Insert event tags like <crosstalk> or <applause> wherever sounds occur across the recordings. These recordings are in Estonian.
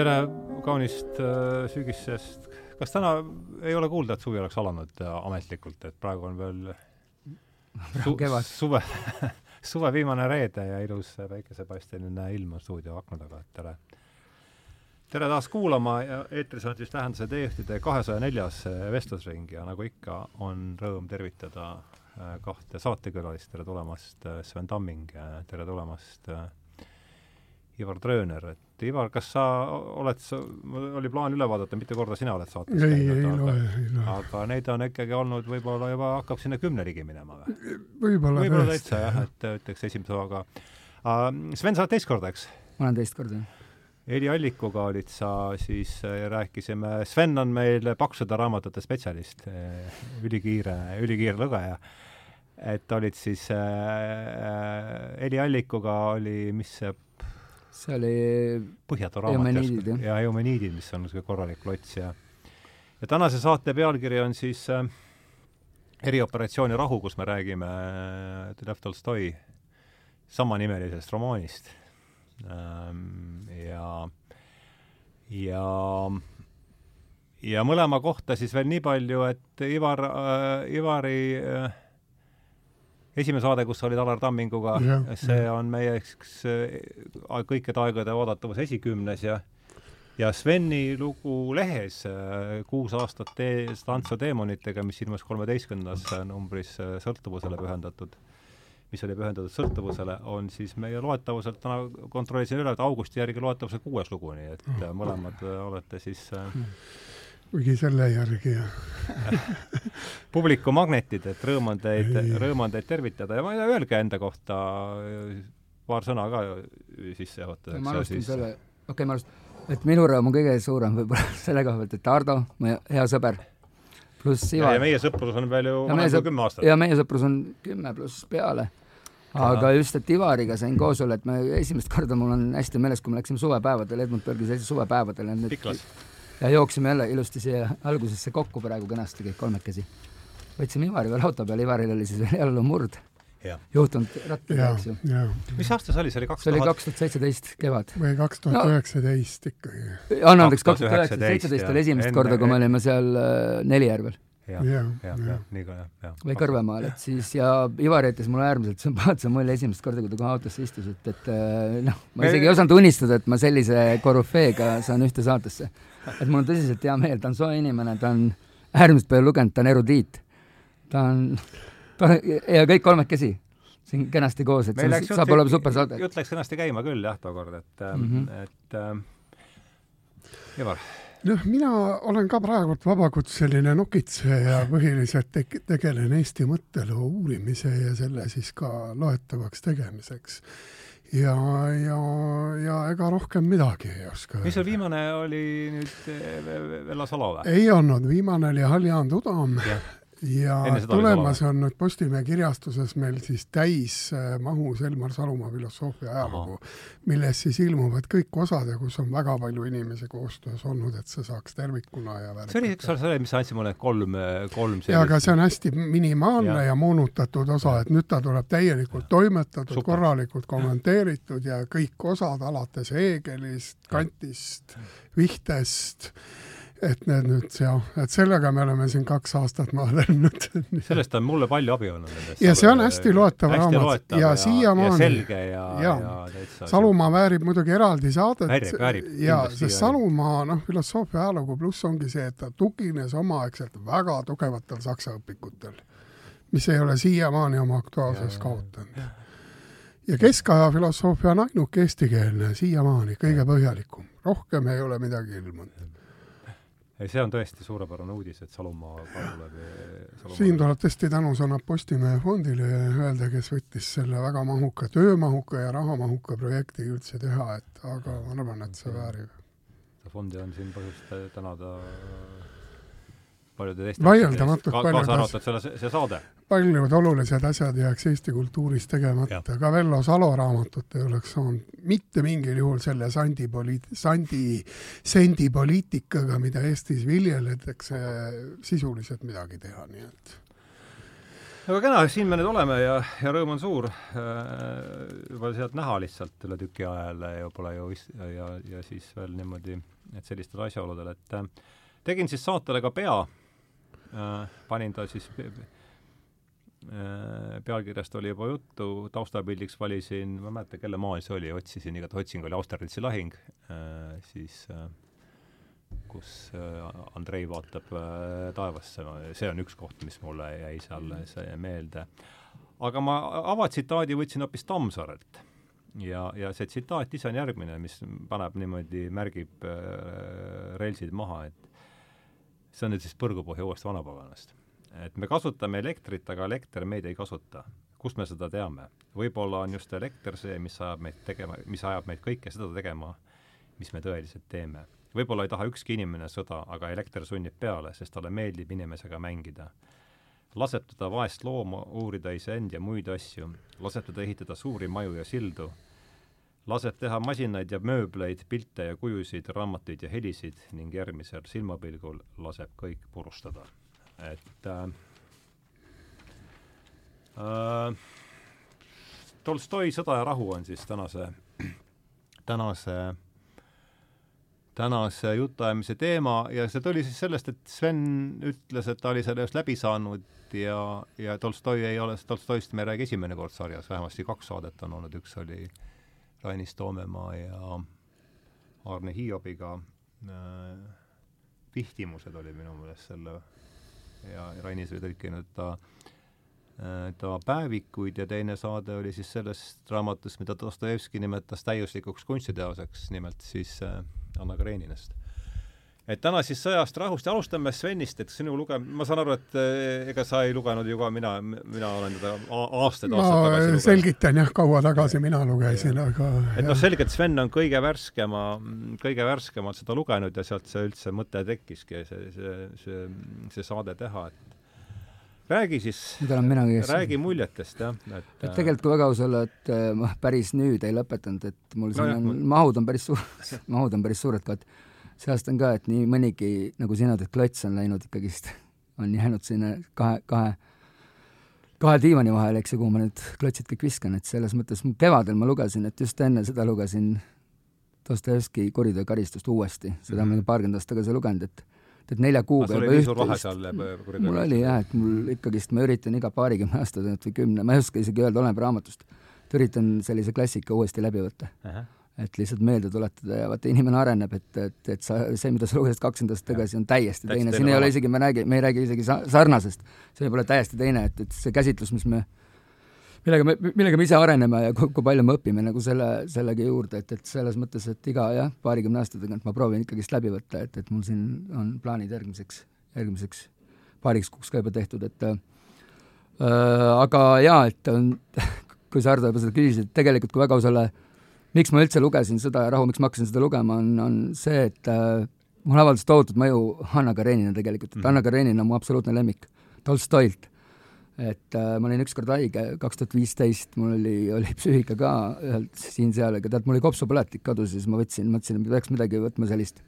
tere kaunist äh, sügisest. kas täna ei ole kuulda, et suvi oleks alanud äh, ametlikult, et praegu on veel <laughs> su kevad. suve <laughs> suve viimane reede ja ilus päikesepaisteline ilm on stuudio akna taga, et tere tere taas kuulama ja eetris on siis Tähenduse teejuhtide kahesaja neljas vestlusring ja nagu ikka, on rõõm tervitada äh, kahte saatekülalist, tere tulemast, äh, Sven Tamming, tere tulemast, äh, Ivar Trööner, et Ivar, kas sa oled, oli plaan üle vaadata, mitu korda sina oled saates ei, ei käinud, aga, ei loe. aga neid on ikkagi olnud võib-olla juba, hakkab sinna kümne ligi minema või? võib-olla tõesti. täitsa jah, et ütleks esimese hooga. Sven, sa oled teist korda, eks? ma olen teist korda. Heli Allikuga olid sa siis äh,, rääkisime, Sven on meil paksude raamatute spetsialist äh,, ülikiire, ülikiire lugeja. et olid siis äh, Heli Allikuga oli, mis see see oli Põhjatu raamat ja Eumeniidid, mis on niisugune korralik klots ja ja tänase saate pealkiri on siis äh, erioperatsiooni Rahu, kus me räägime äh, Lev Tolstoi samanimelisest romaanist. Ähm, ja ja ja mõlema kohta siis veel nii palju, et Ivar äh,, Ivari äh, esimene saade, kus sa olid Alar Tamminguga, see on meie eks äh, kõikide aegade oodatavus esikümnes ja ja Sveni lugu lehes äh, Kuus aastat tee-, tantsu teemonitega, mis ilmus kolmeteistkümnendas numbris äh, sõltuvusele pühendatud, mis oli pühendatud sõltuvusele, on siis meie loetavuselt, täna kontrollisin üle, et augusti järgi loetavuse kuues lugu, nii et mõlemad olete siis äh, kuigi selle järgi ja <laughs> publiku magnetid, et rõõm on teid, Ei. rõõm on teid tervitada ja ma ei tea, öelge enda kohta äh, paar sõna ka sissejuhatuseks. ma alustan selle, okei okay, ma alustan, et minu rõõm on kõige suurem võib-olla <laughs> selle koha pealt, et Ardo, mu hea sõber, pluss ja, Ivar ja meie sõprus on veel ju Ja vanem kui kümme aastat. ja meie sõprus on kümme pluss peale. aga just, et Ivariga sain koos olla, et me esimest korda mul on hästi meeles, kui me läksime suvepäevadele, Edmund Bergi seltsi suvepäevadele. Piklas. Ja jooksime jälle ilusti siia algusesse kokku praegu kenasti kõik kolmekesi. võtsime Ivari veel auto peale, Ivaril oli siis veel jalumurd jah. juhtunud rattaga, ja eks ju., ja mis aasta see oli, see oli kaks see oli tuhat? kaks tuhat seitseteist kevad. või kaks tuhat üheksateist ikkagi. anna andeks, kaks 2019, tuhat üheksateist, seitseteist oli esimest Enne- korda, kui me olime seal äh, Nelijärvel jah, jah, jah, jah. jah, nii ka jah, jah. või Kõrvemaal, et siis ja Ivar jättis mulle äärmiselt sümpaatse mulje esimest korda, kui ta kohe autosse istus, et, et äh, noh, ma isegi ei osanud unistada, et ma sellise korüfeega saan ühte saatesse. Et mul on tõsiselt hea meel, ta on soe inimene, ta on äärmiselt palju lugenud, ta on erudiit. ta on, <laughs> ta on ja kõik kolmekesi siin kenasti koos, et meil see läks saab olema super saade. jutt läks kenasti käima küll jah, tookord, et mm. -hmm. et äh, Ivar, noh, mina olen ka praegult vabakutseline nokitseja ja põhiliselt tek- tegelen Eesti mõtteloo uurimise ja selle siis ka loetavaks tegemiseks. ja, ja, ja ega rohkem midagi ei oska mis sul viimane oli nüüd eh, Vella Salo või? ei olnud, viimane oli Haljan Tudam. Jah, ja tulemas on nüüd Postimehe kirjastuses meil siis täismahus Elmar Salumaa filosoofia ajalugu, milles siis ilmuvad kõik osad ja kus on väga palju inimesi koostöös olnud, et see saaks tervikuna ja see oli, eks ole, see mis andsid mulle kolm, kolm ja aga see on hästi minimaalne Ja. ja, ja moonutatud osa, et nüüd ta tuleb täielikult toimetatud, Super. korralikult kommenteeritud ja kõik osad alates Heegelist, Kantist, Vihtest, et need nüüd jah, et sellega me oleme siin kaks aastat maadelnud. sellest on mulle palju abi olnud. Ja see on hästi loetav raamat. Ja ja, siiamaani- selge ja, ja, ja täitsa Salumaa väärib muidugi eraldi saadet Väärib, väärib, ja sest. Salumaa noh, filosoofia ajalugu pluss ongi see, et ta tugines omaaegselt väga tugevatel saksa õpikutel, mis ei ole siiamaani oma aktuaalsust kaotanud. ja keskaja filosoofia on ainuke eestikeelne siiamaani, kõige põhjalikum, rohkem ei ole midagi ilmunud. ei, see on tõesti suurepärane uudis, et Salumaa ka tuleb. siin tuleb tõesti tänusõnad Postimehe fondile öelda, kes võttis selle väga mahuka, töömahuka ja rahamahuka projekti üldse teha, et aga ma arvan, et see väärib fondi on siin põhjust tänada paljude teiste Vaieldamatult ka, paljud kaasa arvatud selle, see saade. paljud olulised asjad jääks Eesti kultuuris tegemata, ka Vello Salo raamatut ei oleks saanud mitte mingil juhul selle sandi poliit-, sandi, sendipoliitikaga, mida Eestis viljeletakse, sisuliselt midagi teha, nii et. Väga kena, siin me nüüd oleme ja, ja rõõm on suur. juba sealt näha lihtsalt üle tüki ajal ja pole ju ja, ja siis veel niimoodi, et sellistel asjaoludel, et äh, tegin siis saatele ka pea. äh,, panin ta siis äh, pealkirjast oli juba juttu, taustapildiks valisin, ma ei mäleta, kelle maal see oli, otsisin, igatahes otsing oli Austerlitzi lahing äh,, siis äh, kus äh, Andrei vaatab äh, taevasse, see on üks koht, mis mulle jäi seal see meelde. aga ma avatsitaadi võtsin hoopis Tammsaarelt ja, ja see tsitaat ise on järgmine, mis paneb niimoodi, märgib äh, relsid maha, et see on nüüd siis põrgupohja uuest vanapaganast. et me kasutame elektrit, aga elekter meid ei kasuta. kust me seda teame? võib-olla on just elekter see, mis ajab meid tegema, mis ajab meid kõike seda tegema, mis me tõeliselt teeme. võib-olla ei taha ükski inimene sõda, aga elekter sunnib peale, sest talle meeldib inimesega mängida. laseb teda vaest looma uurida iseend ja muid asju, laseb teda ehitada suuri maju ja sildu, laseb teha masinaid ja mööbleid, pilte ja kujusid, raamatuid ja helisid ning järgmisel silmapilgul laseb kõik purustada. et äh, äh, Tolstoi Sõda ja rahu on siis tänase, tänase, tänase jutuajamise teema ja see tuli siis sellest, et Sven ütles, et ta oli selle just läbi saanud ja, ja Tolstoi ei ole, Tolstoist me ei räägi esimene kord sarjas, vähemasti kaks saadet on olnud, üks oli Rainis Toomemaa ja Arne Hiobiga äh, Pihtimused oli minu meelest selle ja Rainis oli tõlkinud ta äh, ta päevikuid ja teine saade oli siis sellest raamatust, mida Dostojevski nimetas täiuslikuks kunstiteoseks, nimelt siis äh, Anna Kareninast et täna siis sõjast rahust ja alustame Svenist, et sinu luge-, ma saan aru, et eh, ega sa ei lugenud ju ka, mina, mina olen teda aastaid, aastaid ma tagasi selgitan jah, kaua tagasi mina lugesin, aga et noh, selgelt Sven on kõige värskema, kõige värskemalt seda lugenud ja sealt see üldse mõte tekkiski, see, see, see, see saade teha, et räägi siis, räägi muljetest, jah, et et tegelikult kui väga aus olla, et äh, ma päris nüüd ei lõpetanud, et mul siin No jah, on ma-, mahud on päris suured, <laughs> mahud on päris suured ka, et sellest on ka, et nii mõnigi, nagu sina ütled, klots on läinud ikkagist, <laughs> on jäänud sinna kahe, kahe kahe diivani vahele, eks ju, kuhu ma need klotsid kõik viskan, et selles mõttes kevadel ma lugesin, et just enne seda lugesin Dostojevski Kuriteo karistust uuesti, seda Mhm. ma olen paarkümmend aastat tagasi lugenud, et et nelja kuuga suur vahe seal eh, kuriteo mul oli jah, et mul ikkagist, ma üritan iga paarikümne aasta tagant või kümne, ma ei oska isegi öelda, oleneb raamatust, et üritan sellise klassika uuesti läbi võtta. Et lihtsalt meelde tuletada ja vaata, inimene areneb, et, et, et sa, see, mida sa lugesid kakskümmend aastat tagasi, on täiesti Täiesti teine, siin ei ole isegi, me räägi-, me ei räägi isegi sa-, sarnasest, see võib olla täiesti teine, et, et see käsitlus, mis me millega me, millega me ise areneme ja kui, kui palju me õpime nagu selle, sellegi juurde, et, et selles mõttes, et iga jah, paarikümne aasta tagant ma proovin ikkagist läbi võtta, et, et mul siin on plaanid järgmiseks, järgmiseks paariks kuuks ka juba tehtud, et äh, aga jaa, et on, <laughs> kui sa Hardo juba seda küsisid, et tegelikult kui väga aus olla, miks ma üldse lugesin Sõda ja rahu, miks ma hakkasin seda lugema, on, on see, et äh, mulle avaldas tohutut mõju Hanna Karenina tegelikult, et Mhm. Hanna Karenina on mu absoluutne lemmik Tolstoilt et äh, ma olin ükskord haige, kaks tuhat viisteist, mul oli, oli psüühika ka siin-seal, aga tead, mul oli kopsupõletik kodus ja siis ma võtsin, mõtlesin, et peaks midagi võtma sellist,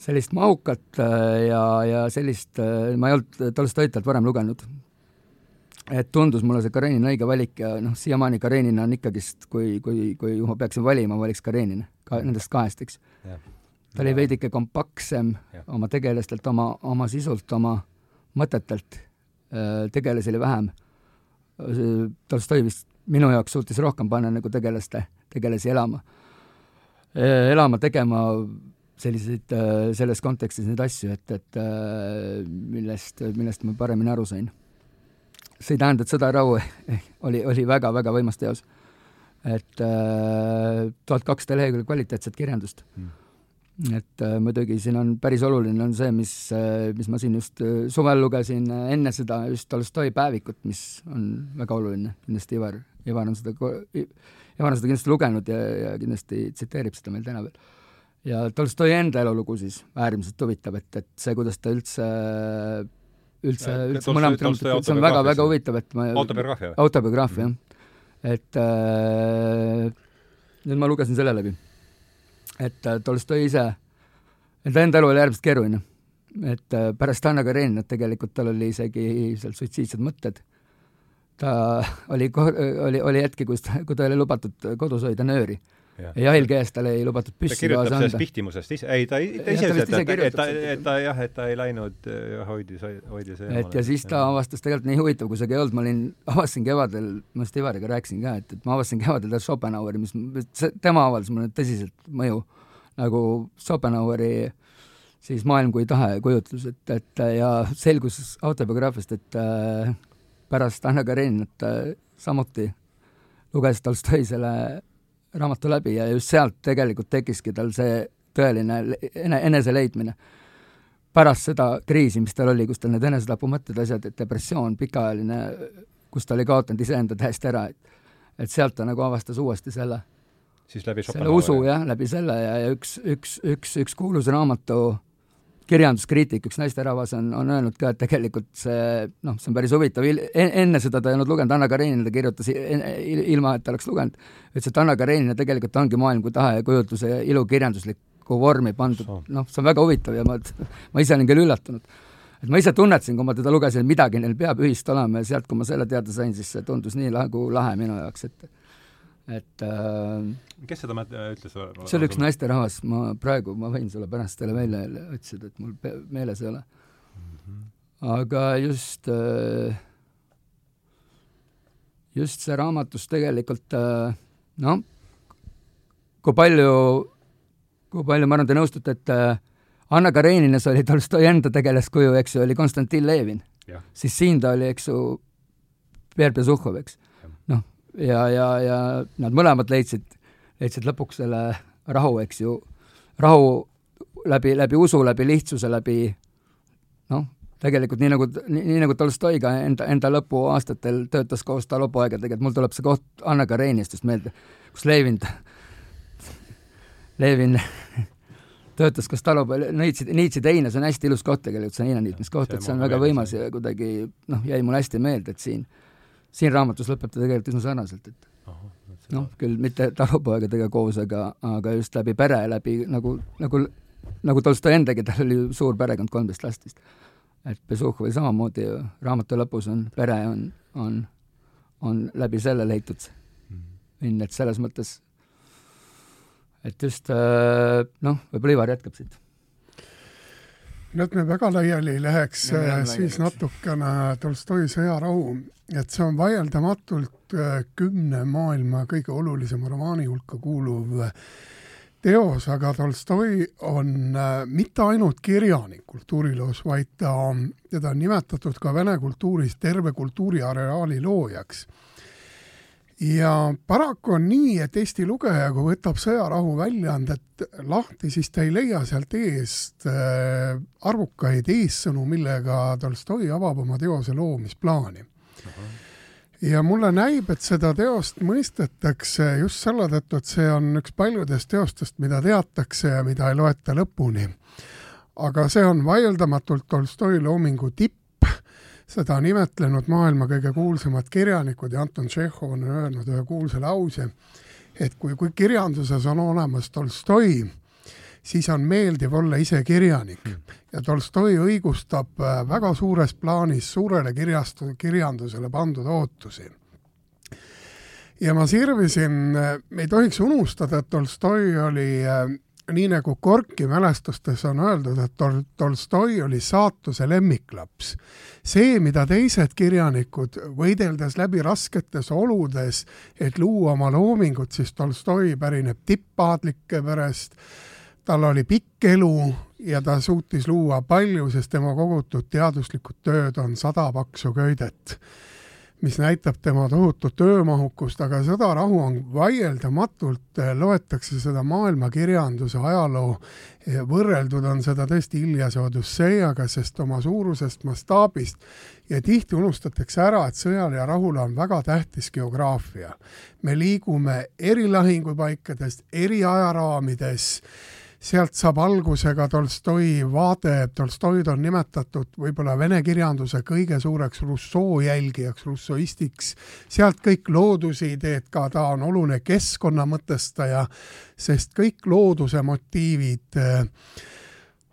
sellist mahukat äh, ja, ja sellist äh,, ma ei olnud Tolstoit talt varem lugenud. Et tundus mulle see Karenina õige valik ja noh, siiamaani Karenina on ikkagist, kui, kui, kui ma peaksin valima, valiks Karenina, ka nendest kahest, eks. ta oli veidike kompaktsem Jah. oma tegelastelt, oma, oma sisult, oma mõtetelt, tegelasi oli vähem. Tolstoi vist minu jaoks suutis rohkem panna nagu tegelaste, tegelasi elama, elama, tegema selliseid, selles kontekstis neid asju, et, et äh, millest, millest ma paremini aru sain. See ei tähenda, et Sõda ja rahu oli, oli väga-väga võimas teos. et äh, tuhat kakssada lehekülge kvaliteetset kirjandust Mm. et äh, muidugi siin on päris oluline on see, mis äh,, mis ma siin just äh, suvel lugesin äh, enne seda just Tolstoi päevikut, mis on väga oluline, kindlasti Ivar, Ivar on seda, Ivar on seda kindlasti lugenud ja, ja kindlasti tsiteerib seda meil täna veel. ja Tolstoi enda elulugu siis äärmiselt huvitav, et, et see, kuidas ta üldse, üldse, Äh, üldse Tolstoi- mõlemat Tolstoi raamatut, see on väga-väga huvitav, et ma autobiograafia autobiograafia jah. et äh, nüüd ma lugesin selle läbi. et äh, Tolstoi ise, enda enda elu oli äärmiselt keeruline. et äh, pärast Anna Kareninat tegelikult tal oli isegi seal suitsiidsed mõtted ta <laughs> oli, oli, oli hetki, kus ta, kui ta oli lubatud kodus hoida nööri ja, ja jahil käes talle ei lubatud püssi kaasa anda. ta kirjutab sellest pihtimusest ise, ei ta, ta ise ütles, et, ta, et ta jah, et ta ei läinud, hoidis, hoidis eemale. et ja siis ta avastas tegelikult nii huvitav, kui see ka ei olnud, ma olin, avastasin kevadel, ma just Ivariga rääkisin ka, et, et ma avastasin kevadel Schopenhaueri, mis, tema avaldas mulle tõsiselt mõju. Nagu Schopenhaueri siis Maailm kui tahe kujutlus, et, et ja selgus autobiograafiast, et äh, pärast Anna Kareninat äh, samuti luges Tolstoi selle raamatu läbi ja just sealt tegelikult tekkiski tal see tõeline ene, eneseleidmine. pärast seda kriisi, mis tal oli, kus tal need enesetapumõtted, asjad, et depressioon pikaajaline, kus ta oli kaotanud iseenda täiesti ära, et et sealt ta nagu avastas uuesti selle siis läbi selle usu jah, läbi selle ja, ja üks, üks, üks, üks kuulus raamatu kirjanduskriitik, üks naisterahvas on, on öelnud ka, et tegelikult see noh, see on päris huvitav, enne seda ta ei olnud lugenud, Anna Karenina ta kirjutas ilma, et ta oleks lugenud, ütles, et Anna Karenina tegelikult ongi maailm kui tahe ja kujutluse ja ilukirjanduslikku vormi pandud, noh, see on väga huvitav ja ma, <laughs> ma ise olin küll üllatunud. et ma ise tunnetasin, kui ma teda lugesin, et midagi neil peab ühist olema ja sealt, kui ma selle teada sain, siis see tundus nii nagu lahe minu jaoks, et et äh, kes seda ütles? see oli üks naisterahvas, ma praegu, ma võin sulle pärast teile välja otsida, et mul meeles ei ole mm. -hmm. aga just äh, just see raamatus tegelikult äh, noh, kui palju, kui palju, ma arvan, te nõustute, et äh, Anna Kareninas oli Tolstoi enda tegelaskuju, eks ju, oli Konstantin Levin. siis siin ta oli, eks ju, Pierre Besuhhov, eks ja, ja, ja nad mõlemad leidsid, leidsid lõpuks selle rahu, eks ju, rahu läbi, läbi usu, läbi lihtsuse, läbi noh, tegelikult nii nagu, nii nagu Tolstoi ka enda, enda lõpuaastatel töötas koos talupoegadega, et mul tuleb see koht Anna Karenistust meelde, kus Levin, Levin <laughs> töötas koos talupoe-, Neitsi, Neitsi teine, see on hästi ilus koht tegelikult, see heinaniitmiskoht, et see on väga võimas ja kuidagi noh, jäi mulle hästi meelde, et siin siin raamatus lõpeb ta tegelikult üsna sarnaselt, et noh, küll mitte talupoegadega koos, aga, aga just läbi pere, läbi nagu, nagu, nagu Tolstoi endagi, tal oli suur perekond, kolmteist last vist. et Besuhhovi samamoodi ju, raamatu lõpus on, pere on, on, on läbi selle leitud õnn, mhm. et selles mõttes, et just äh, noh, võib-olla Ivar jätkab siit no et me väga laiali ei läheks, siis natukene Tolstoi Sõjarahu et see on vaieldamatult äh, kümne maailma kõige olulisema romaani hulka kuuluv äh, teos, aga Tolstoi on äh, mitte ainult kirjanik kultuuriloos, vaid ta, teda on nimetatud ka vene kultuuris terve kultuuriareaali loojaks. Ja paraku on nii, et Eesti lugeja, kui võtab Sõjarahu väljaandet lahti, siis ta ei leia sealt eest arvukaid eessõnu, millega Tolstoi avab oma teose loomisplaani ja mulle näib, et seda teost mõistetakse just selle tõttu, et see on üks paljudest teostest, mida teatakse ja mida ei loeta lõpuni. aga see on vaieldamatult Tolstoi loomingu tipp, seda on imetlenud maailma kõige kuulsamad kirjanikud ja Anton Tšehhov on öelnud ühe kuulsa lause, et kui, kui kirjanduses on olemas Tolstoi, siis on meeldiv olla ise kirjanik. Ja Tolstoi õigustab äh, väga suures plaanis suurele kirjastu-, kirjandusele pandud ootusi. ja ma sirvisin, äh, ei tohiks unustada, et Tolstoi oli äh, nii nagu Gorki mälestustes on öeldud, et Tol-, Tolstoi oli saatuse lemmiklaps. see, mida teised kirjanikud, võideldes läbi rasketes oludes, et luua oma loomingut, siis Tolstoi pärineb tippaadlike perest, tal oli pikk elu ja ta suutis luua palju, sest tema kogutud teaduslikud tööd on sada paksu köidet, mis näitab tema tohutut töömahukust, aga Sõdarahu on vaieldamatult, loetakse seda maailmakirjanduse ajaloo, võrreldud on seda tõesti Iljase Odüsseiaga, sest oma suurusest mastaabist ja tihti unustatakse ära, et sõjal ja rahul on väga tähtis geograafia. me liigume eri lahingupaikadest, eri ajaraamides sealt saab alguse ka Tolstoi vaade, Tolstoid on nimetatud võib-olla vene kirjanduse kõige suureks Rousseau jälgijaks, rousseauistiks, sealt kõik loodusideed ka, ta on oluline keskkonna mõtestaja, sest kõik looduse motiivid äh,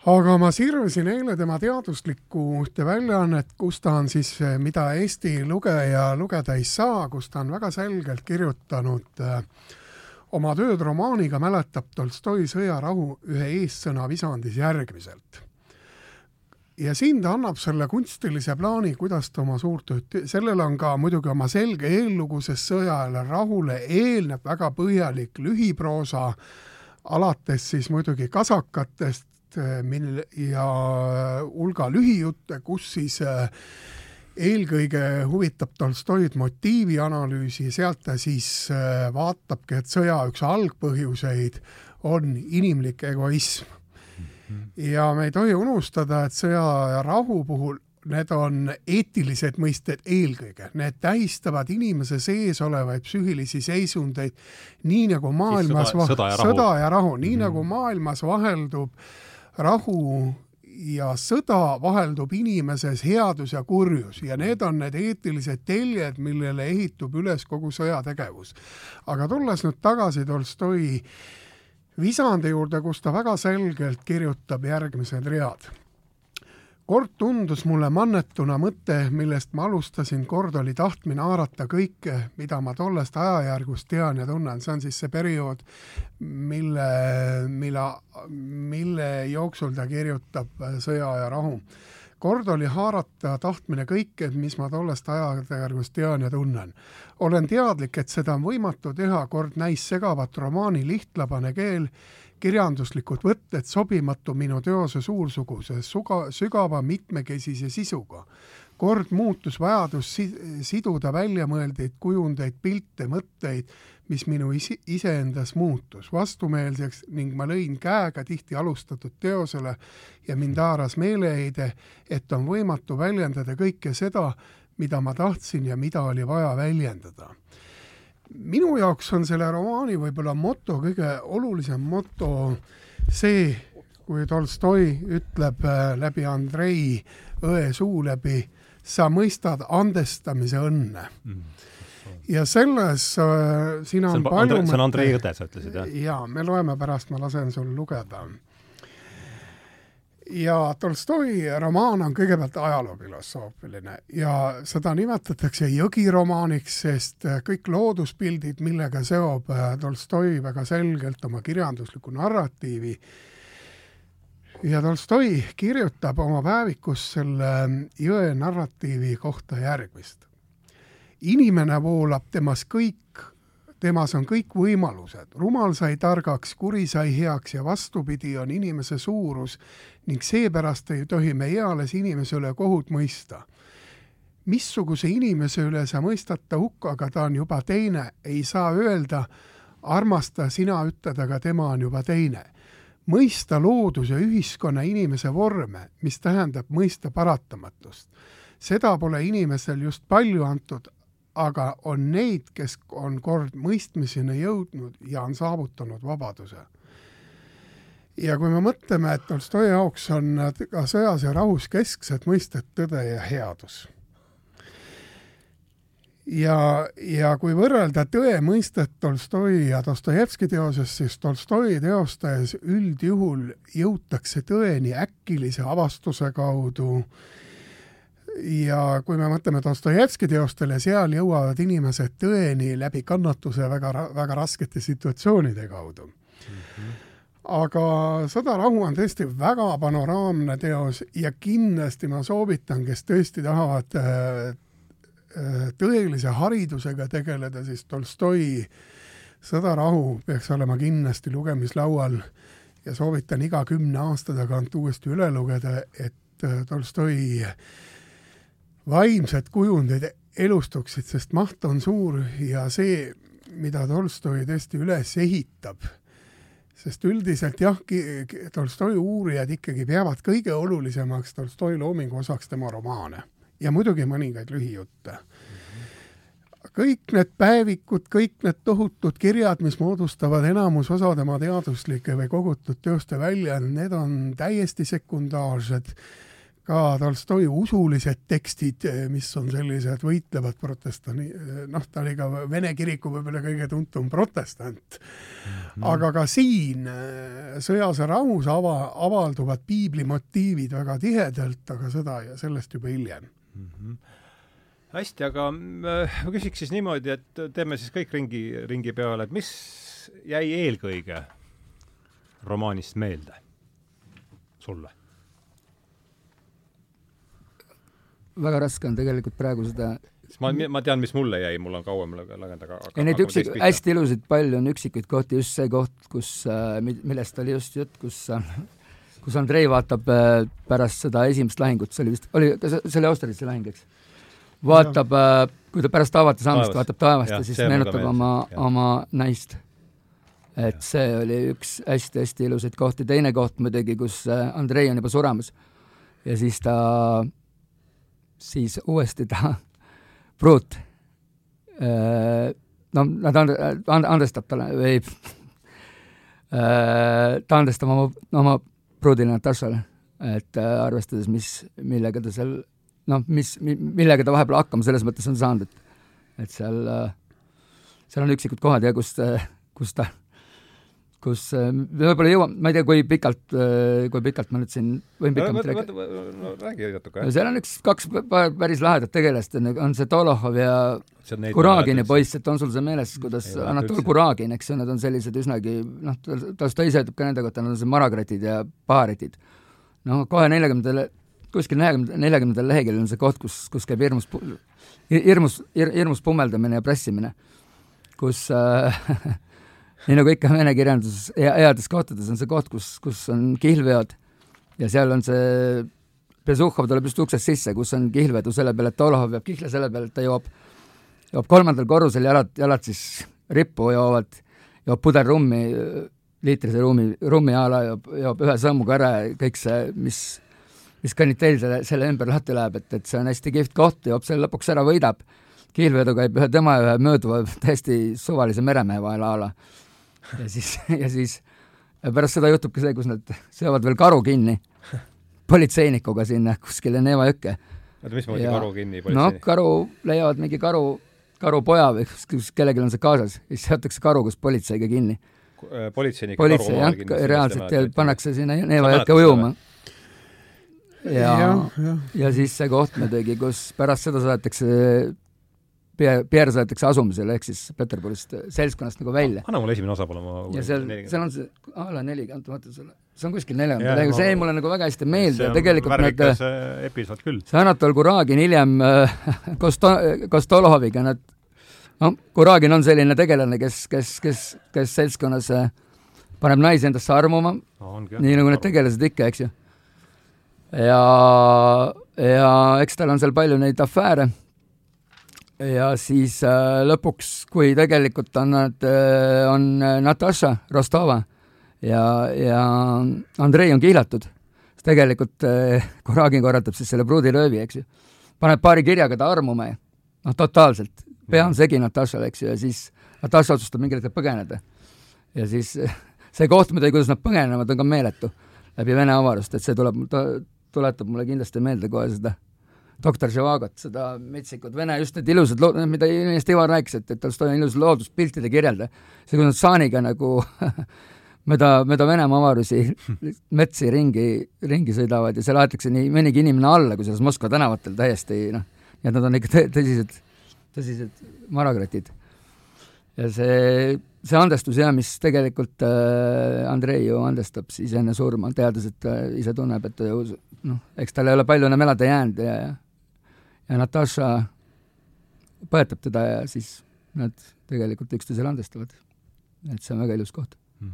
aga ma sirvisin eile tema teaduslikku ühte väljaannet, kus ta on siis, mida Eesti lugeja lugeda ei saa, kus ta on väga selgelt kirjutanud äh, oma tööd romaaniga mäletab Tolstoi sõjarahu ühe eessõna visandis järgmiselt. ja siin ta annab selle kunstilise plaani, kuidas ta oma suurt tööd, sellel on ka muidugi oma selge eellugu, sest sõjale rahule eelneb väga põhjalik lühiproosa, alates siis muidugi kasakatest, mil- ja hulga lühijutte, kus siis äh, eelkõige huvitab Tolstoid motiivianalüüsi, sealt ta siis äh, vaatabki, et sõja üks algpõhjuseid on inimlik egoism. ja me ei tohi unustada, et sõja ja rahu puhul need on eetilised mõisted eelkõige, need tähistavad inimese sees olevaid psüühilisi seisundeid, nii nagu maailmas sõda, sõda ja rahu, sõda ja rahu, nii mm -hmm. nagu maailmas vaheldub rahu ja sõda vaheldub inimeses headus ja kurjus ja need on need eetilised teljed, millele ehitub üles kogu sõjategevus. aga tulles nüüd tagasi Tolstoi visandi juurde, kus ta väga selgelt kirjutab järgmised read kord tundus mulle mannetuna mõte, millest ma alustasin, kord oli tahtmine haarata kõike, mida ma tollest ajajärgust tean ja tunnen, see on siis see periood, mille, mille, mille jooksul ta kirjutab äh, Sõja ja rahu. kord oli haarata tahtmine kõike, mis ma tollest ajajärgust tean ja tunnen. olen teadlik, et seda on võimatu teha, kord näis segavat romaani lihtlabane keel kirjanduslikud võtted sobimatu minu teose suursuguse suga, sügava mitmekesise sisuga. kord muutus vajadus si siduda väljamõeldeid kujundeid, pilte, mõtteid, mis minu isi, iseendas muutus vastumeelseks ning ma lõin käega tihti alustatud teosele ja mind haaras meeleheide, et on võimatu väljendada kõike seda, mida ma tahtsin ja mida oli vaja väljendada minu jaoks on selle romaani võib-olla moto, kõige olulisem moto see, kui Tolstoi ütleb äh, läbi Andrei õe suu läbi, sa mõistad andestamise õnne mm. ja selles äh, siin on, on palju see on Andrei õde, sa ütlesid, jah? jaa, me loeme pärast, ma lasen sul lugeda ja Tolstoi romaan on kõigepealt ajaloofilosoofiline ja seda nimetatakse jõgiromaaniks, sest kõik looduspildid, millega seob äh, Tolstoi väga selgelt oma kirjanduslikku narratiivi, ja Tolstoi kirjutab oma päevikus selle jõe narratiivi kohta järgmist. inimene voolab temas kõik temas on kõik võimalused, rumal sai targaks, kuri sai heaks ja vastupidi on inimese suurus ning seepärast ei tohi me eales inimese üle kohut mõista. missuguse inimese üle sa mõistad ta hukka, aga ta on juba teine, ei saa öelda, armasta sina, ütled, aga tema on juba teine. mõista looduse, ühiskonna, inimese vorme, mis tähendab mõista paratamatust. seda pole inimesel just palju antud, aga on neid, kes on kord mõistmiseni jõudnud ja on saavutanud vabaduse. ja kui me mõtleme, et Tolstoi jaoks on ka sõjas ja rahus kesksed mõisted tõde ja headus. ja, ja kui võrrelda tõe mõistet Tolstoi ja Dostojevski teoses, siis Tolstoi teostes üldjuhul jõutakse tõeni äkilise avastuse kaudu ja kui me mõtleme Dostojevski teostele, seal jõuavad inimesed tõeni läbi kannatuse väga, väga raskete situatsioonide kaudu mm. -hmm. aga Sõda rahu on tõesti väga panoraamne teos ja kindlasti ma soovitan, kes tõesti tahavad äh, äh, tõelise haridusega tegeleda, siis Tolstoi Sõda rahu peaks olema kindlasti lugemislaual ja soovitan iga kümne aasta tagant uuesti üle lugeda, et äh, Tolstoi vaimsed kujundid elustuksid, sest maht on suur ja see, mida Tolstoi tõesti üles ehitab, sest üldiselt jah, Tolstoi uurijad ikkagi peavad kõige olulisemaks Tolstoi loomingu osaks tema romaane ja muidugi mõningaid lühijutte. kõik need päevikud, kõik need tohutud kirjad, mis moodustavad enamus osa tema teaduslike või kogutud teoste välja, need on täiesti sekundaarsed ka Tolstoi usulised tekstid, mis on sellised võitlevad protestani-, noh, ta oli ka Vene kiriku võib-olla kõige tuntum protestant mm. -hmm. aga ka siin Sõjas ja rahus ava-, avalduvad piibli motiivid väga tihedalt, aga seda ja sellest juba hiljem mm. -hmm hästi, aga ma küsiks siis niimoodi, et teeme siis kõik ringi, ringi peale, et mis jäi eelkõige romaanist meelde sulle? Väga raske on tegelikult praegu seda sest ma, ma tean, mis mulle jäi, mul on kauem läinud, aga ei, neid üksik-, hästi ilusaid palju on üksikuid kohti, just see koht, kus äh,, millest oli just jutt, kus äh, kus Andrei vaatab äh, pärast seda esimest lahingut, see oli vist, oli, kas see oli Austerlitzi lahing, eks? vaatab, kui ta pärast avata saamist vaatab taevast ja, ja siis meenutab oma, oma naist. et see oli üks hästi-hästi ilusaid kohti, teine koht muidugi, kus Andrei on juba suremas ja siis ta, siis uuesti ta, <laughs> pruut, äh, no nad and-, and-, andestab talle või <laughs> ta andestab oma, oma pruudile Natašale, et arvestades, mis, millega ta seal noh, mis, millega ta vahepeal hakkama selles mõttes on saanud, et et seal, seal on üksikud kohad ja kus, kus ta, kus võib-olla jõuab, ma ei tea, kui pikalt, kui pikalt ma nüüd siin võin pikemalt rääkida. no räägi natuke. seal on üks, kaks päris lahedat tegelast, on see Dolohov ja Kuragini poiss, et on sul see meeles, kuidas Anatol Kuragin, eks ju, nad on sellised üsnagi noh, Tolstoi ise ütleb ka nende kohta, nad on sellised maragratid ja paaritid. no kohe neljakümnendal kuskil neljakümne, neljakümnendal leheküljel on see koht, kus, kus käib hirmus, hirmus, hirmus pummeldamine ja pressimine, kus äh, <laughs> nii nagu ikka vene kirjanduses hea, heades kohtades on see koht, kus, kus on kihlveod ja seal on see Bezuhhov tuleb just uksest sisse, kus on kihlvedu selle peale, et Dolohov jääb kihla selle peale, et ta joob, joob kolmandal korrusel jalad, jalad siis rippu joovad, joob puder rummi, liitrise rummi, rummi a la joob, joob ühe sammuga ära ja kõik see, mis mis kaniteel selle, selle ümber lahti läheb, et, et see on hästi kihvt koht ja hoop selle lõpuks ära võidab. kihlvedu käib ühe tema ja ühe mööduva täiesti suvalise meremehe vahel a la. <laughs> ja siis, ja siis ja pärast seda juhtubki see, kus nad seovad veel karu kinni <laughs> politseinikuga sinna kuskile Neeva jõkke. oota, mismoodi karu kinni politseinik? noh, karu, leiavad mingi karu, karupoja või kus kellelgi on see kaasas ja siis seotakse karu koos politseiga kinni. politseinik politsei jah, reaalselt ja pannakse sinna Neeva jõkke ujuma ja, ja, ja., ja siis see koht muidugi, kus pärast seda saadetakse Pierre saadetakse asumisele ehk siis Peterburist seltskonnast nagu välja. anna mulle esimene osa palun, ma ja seal, seal on see a la nelikümmend, vaata selle, see on kuskil neljandal leheküljel, see jäi mulle nagu väga hästi meelde, tegelikult need episood küll. see Anatol Kuragin hiljem äh, <laughs> Kosto-, Kostoloviga, nad noh, Kuragin on selline tegelane, kes, kes, kes, kes seltskonnas äh, paneb naisi endasse armuma. No,, nii nagu need tegelased ikka, eks ju. Ja, ja eks tal on seal palju neid afääre. Ja siis äh, lõpuks, kui tegelikult on nad äh,, on Natasha Rostova ja, ja Andrei on kiilatud, siis tegelikult äh, Kuragin korratab siis selle pruudiröövi, eks ju. paneb paari kirjaga ta armuma ja noh, totaalselt, pea on segi Natašale, eks ju, ja siis Nataša otsustab mingil hetkel põgeneda. ja siis see koht muidugi, kuidas nad põgenevad, on ka meeletu läbi Vene avarust, et see tuleb, ta tuletab mulle kindlasti meelde kohe seda doktor Živagot, seda metsikut vene, just need ilusad lood, mida ennist Ivar rääkis, et, et Tolstoi on ilus looduspiltide kirjeldaja. see, kui nad saaniga nagu <laughs> mööda, mööda Venemaa avarusi <laughs> metsi ringi, ringi sõidavad ja seal aetakse nii mõnigi inimene alla, kusjuures Moskva tänavatel täiesti noh, nii et nad on ikka tõ tõsised, tõsised maragratid. ja see, see andestus ja mis tegelikult äh, Andrei ju andestab siis enne surma, teades, et ta ise tunneb, et noh, eks tal ei ole palju enam elada jäänud ja, ja ja Natasha põetab teda ja siis nad tegelikult üksteisele andestavad. et see on väga ilus koht mm..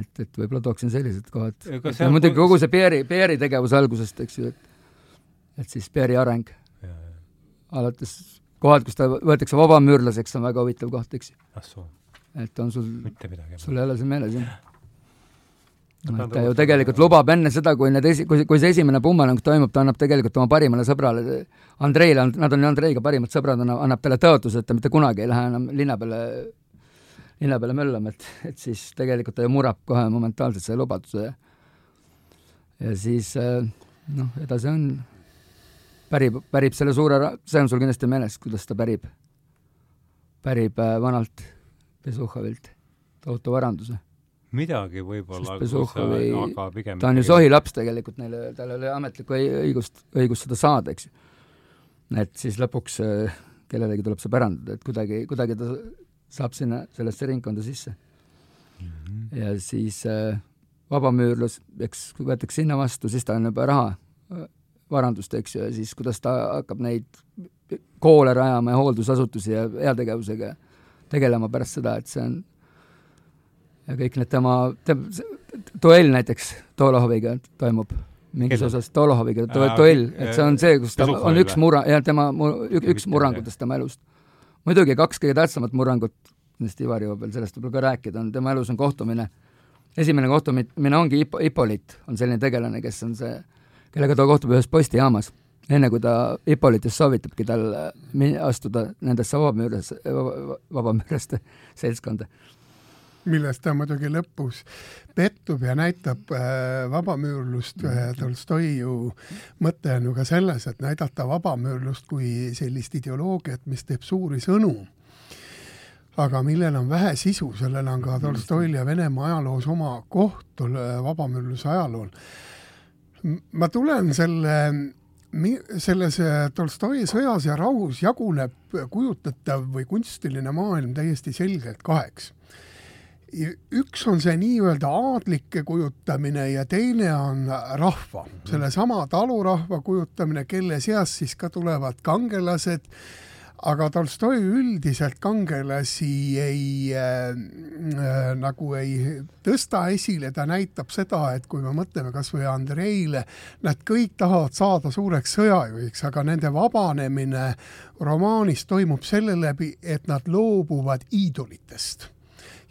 et, et võib-olla tooksin sellised kohad. ja muidugi kogu see Pierre'i, Pierre'i tegevuse algusest, eks ju, et et siis Pierre'i areng. alates kohad, kus ta võetakse vabamüürlaseks, on väga huvitav koht, eks ju. et on sul, sul ei ole see meeles, jah? Noh, ta ju tegelikult lubab enne seda, kui need esi-, kui, kui see esimene pummelung toimub, ta annab tegelikult oma parimale sõbrale, Andreile, nad on ju Andreiga parimad sõbrad, annab talle tõotuse, et ta mitte kunagi ei lähe enam linna peale, linna peale möllama, et, et siis tegelikult ta ju murrab kohe momentaalselt selle lubaduse. Ja siis äh, noh, edasi on, pärib, pärib selle suure, see on sul kindlasti meeles, kuidas ta pärib, pärib äh, vanalt Besuhovilt tohutu varanduse. Midagi võib-olla, Besuhovi, aga pigem ta on ju sohi laps tegelikult, neile, tal ei ole ametlikku õigust, õigust seda saada, eks ju. et siis lõpuks äh, kellelegi tuleb see pärandada, et kuidagi, kuidagi ta saab sinna, sellesse ringkonda sisse mm. -hmm. ja siis äh, vabamüürlus, eks kui võetakse sinna vastu, siis ta on juba raha, äh, varandust, eks ju, ja siis kuidas ta hakkab neid koole rajama ja hooldusasutusi ja heategevusega tegelema pärast seda, et see on ja kõik need tema, duell näiteks Tolohoviga toimub. Mingis Kelle? osas Tolohoviga duell, et see on see, kus ta on üks mura-, jah, tema mu-, üks murangutest tema elust. muidugi kaks kõige tähtsamat murrangut, millest Ivari jõuab veel sellest võib-olla ka rääkida, on tema elus on kohtumine, esimene kohtumine ongi Ipo-, Ipolit, on selline tegelane, kes on see, kellega ta kohtub ühes postijaamas, enne kui ta Ipolitist soovitabki tal astuda nendesse vabamüürlaste, vabamüürlaste seltskonda milles ta muidugi lõpus pettub ja näitab äh, vabamüürlust äh,. Tolstoi ju mõte on ju ka selles, et näidata vabamüürlust kui sellist ideoloogiat, mis teeb suuri sõnu aga millel on vähe sisu, sellel on ka Tolstoil ja Venemaa ajaloos oma koht äh, vabamüürluse ajalool. ma tulen selle selles Tolstoi Sõjas ja rahus jaguneb kujutatav või kunstiline maailm täiesti selgelt kaheks üks on see nii-öelda aadlike kujutamine ja teine on rahva, sellesama talurahva kujutamine, kelle seast siis ka tulevad kangelased, aga Tolstoi üldiselt kangelasi ei äh, äh, nagu ei tõsta esile, ta näitab seda, et kui me mõtleme kas või Andreile, nad kõik tahavad saada suureks sõjajuhiks, aga nende vabanemine romaanis toimub selle läbi, et nad loobuvad iidolitest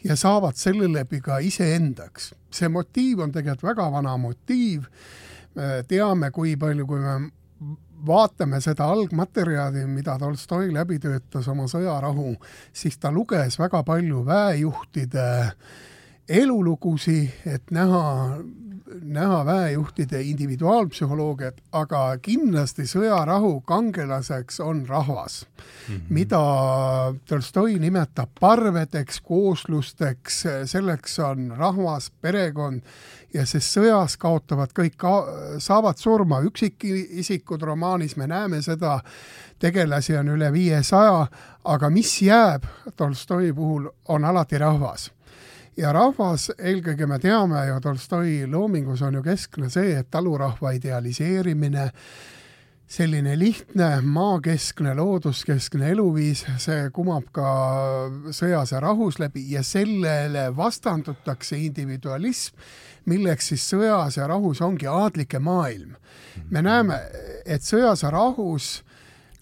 ja saavad selle läbi ka iseendaks. see motiiv on tegelikult väga vana motiiv, teame, kui palju, kui me vaatame seda algmaterjali, mida Tolstoi läbi töötas oma sõjarahu, siis ta luges väga palju väejuhtide elulugusi, et näha näha väejuhtide individuaalpsühholoogiat, aga kindlasti sõjarahu kangelaseks on rahvas mm, -hmm. mida Tolstoi nimetab parvedeks, kooslusteks, selleks on rahvas, perekond ja sest sõjas kaotavad kõik ka,, saavad surma üksikisikud, romaanis me näeme seda, tegelasi on üle viiesaja, aga mis jääb Tolstoi puhul, on alati rahvas ja rahvas, eelkõige me teame ju Tolstoi loomingus on ju keskne see, et talurahva idealiseerimine, selline lihtne maakeskne, looduskeskne eluviis, see kumab ka sõjas ja rahus läbi ja sellele vastandutakse individualism, milleks siis sõjas ja rahus ongi aadlike maailm. me näeme, et sõjas ja rahus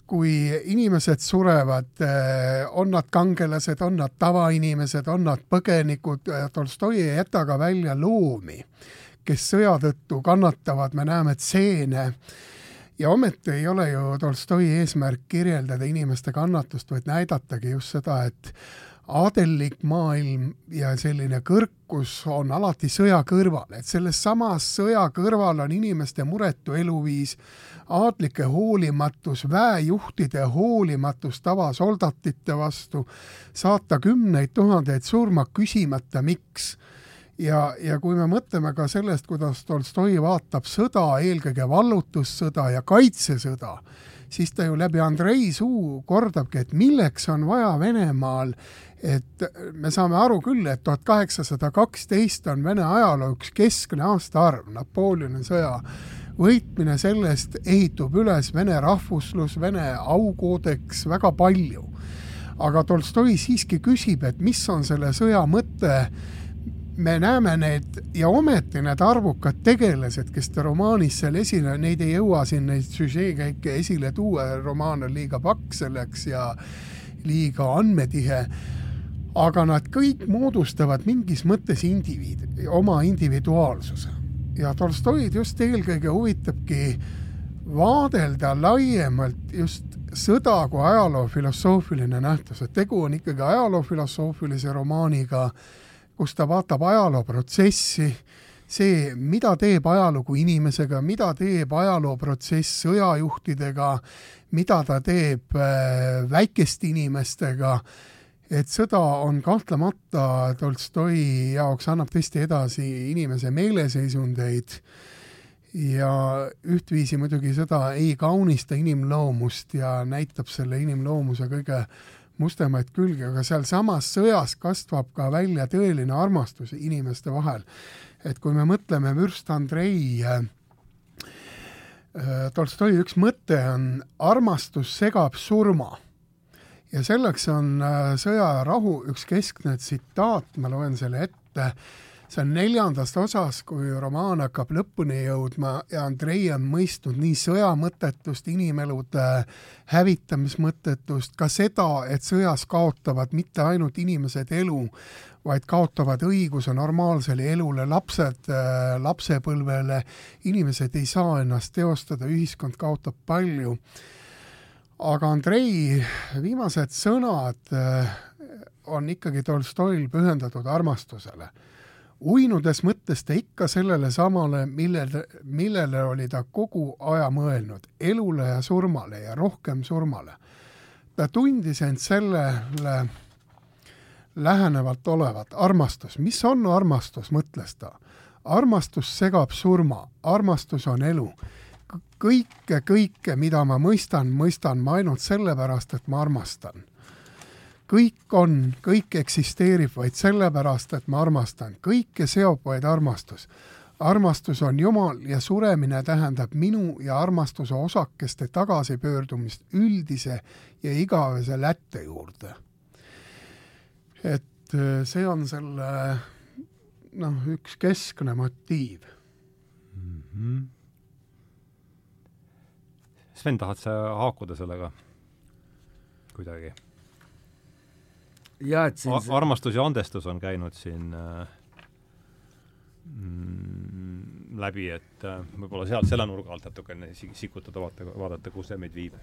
kui inimesed surevad, eh, on nad kangelased, on nad tavainimesed, on nad põgenikud, eh, Tolstoi ei jäta ka välja loomi, kes sõja tõttu kannatavad, me näeme tseene, ja ometi ei ole ju Tolstoi eesmärk kirjeldada inimeste kannatust, vaid näidatagi just seda, et aadellik maailm ja selline kõrkus on alati sõja kõrval, et selles samas sõja kõrval on inimeste muretu eluviis, aadlike hoolimatus, väejuhtide hoolimatus tavasoldatite vastu, saata kümneid tuhandeid surma küsimata, miks. ja, ja kui me mõtleme ka sellest, kuidas Tolstoi vaatab sõda, eelkõige vallutussõda ja kaitsesõda, siis ta ju läbi Andrei suu kordabki, et milleks on vaja Venemaal et me saame aru küll, et tuhat kaheksasada kaksteist on Vene ajaloo üks keskne aastaarv, Napoleoni sõja võitmine sellest ehitub üles vene rahvuslus, vene aukoodeks, väga palju. aga Tolstoi siiski küsib, et mis on selle sõja mõte, me näeme need ja ometi need arvukad tegelased, kes te romaanis seal esile, neid ei jõua siin neid süžeekäike esile tuua, romaan on liiga pakk selleks ja liiga andmetihe, aga nad kõik moodustavad mingis mõttes indiviid, oma individuaalsuse ja Tolstoid just eelkõige huvitabki vaadelda laiemalt just sõda kui ajaloo filosoofiline nähtus, et tegu on ikkagi ajaloo filosoofilise romaaniga, kus ta vaatab ajalooprotsessi, see, mida teeb ajalugu inimesega, mida teeb ajalooprotsess sõjajuhtidega, mida ta teeb äh, väikeste inimestega, et sõda on kahtlemata Tolstoi jaoks, annab tõesti edasi inimese meeleseisundeid ja ühtviisi muidugi sõda ei kaunista inimloomust ja näitab selle inimloomuse kõige mustemaid külgi, aga sealsamas sõjas kasvab ka välja tõeline armastus inimeste vahel. et kui me mõtleme vürst Andrei äh, Tolstoi üks mõte on armastus segab surma. Ja selleks on äh, Sõja ja rahu üks keskne tsitaat, ma loen selle ette see on neljandas osas, kui romaan hakkab lõpuni jõudma ja Andrei on mõistnud nii sõja mõttetust, inimelude hävitamismõttetust, ka seda, et sõjas kaotavad mitte ainult inimesed elu, vaid kaotavad õiguse normaalsele elule, lapsed äh, lapsepõlvele, inimesed ei saa ennast teostada, ühiskond kaotab palju. Aga Andrei viimased sõnad äh, on ikkagi Tolstoil pühendatud armastusele uinudes mõtles ta ikka sellele samale, millele, millele oli ta kogu aja mõelnud, elule ja surmale ja rohkem surmale. ta tundis end sellele lähenevalt olevat, armastus, mis on armastus, mõtles ta. armastus segab surma, armastus on elu. Kõike, kõike, mida ma mõistan, mõistan ma ainult sellepärast, et ma armastan kõik on, kõik eksisteerib vaid sellepärast, et ma armastan, kõike seob vaid armastus. armastus on Jumal ja suremine tähendab minu ja armastuse osakeste tagasipöördumist üldise ja igavese lätte juurde. et äh, see on selle noh, üks keskne motiiv mm. -hmm. Sven, tahad sa haakuda sellega kuidagi? jaa, et siin see... armastus ja andestus on käinud siin äh, mm, läbi, et äh, võib-olla sealt selle nurga alt natukene sikutada, vaata, vaadata, kuhu see meid viib.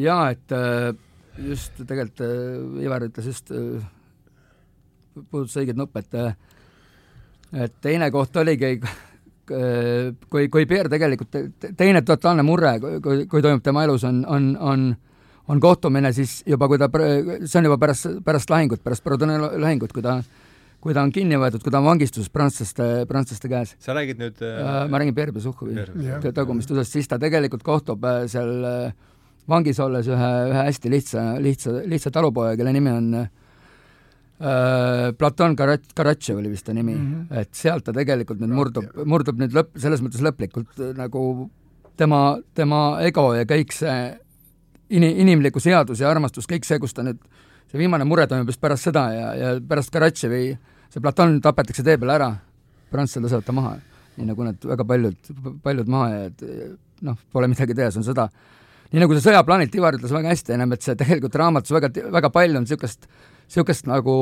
Jaa, et äh, just tegelikult äh, Ivar ütles just äh,, puudutas õiget nuppu, et äh, et teine koht oligi <laughs> kui, kui Pierre tegelikult, teine totaalne murre, kui, kui toimub tema elus, on, on, on on kohtumine siis juba, kui ta, see on juba pärast, pärast lahingut, pärast Brodoni lahingut, kui ta kui ta on kinni võetud, kui ta on vangistuses prantslaste, prantslaste käes. sa räägid nüüd äh, ma räägin Pierre Besuchovi tagumist osast, siis ta tegelikult kohtub äh, seal äh, vangis olles ühe, ühe hästi lihtsa, lihtsa, lihtsa talupoja, kelle nimi on äh, Platon Karat-, Karatšev oli vist ta nimi mm, -hmm. et sealt ta tegelikult nüüd murdub, murdub nüüd lõpp, selles mõttes lõplikult nagu tema, tema ego ja kõik see in-, inimlikku seadus ja armastus, kõik see, kus ta nüüd, see viimane mure toimub just pärast seda ja, ja pärast Karatševi, see Platon tapetakse tee peal ära, prantslased lasevad ta maha. nii nagu need väga paljud, paljud mahajääjad, noh, pole midagi teha, see on sõda. nii nagu see sõjaplaanilt, Ivar ütles väga hästi ennem, et see tegelikult raamatus väga, väga palju on niisugust, niisugust nagu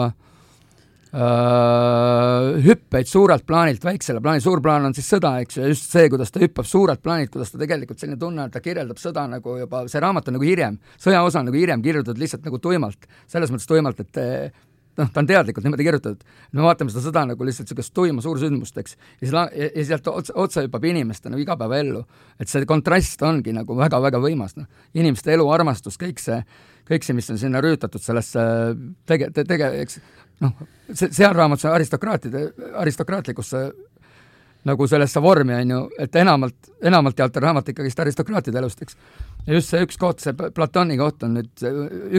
äh, hüppeid suurelt plaanilt väiksele plaanile, suur plaan on siis sõda, eks ju, just see, kuidas ta hüppab suurelt plaanilt, kuidas ta tegelikult selline tunne, et ta kirjeldab sõda nagu juba, see raamat on nagu hiljem, sõjaosa on nagu hiljem kirjutatud lihtsalt nagu tuimalt, selles mõttes tuimalt, et noh, ta on teadlikult niimoodi kirjutatud, me vaatame seda sõda nagu lihtsalt niisugust tuima suursündmust, eks, ja siis ja, ja sealt otsa, otsa hüppab inimeste nagu igapäevaellu. et see kontrast ongi nagu väga-väga võimas, noh. inimeste elu, armastus, kõik see, see, mis on sinna rüütatud sellesse tege-, tege-, eks noh, see, raamatus on aristokraatide, aristokraatlikusse nagu sellesse vormi, on ju, et enamalt, enamalt jaolt on raamat ikkagist aristokraatide elust, eks. ja just see üks koht, see Platoni koht on nüüd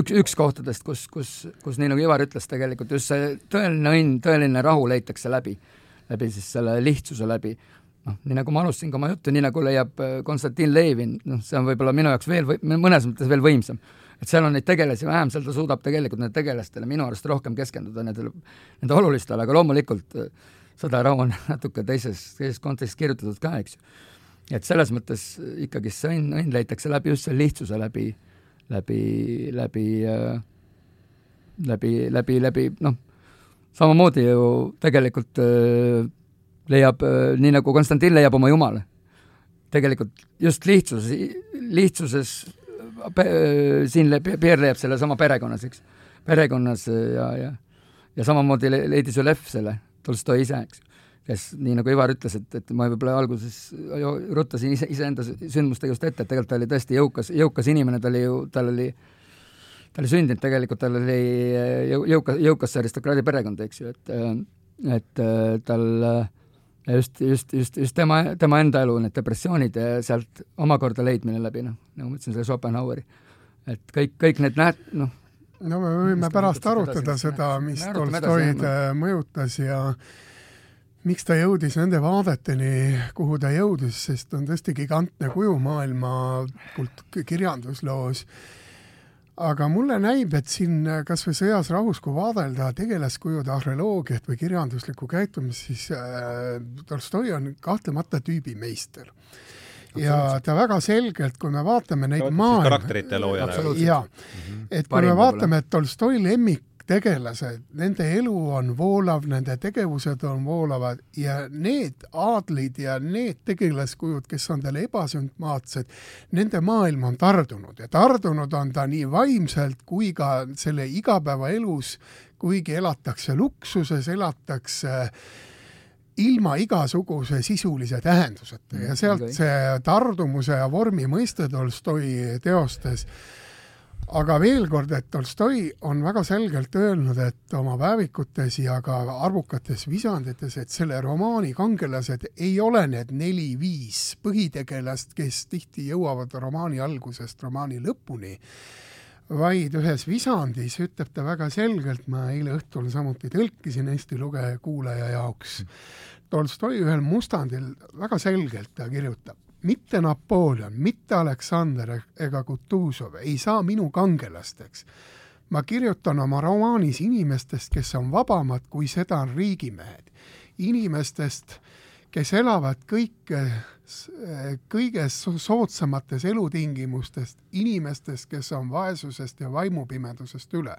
üks, üks kohtadest, kus, kus, kus nii nagu Ivar ütles, tegelikult just see tõeline õnn, tõeline rahu leitakse läbi, läbi siis selle lihtsuse läbi. noh, nii nagu ma alustasin ka oma juttu, nii nagu leiab Konstantin Levin, noh, see on võib-olla minu jaoks veel või mõnes mõttes veel võimsam et seal on neid tegelasi vähem, seal ta suudab tegelikult nendele tegelastele minu arust rohkem keskenduda nendele, nende olulistele, aga loomulikult äh, Sõda ja rahu on <laughs> natuke teises, teises kontekstis kirjutatud ka, eks ju. et selles mõttes ikkagi see õnn, õnn leitakse läbi just selle lihtsuse läbi, läbi, läbi äh,, läbi, läbi, läbi noh, samamoodi ju tegelikult äh, leiab nii nagu Konstantin leiab oma Jumala. tegelikult just lihtsuses, lihtsuses siin Pierre leiab sellesama perekonnas, eks, perekonnas ja, ja ja samamoodi leidis ju Lev selle, Tolstoi ise, eks kes nii nagu Ivar ütles, et, et ma võib-olla alguses ruttasin ise, iseenda sündmustegevust ette, et tegelikult ta oli tõesti jõukas, jõukas inimene, ta oli ju, tal oli, ta oli sündinud tegelikult, tal oli jõu-, jõukas, jõukasse aristokraadi perekond, eks ju, et et tal just, just, just, just tema, tema enda elu, need depressioonid ja sealt omakorda leidmine läbi, noh, nagu ma ütlesin, selle Schopenhaueri. et kõik, kõik need näed, noh, no me võime pärast arutada seda, mis Tolstoid mõjutas ja miks ta jõudis nende vaadeteni, kuhu ta jõudis, sest on tõesti gigantne kuju maailma kult-, kirjandusloos. Aga mulle näib, et siin kas või Sõjas rahus, kui vaadelda tegelaskujude arheoloogiat või kirjanduslikku käitumist, siis äh, Tolstoi on kahtlemata tüübimeister ja ta väga selgelt, kui me vaatame neid maailma karakterite looja. jaa, mhm. et kui me vaatame, et Tolstoi lemmik tegelased, nende elu on voolav, nende tegevused on voolavad ja need aadlid ja need tegelaskujud, kes on talle ebasümpaatsed, nende maailm on tardunud ja tardunud on ta nii vaimselt kui ka selle igapäevaelus, kuigi elatakse luksuses, elatakse ilma igasuguse sisulise tähenduseta ja sealt see tardumuse ja vormi mõiste Tolstoi teostes aga veel kord, et Tolstoi on väga selgelt öelnud, et oma päevikutes ja ka arvukates visandites, et selle romaani kangelased ei ole need neli-viis põhitegelast, kes tihti jõuavad romaani algusest romaani lõpuni, vaid ühes visandis ütleb ta väga selgelt, ma eile õhtul samuti tõlkisin Eesti lugeja, kuulaja jaoks, Tolstoi ühel mustandil väga selgelt ta kirjutab, mitte Napoleon, mitte Aleksander ega Kutuzov ei saa minu kangelasteks. ma kirjutan oma romaanis inimestest, kes on vabamad, kui seda on riigimehed. inimestest, kes elavad kõike, kõige soodsamates elutingimustest, inimestest, kes on vaesusest ja vaimupimedusest üle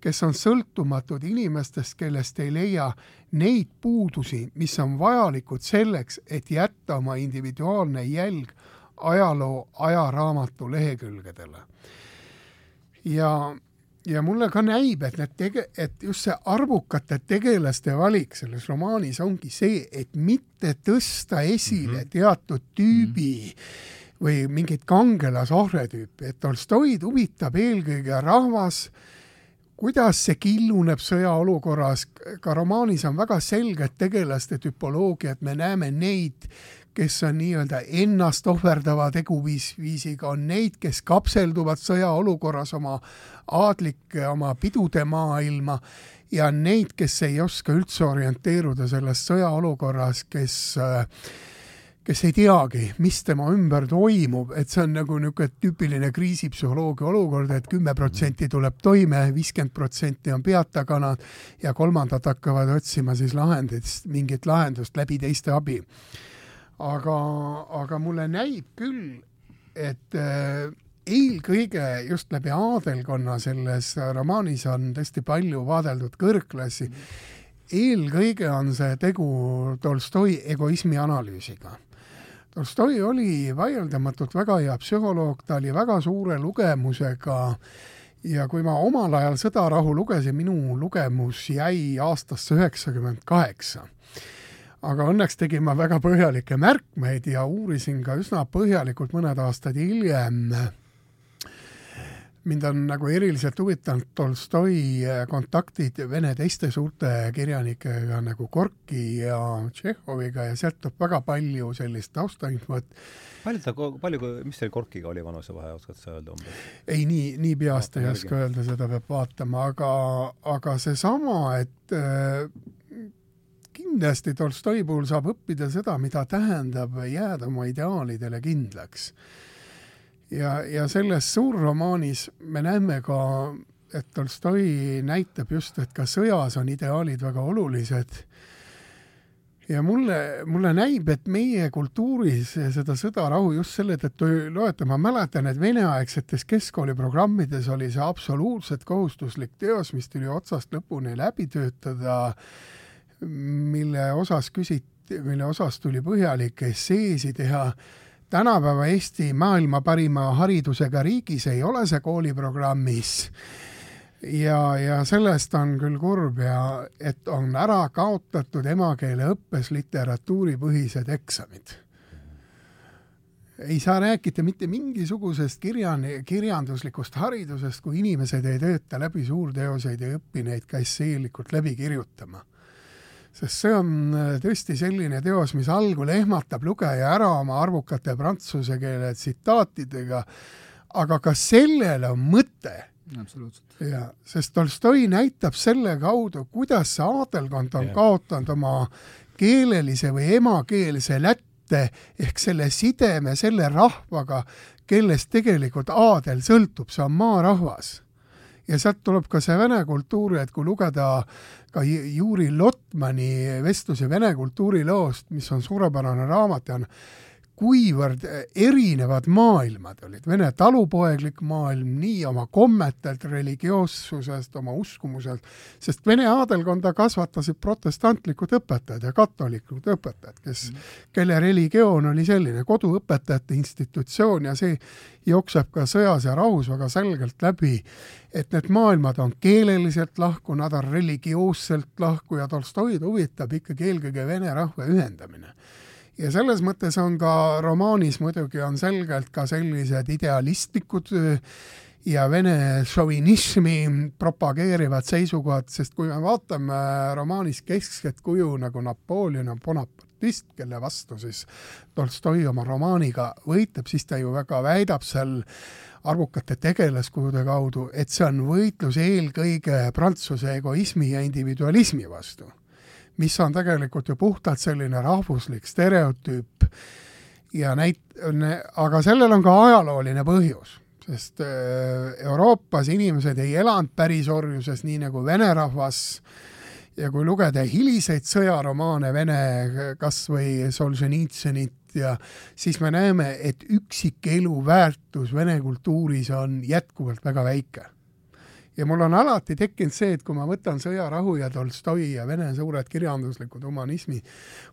kes on sõltumatud inimestest, kellest ei leia neid puudusi, mis on vajalikud selleks, et jätta oma individuaalne jälg ajaloo ajaraamatu lehekülgedele. ja, ja mulle ka näib, et need tege-, et just see arvukate tegelaste valik selles romaanis ongi see, et mitte tõsta esile mm -hmm. teatud tüübi mm -hmm. või mingit kangelase ohvretüüpi, et Tolstoid huvitab eelkõige rahvas, kuidas see killuneb sõjaolukorras, ka romaanis on väga selged tegelaste tüpoloogiad, me näeme neid, kes on nii-öelda ennast ohverdava teguviisiga, on neid, kes kapselduvad sõjaolukorras oma aadlike, oma pidude maailma ja neid, kes ei oska üldse orienteeruda selles sõjaolukorras, kes äh, kes ei teagi, mis tema ümber toimub, et see on nagu niisugune tüüpiline kriisipsühholoogia olukord, et kümme protsenti tuleb toime, viiskümmend protsenti on peatakana ja kolmandad hakkavad otsima siis lahendit, mingit lahendust läbi teiste abi. aga, aga mulle näib küll, et äh, eelkõige just läbi aadelkonna selles romaanis on tõesti palju vaadeldud kõrgklassi, eelkõige on see tegu Tolstoi egoismi analüüsiga Tolstoi oli vaieldamatult väga hea psühholoog, ta oli väga suure lugemusega ja kui ma omal ajal Sõdarahu lugesin, minu lugemus jäi aastasse üheksakümmend kaheksa. aga õnneks tegin ma väga põhjalikke märkmeid ja uurisin ka üsna põhjalikult mõned aastad hiljem mind on nagu eriliselt huvitanud Tolstoi äh, kontaktid Vene teiste suurte kirjanikega nagu Gorki ja Tšehhoviga ja sealt tuleb väga palju sellist taustainfot. palju ta, palju, mis teil Gorkiga oli vanusevahe, oskad sa öelda umbes? ei, nii, nii peast no, ei oska öelda, seda peab vaatama, aga, aga seesama, et äh, kindlasti Tolstoi puhul saab õppida seda, mida tähendab jääda oma ideaalidele kindlaks ja, ja selles suurromaanis me näeme ka, et Tolstoi näitab just, et ka sõjas on ideaalid väga olulised. ja mulle, mulle näib, et meie kultuuris seda sõda-rahu just selle tõttu loeta, ma mäletan, et veneaegsetes keskkooliprogrammides oli see absoluutselt kohustuslik teos, mis tuli otsast lõpuni läbi töötada, mille osas küsiti, mille osas tuli põhjalik esseesi teha tänapäeva Eesti maailma parima haridusega riigis ei ole see kooliprogrammis. ja, ja sellest on küll kurb ja et on ära kaotatud emakeele õppes literatuuripõhised eksamid ei saa rääkida mitte mingisugusest kirjan-, kirjanduslikust haridusest, kui inimesed ei tööta läbi suurteoseid ja õpi neid ka esseelikult läbi kirjutama. Sest see on äh, tõesti selline teos, mis algul ehmatab lugeja ära oma arvukate prantsuse keele tsitaatidega, aga ka sellel on mõte absoluutselt. ja, sest Tolstoi näitab selle kaudu, kuidas see aadelkond on ja. kaotanud oma keelelise või emakeelse lätte ehk selle sideme selle rahvaga, kellest tegelikult aadel sõltub, see on maarahvas. ja sealt tuleb ka see vene kultuur, et kui lugeda ka Juri Lotmani vestlusi vene kultuuriloost, mis on suurepärane raamat ja on kuivõrd erinevad maailmad olid, Vene talupoeglik maailm nii oma kommetelt, religioossusest, oma uskumuselt, sest Vene aadelkonda kasvatasid protestantlikud õpetajad ja katolikud õpetajad, kes mm., kelle religioon oli selline koduõpetajate institutsioon ja see jookseb ka sõjas ja rahus väga selgelt läbi, et need maailmad on keeleliselt lahku, nad on religioosselt lahku ja Tolstoid huvitab ikkagi eelkõige vene rahva ühendamine ja selles mõttes on ka romaanis muidugi on selgelt ka sellised idealistlikud äh, ja vene šovinismi propageerivad seisukohad, sest kui me vaatame romaanis keskset kuju nagu Napoleon on bonapardist, kelle vastu siis Tolstoi oma romaaniga võitleb, siis ta ju väga väidab seal arvukate tegelaskujude kaudu, et see on võitlus eelkõige Prantsuse egoismi ja individualismi vastu mis on tegelikult ju puhtalt selline rahvuslik stereotüüp ja näit-, aga sellel on ka ajalooline põhjus, sest äh, Euroopas inimesed ei elanud pärisorjuses, nii nagu vene rahvas, ja kui lugeda hiliseid sõjaromaane Vene, kas või Solženitsõnit ja siis me näeme, et üksikelu väärtus vene kultuuris on jätkuvalt väga väike ja mul on alati tekkinud see, et kui ma võtan Sõjarahu ja Tolstoi ja Vene suured kirjanduslikud humanismi,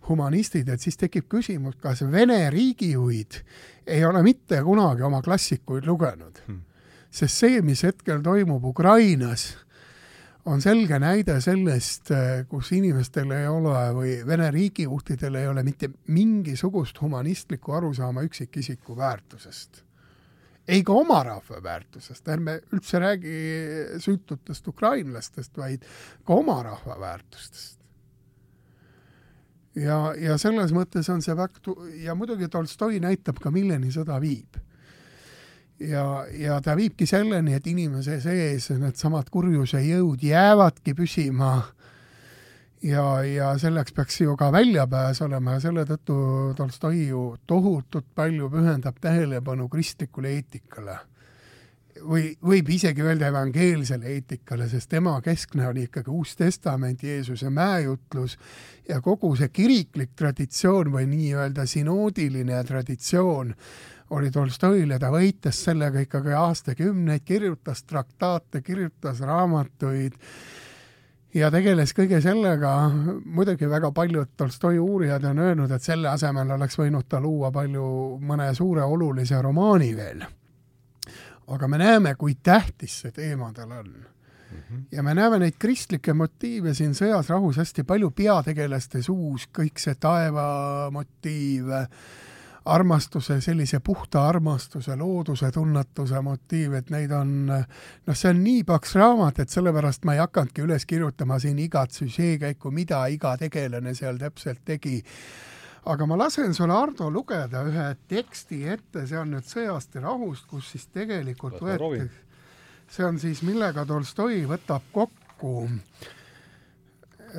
humanistid, et siis tekib küsimus, kas Vene riigijuhid ei ole mitte kunagi oma klassikuid lugenud. Hmm.. sest see, mis hetkel toimub Ukrainas, on selge näide sellest, kus inimestel ei ole või Vene riigijuhtidel ei ole mitte mingisugust humanistlikku arusaama üksikisiku väärtusest ei ka oma rahva väärtusest, ärme üldse räägi süütutest ukrainlastest, vaid ka oma rahva väärtustest. ja, ja selles mõttes on see väga, ja muidugi Tolstoi näitab ka, milleni sõda viib. ja, ja ta viibki selleni, et inimese sees needsamad kurjuse jõud jäävadki püsima ja, ja selleks peaks ju ka väljapääs olema ja selle tõttu Tolstoi ju tohutult palju pühendab tähelepanu kristlikule eetikale. või võib isegi öelda evangeelsele eetikale, sest tema keskne oli ikkagi Uus Testament, Jeesuse mäejutlus ja kogu see kiriklik traditsioon või nii-öelda sinoodiline traditsioon oli Tolstoil ja ta võitles sellega ikkagi aastakümneid, kirjutas traktaate, kirjutas raamatuid ja tegeles kõige sellega, muidugi väga paljud Tolstoi uurijad on öelnud, et selle asemel oleks võinud ta luua palju mõne suure olulise romaani veel. aga me näeme, kui tähtis see teema tal on mm. -hmm. ja me näeme neid kristlikke motiive siin Sõjas rahus hästi palju peategelaste suus, kõik see taeva motiiv, armastuse, sellise puhta armastuse, looduse tunnetuse motiiv, et neid on, noh, see on nii paks raamat, et sellepärast ma ei hakanudki üles kirjutama siin igat süžeekäiku, mida iga tegelane seal täpselt tegi. aga ma lasen sulle, Ardo, lugeda ühe teksti ette, see on nüüd Sõjast ja rahust, kus siis tegelikult võeti, see on siis, millega Tolstoi võtab kokku äh,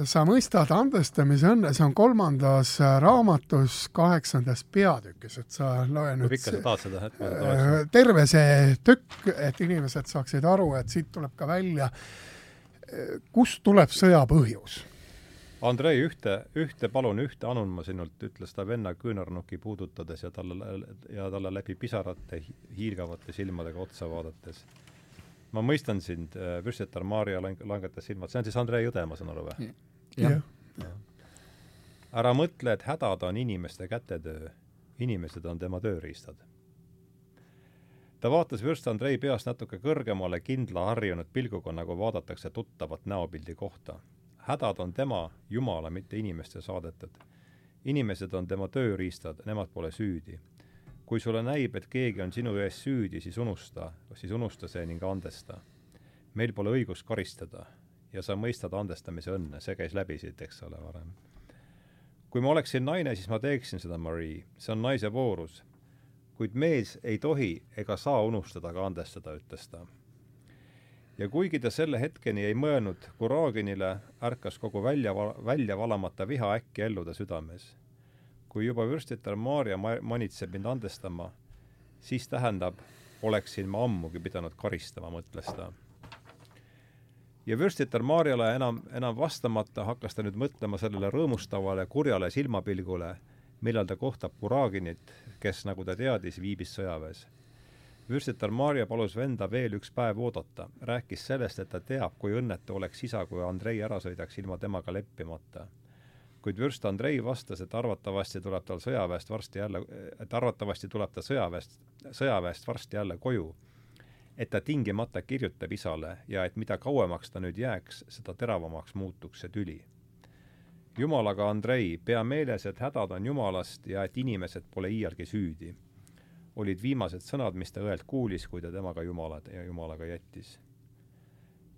sa mõistad andestamise õnne, see on kolmandas äh, raamatus kaheksandas peatükis, et sa loe nüüd kui pikka sa tahad seda hetke? Äh, terve see tükk, et inimesed saaksid aru, et siit tuleb ka välja, äh, kust tuleb sõja põhjus. Andrei, ühte, ühte, palun ühte anun ma sinult, ütles ta venna küünarnuki puudutades ja talle, ja talle läbi pisarate hiilgavate silmadega otsa vaadates ma mõistan sind, Püssetar Maarja lang-, langetas silmad, see on siis Andrei Jõde, ma saan aru või? jah ja. ära mõtle, et hädad on inimeste kätetöö, inimesed on tema tööriistad. ta vaatas vürst Andrei peast natuke kõrgemale kindla harjunud pilguga, nagu vaadatakse tuttavat näopildi kohta. hädad on tema, Jumala, mitte inimeste saadetud. inimesed on tema tööriistad, nemad pole süüdi. Kui sulle näib, et keegi on sinu ees süüdi, siis unusta, siis unusta see ning andesta. meil pole õigust karistada ja sa mõistad andestamise õnne, see käis läbi siit, eks ole, varem. kui ma oleksin naine, siis ma teeksin seda, Marie, see on naise voorus kuid mees ei tohi ega saa unustada ka andestada, ütles ta. ja kuigi ta selle hetkeni ei mõelnud Kuraginile, ärkas kogu välja, välja valamata viha äkki ellu ta südames. Kui juba vürstitar Maarja ma-, manitseb mind andestama, siis tähendab, oleksin ma ammugi pidanud karistama, mõtles ta. ja vürstitar Maarjale enam, enam vastamata hakkas ta nüüd mõtlema sellele rõõmustavale kurjale silmapilgule, millal ta kohtab Kuraginit, kes, nagu ta teadis, viibis sõjaväes. vürstitar Maarja palus venda veel üks päev oodata, rääkis sellest, et ta teab, kui õnnetu oleks isa, kui Andrei ära sõidaks ilma temaga leppimata. Kuid vürst Andrei vastas, et arvatavasti tuleb tal sõjaväest varsti jälle, et arvatavasti tuleb ta sõjaväest, sõjaväest varsti jälle koju et ta tingimata kirjutab isale ja et mida kauemaks ta nüüd jääks, seda teravamaks muutuks see tüli Jumalaga, Andrei, pea meeles, et hädad on Jumalast ja et inimesed pole iialgi süüdi. olid viimased sõnad, mis ta õelt kuulis, kui ta temaga Jumalad ja Jumalaga jättis.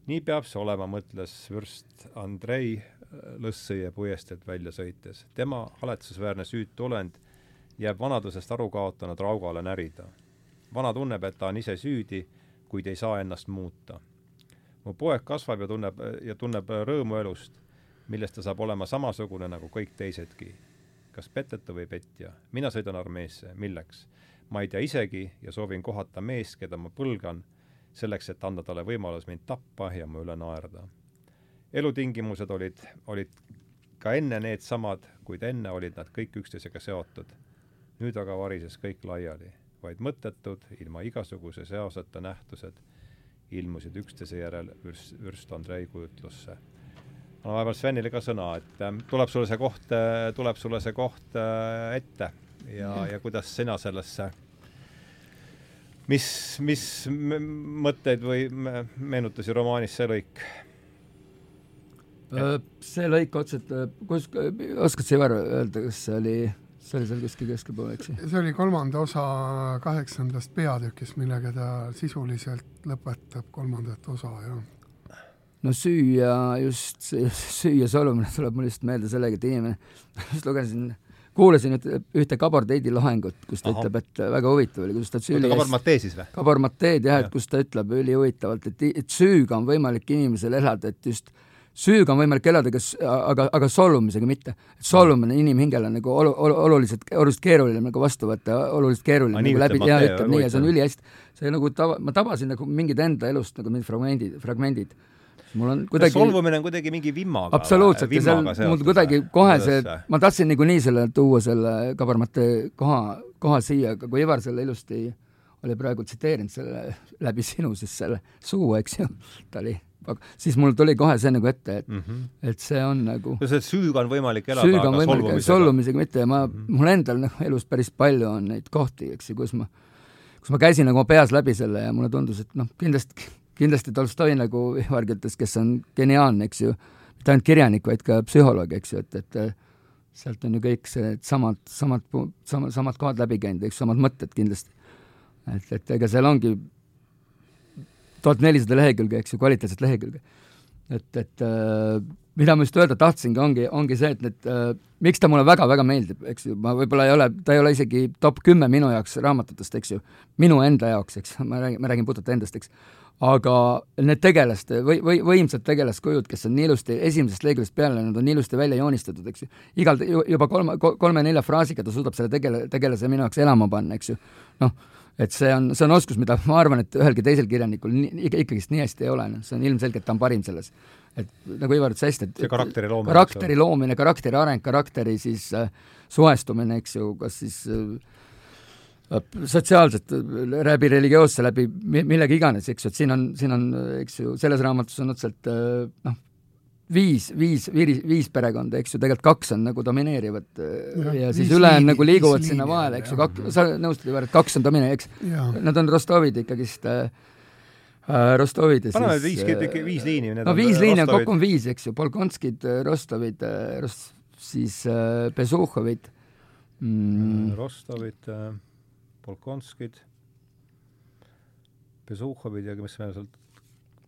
nii peab see olema, mõtles vürst Andrei lõsssõie puiesteelt välja sõites. tema haletsusväärne süütu olend jääb vanadusest aru kaotanud raugale närida. vana tunneb, et ta on ise süüdi, kuid ei saa ennast muuta. mu poeg kasvab ja tunneb ja tunneb rõõmu elust milles ta saab olema samasugune nagu kõik teisedki. kas peteta või petja, mina sõidan armeesse, milleks? ma ei tea isegi ja soovin kohata meest, keda ma põlgan, selleks, et anda talle võimalus mind tappa ja mu üle naerda. Elutingimused olid, olid ka enne needsamad, kuid enne olid nad kõik üksteisega seotud. nüüd aga varises kõik laiali, vaid mõttetud, ilma igasuguse seoseta nähtused ilmusid üksteise järel vürst, vürst Andrei kujutlusse annan vahepeal Svenile ka sõna, et äh, tuleb sulle see koht, äh, tuleb sulle see koht äh, ette ja, ja kuidas sina sellesse, mis, mis mõtteid või meenutusi romaanis see lõik? See lõik otseselt, kus, oskad sa, Ivar, öelda, kas see oli, see oli seal kuskil keskelpool, eks see oli kolmanda osa kaheksandast peatükist, millega ta sisuliselt lõpetab kolmandat osa, jah no süüa just, süüa solvumine tuleb mulle just meelde sellega, et inimene, <laughs> just lugesin, kuulasin ühte, ühte Gabor Teidi loengut, kus ta Aha. ütleb, et väga huvitav oli, kus ta üli Gabor Matee siis või? Gabor Mateed jah ja., et kus ta ütleb ülihuvitavalt, et, et süüga on võimalik inimesel elada, et just süüga on võimalik elada, kas, aga, aga solvumisega mitte. solvumine inimhingele on nagu olu, olu, oluliselt, oluliselt keeruline nagu vastu võtta, oluliselt keeruline nagu läbi, ja ütleb nii ja see on ülihästi. see nagu tava, ma tabasin nagu mingid enda elust nagu mingid fragmendid, fragmendid mul on kuidagi solvumine on kuidagi mingi vimmaga absoluutselt, ja see on mul kuidagi kohe see, ma tahtsin niikuinii selle tuua, selle kabarmate koha, koha siia, aga kui Ivar selle ilusti oli praegu tsiteerinud selle läbi sinu siis selle suu, eks ju, ta oli siis mul tuli kohe see nagu ette, et mm, -hmm. et see on nagu no see süüga on võimalik elada, on võimalik elada, solvumisega mitte ja ma mm, -hmm. mul endal noh, elus päris palju on neid kohti, eks ju, kus ma, kus ma käisin nagu peas läbi selle ja mulle tundus, et noh, kindlasti kindlasti Tolstoi nagu Ivargi ütles, kes on geniaalne, eks ju, mitte ainult kirjanik, vaid ka psühholoog, eks ju, et, et sealt on ju kõik see samad, samad, samad, samad kohad läbi käinud, eks, samad mõtted kindlasti. et, et ega seal ongi tuhat nelisada lehekülge, eks ju, kvaliteetset lehekülge. et, et äh, mida ma just öelda tahtsingi, ongi, ongi see, et need äh,, miks ta mulle väga-väga meeldib, eks ju, ma võib-olla ei ole, ta ei ole isegi top kümme minu jaoks raamatutest, eks ju, minu enda jaoks, eks, ma räägin, ma räägin puhtalt endast, eks aga need tegelaste või, või võimsad tegelaskujud, kes on nii ilusti esimesest leheküljest peale, nad on ilusti välja joonistatud, eks ju. igal, juba kolme, kolme-nelja fraasiga ta suudab selle tegele, tegelase minu jaoks elama panna, eks ju. noh, et see on, see on oskus, mida ma arvan, et ühelgi teisel kirjanikul nii, ikkagist nii hästi ei ole, noh, see on ilmselgelt, ta on parim selles. et nagu Ivar ütles hästi, et see karakteri loomine, karakteri loomine, karakteri areng, karakteri siis äh, suhestumine, eks ju, kas siis äh, sotsiaalselt, läbi religioosse, läbi millega iganes, eks ju, et siin on, siin on, eks ju, selles raamatus on otseselt noh, viis, viis, viis, viis perekonda, eks ju, tegelikult kaks on nagu domineerivad ja, ja siis ülejäänud nagu liiguvad sinna vahele, eks ju, kak-, sa nõustud ju, et kaks on domineeriv, eks? Nad on Rostovid ikkagist äh,, äh, Rostovid ja paneme siis viis, äh, viis liini. no viis liini on, kokku on viis, eks ju, Polkonskid, Rostovid, Rost-, siis äh, Besuhovid mm,, Rostovid, Polkonskid, Besuhovid ja mis veel sealt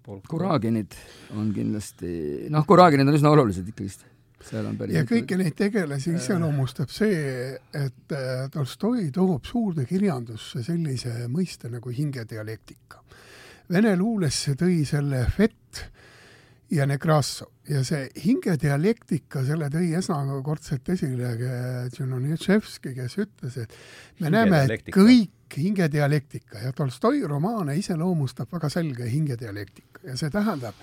Polk- Kuraginid on kindlasti, noh, Kuraginid on üsna olulised ikkagist, seal on päris ja kõiki neid tegelasi iseloomustab see, et äh, Tolstoi toob suurde kirjandusse sellise mõiste nagu hingedialektika. Vene luulesse tõi selle Fett ja Nekrassov ja see hingedialektika, selle tõi esmakordselt esile Tšernonitševski, kes ütles, et me näeme, et Hingedialektika. Kõik hingedialektika ja Tolstoi romaane iseloomustab väga selge hingedialektika ja see tähendab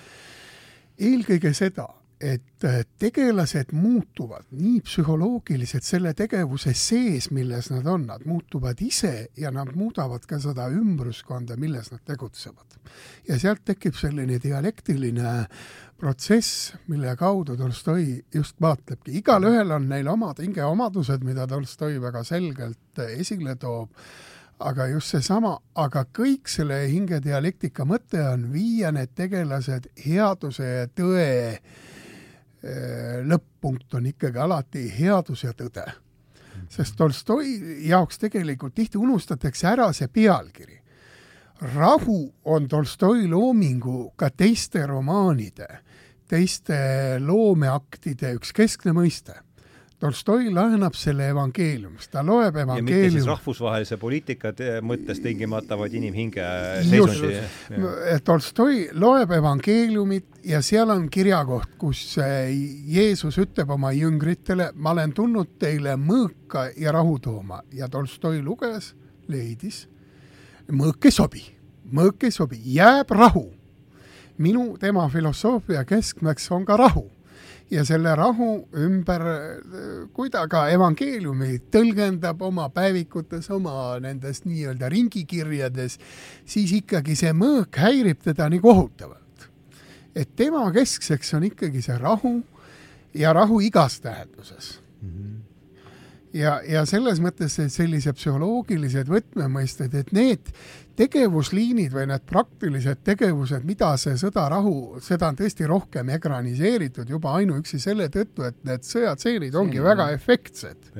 eelkõige seda, et äh, tegelased muutuvad nii psühholoogiliselt selle tegevuse sees, milles nad on, nad muutuvad ise ja nad muudavad ka seda ümbruskonda, milles nad tegutsevad. ja sealt tekib selline dialektiline protsess, mille kaudu Tolstoi just vaatlebki, igalühel on neil omad hingeomadused, mida Tolstoi väga selgelt esile toob aga just seesama, aga kõik selle hingedialektika mõte on viia need tegelased headuse ja tõe eh, lõpp-punkt on ikkagi alati headus ja tõde. sest Tolstoi jaoks tegelikult tihti unustatakse ära see pealkiri. rahu on Tolstoi loomingu ka teiste romaanide, teiste loomeaktide üks keskne mõiste. Tolstoi laenab selle evangeeliumist, ta loeb ja mitte siis evangeeliumi rahvusvahelise poliitika te- mõttes tingimata, vaid inimhinge seisundi. Tolstoi loeb evangeeliumit ja seal on kirjakoht, kus äh, Jeesus ütleb oma jüngritele, ma olen tulnud teile mõõka ja rahu tooma ja Tolstoi luges, leidis, mõõk ei sobi, mõõk ei sobi, jääb rahu. minu, tema filosoofia keskmeks on ka rahu ja selle rahu ümber, kui ta ka evangeeliumi tõlgendab oma päevikutes, oma nendes nii-öelda ringikirjades, siis ikkagi see mõõk häirib teda nii kohutavalt. et tema keskseks on ikkagi see rahu ja rahu igas tähenduses ja, ja selles mõttes sellised psühholoogilised võtmemõisted, et need tegevusliinid või need praktilised tegevused, mida see sõda-rahu, seda on tõesti rohkem ekraniseeritud juba ainuüksi selle tõttu, et need sõjatseenid ongi Stseenid, väga jah. efektsed.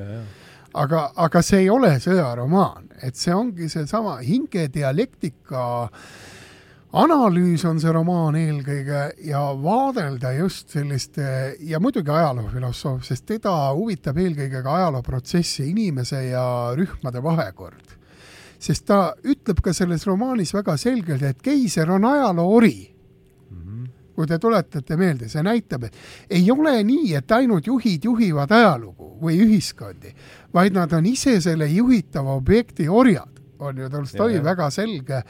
aga, aga see ei ole sõjaromaan, et see ongi seesama hingedialektika analüüs on see romaan eelkõige ja vaadelda just selliste ja muidugi ajaloofilosoof, sest teda huvitab eelkõige ka ajalooprotsessi, inimese ja rühmade vahekord. sest ta ütleb ka selles romaanis väga selgelt, et keiser on ajaloo ori kui te tuletate meelde, see näitab, et ei ole nii, et ainult juhid juhivad ajalugu või ühiskondi, vaid nad on ise selle juhitava objekti orjad, on ju Tolstoi väga selge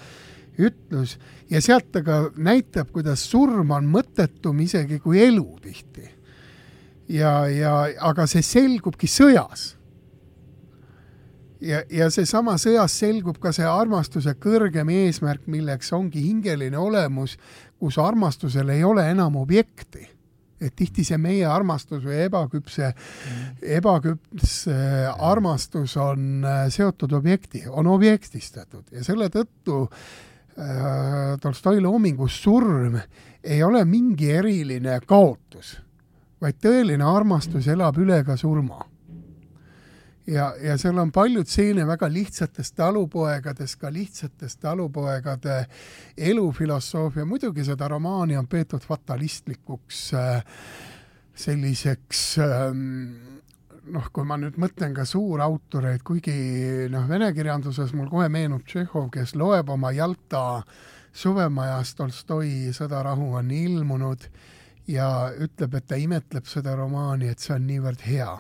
ütlus ja sealt ta ka näitab, kuidas surm on mõttetum isegi kui elu tihti. ja, ja aga see selgubki sõjas ja, ja seesama sõjas selgub ka see armastuse kõrgem eesmärk, milleks ongi hingeline olemus, kus armastusel ei ole enam objekti. et tihti see meie armastus või ebaküpse, ebaküps armastus on äh, seotud objekti, on objektistatud ja selle tõttu äh, Tolstoi loomingus surm ei ole mingi eriline kaotus, vaid tõeline armastus elab üle ka surma. Ja, ja seal on palju stseene väga lihtsatest talupoegadest, ka lihtsatest talupoegade elufilosoofia, muidugi seda romaani on peetud fatalistlikuks äh, selliseks ähm, noh, kui ma nüüd mõtlen ka suurautoreid, kuigi noh, vene kirjanduses mul kohe meenub Tšehhov, kes loeb oma Jalta suvemajas Tolstoi Sõda-rahu on ilmunud ja ütleb, et ta imetleb seda romaani, et see on niivõrd hea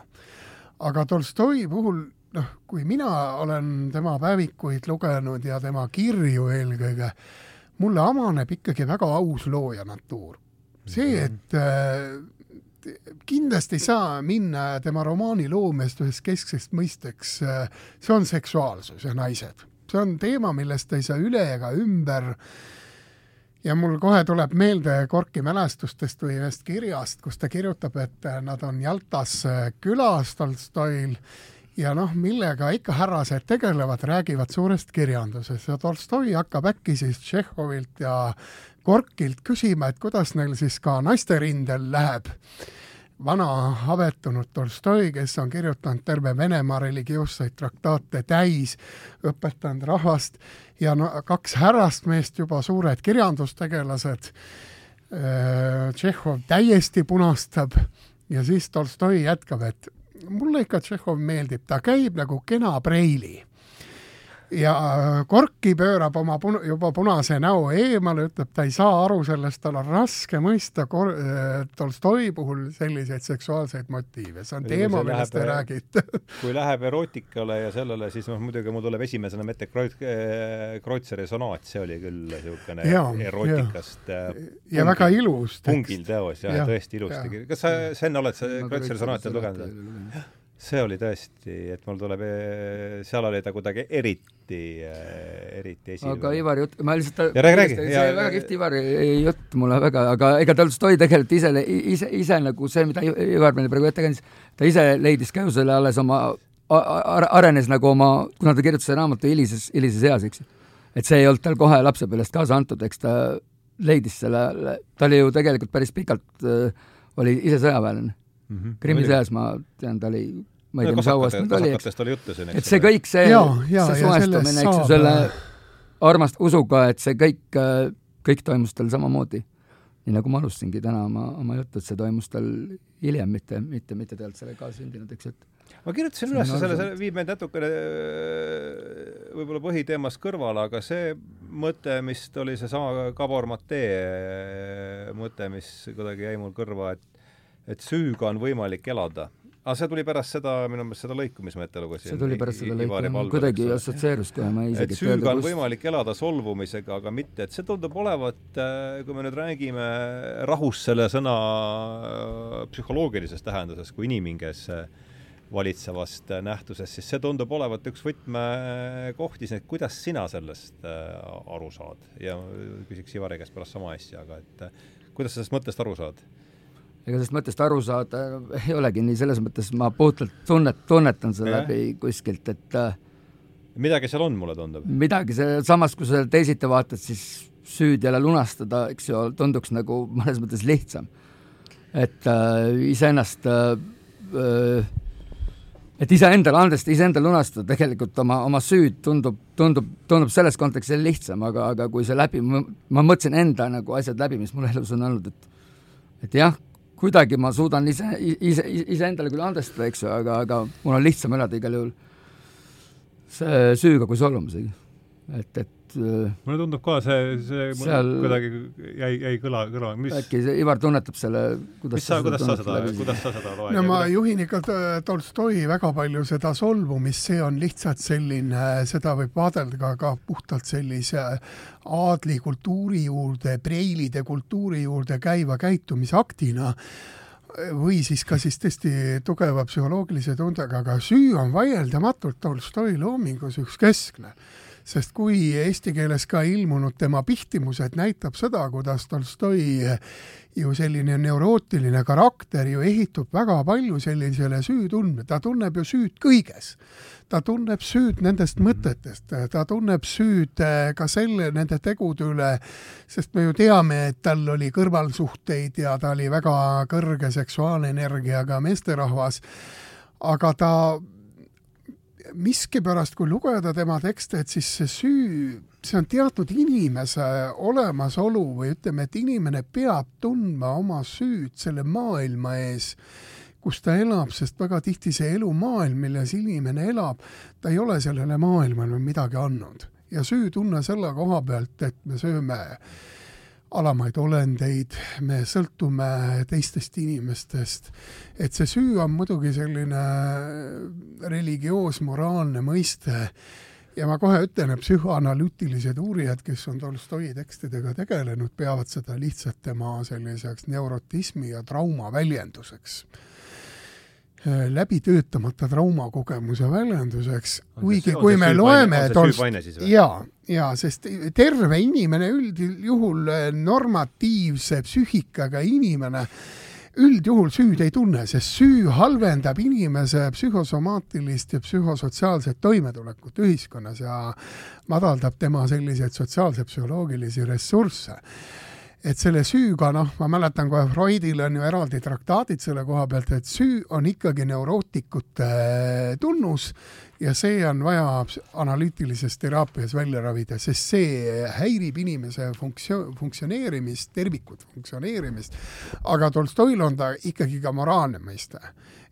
aga Tolstoi puhul noh, kui mina olen tema päevikuid lugenud ja tema kirju eelkõige, mulle avaneb ikkagi väga aus looja natuur. see, et äh, kindlasti ei saa minna tema romaani loomest ühest keskseks mõisteks äh,, see on seksuaalsus ja naised. see on teema, millest ei saa üle ega ümber ja mul kohe tuleb meelde Gorki mälestustest või ühest kirjast, kus ta kirjutab, et nad on Jaltas külas Tolstoil ja noh, millega ikka härrased tegelevad, räägivad suurest kirjandusest ja Tolstoi hakkab äkki siis Tšehhovilt ja Gorkilt küsima, et kuidas neil siis ka naisterindel läheb. Vana avetunud Tolstoi, kes on kirjutanud terve Venemaa religioosseid traktaate täis, õpetanud rahvast ja no kaks härrast meest, juba suured kirjandustegelased, äh, Tšehhov täiesti punastab ja siis Tolstoi jätkab, et mulle ikka Tšehhov meeldib, ta käib nagu kena preili ja Gorki pöörab oma pun-, juba punase näo eemale, ütleb, ta ei saa aru sellest, tal on raske mõista Kor-, äh, Tolstoi puhul selliseid seksuaalseid motiive, see on või teema, millest te räägite. <laughs> kui läheb erootikale ja sellele, siis noh, muidugi mul tuleb esimesena Kreut-, äh, Kreutzeri sonaat, see oli küll niisugune erootikast ja, äh, ja väga ilus pungil teos, jah ja,, tõesti ilusti. kas sa, Sven, oled sa Kreutzeri sonaati lugenud? See oli tõesti, et mul tuleb, seal oli ta kuidagi eriti, eriti esile. aga Ivari jutt, ma lihtsalt ja räägi, räägi. see oli väga kihvt Ivari jutt mulle väga, aga ega Tolstoi tegelikult ise, ise, ise nagu see, mida Ivar meile praegu ette kandis, ta ise leidis ka ju selle alles oma, arenes nagu oma, kuna ta kirjutas selle raamatu hilises, hilises eas, eks ju. et see ei olnud tal kohe lapsepõlvest kaasa antud, eks ta leidis selle, ta oli ju tegelikult päris pikalt äh, oli ise sõjaväelane mm -hmm. Krimmi sõjas ma tean, ta oli ma ei tea, mis hauast nüüd oli, eks. et see kõik, see, see suhestumine, eks ju, selle armast usuga, et see kõik, kõik toimus tal samamoodi. nii nagu ma alustasingi täna oma, oma juttu, et see toimus tal hiljem, mitte, mitte, mitte tegelikult selle kaasündinud, eks, et ma kirjutasin üles selle, see viib meid natukene võib-olla põhiteemast kõrvale, aga see mõte, mis oli seesama Gabor Matee mõte, mis kuidagi jäi mul kõrva, et et süüga on võimalik elada. Aga see tuli pärast seda, minu meelest seda lõiku, mis ma ette lugesin. see tuli pärast seda lõiku, kuidagi assotsieerus kohe, ma isegi et süüga on võimalik elada solvumisega, aga mitte, et see tundub olevat, äh, kui me nüüd räägime rahust selle sõna äh, psühholoogilises tähenduses kui inimhinges valitsevast äh, nähtusest, siis see tundub olevat üks võtmekohti, et kuidas sina sellest aru saad ja küsiks Ivari käest pärast sama asja, aga et kuidas sa sellest mõttest aru saad? Ega sellest mõttest aru saada <laughs> ei olegi nii, selles mõttes ma puhtalt tunnet, tunnetan seda läbi kuskilt, et äh, midagi seal on, mulle tundub. midagi seal, samas kui sa teisiti vaatad, siis süüd jälle lunastada, eks ju, tunduks nagu mõnes mõttes lihtsam. et äh, iseennast äh, äh et iseendale andestada, iseendale lunastada tegelikult oma, oma süüd tundub, tundub, tundub selles kontekstis lihtsam, aga, aga kui see läbi, ma mõtlesin enda nagu asjad läbi, mis mul elus on olnud, et et jah, kuidagi ma suudan ise, ise, iseendale küll andestada, eks ju, aga, aga mul on lihtsam elada igal juhul see süüga kui solvumisega. et, et et mulle tundub ka see, see seal... kuidagi jäi, jäi kõla, kõla, mis äkki see Ivar tunnetab selle, kuidas sa, kuidas sa seda, kuidas sa seda loed? no ma juhin ikka Tolstoi väga palju seda solvumist, see on lihtsalt selline, seda võib vaadelda ka, ka puhtalt sellise aadlikultuuri juurde, preilide kultuuri juurde käiva käitumisaktina või siis ka siis tõesti tugeva psühholoogilise tundega, aga süü on vaieldamatult Tolstoi loomingus üks keskne sest kui eesti keeles ka ilmunud tema pihtimused näitab seda, kuidas Tolstoi ju selline neurootiline karakter ju ehitub väga palju sellisele süütundme, ta tunneb ju süüd kõiges. ta tunneb süüd nendest mõtetest, ta tunneb süüd eh, ka selle, nende tegude üle, sest me ju teame, et tal oli kõrvalsuhteid ja ta oli väga kõrge seksuaalenergiaga meesterahvas, aga ta miskipärast, kui lugeda tema tekste, et siis see süü, see on teatud inimese olemasolu või ütleme, et inimene peab tundma oma süüd selle maailma ees, kus ta elab, sest väga tihti see elumaailm, milles inimene elab, ta ei ole sellele maailmale midagi andnud. ja süütunne selle koha pealt, et me sööme alamaid olendeid, me sõltume teistest inimestest. et see süü on muidugi selline religioosmoraalne mõiste ja ma kohe ütlen, et psühhoanalüütilised uurijad, kes on Tolstoi tekstidega tegelenud, peavad seda lihtsalt tema selliseks neurotismi ja trauma väljenduseks äh, läbi töötamata traumakogemuse väljenduseks, kuigi kui me loeme Tolst-, jaa, jaa, sest terve inimene üldjuhul normatiivse psüühikaga inimene üldjuhul süüd ei tunne, sest süü halvendab inimese psühhosomaatilist ja psühhosotsiaalset toimetulekut ühiskonnas ja madaldab tema selliseid sotsiaalse-psühholoogilisi ressursse et selle süüga, noh, ma mäletan kohe Freudil on ju eraldi traktaadid selle koha pealt, et süü on ikkagi neurootikute tunnus ja see on vaja analüütilises teraapias välja ravida, sest see häirib inimese funktsioon, funktsioneerimist, tervikut funktsioneerimist. aga Tolstoil on ta ikkagi ka moraalne mõiste.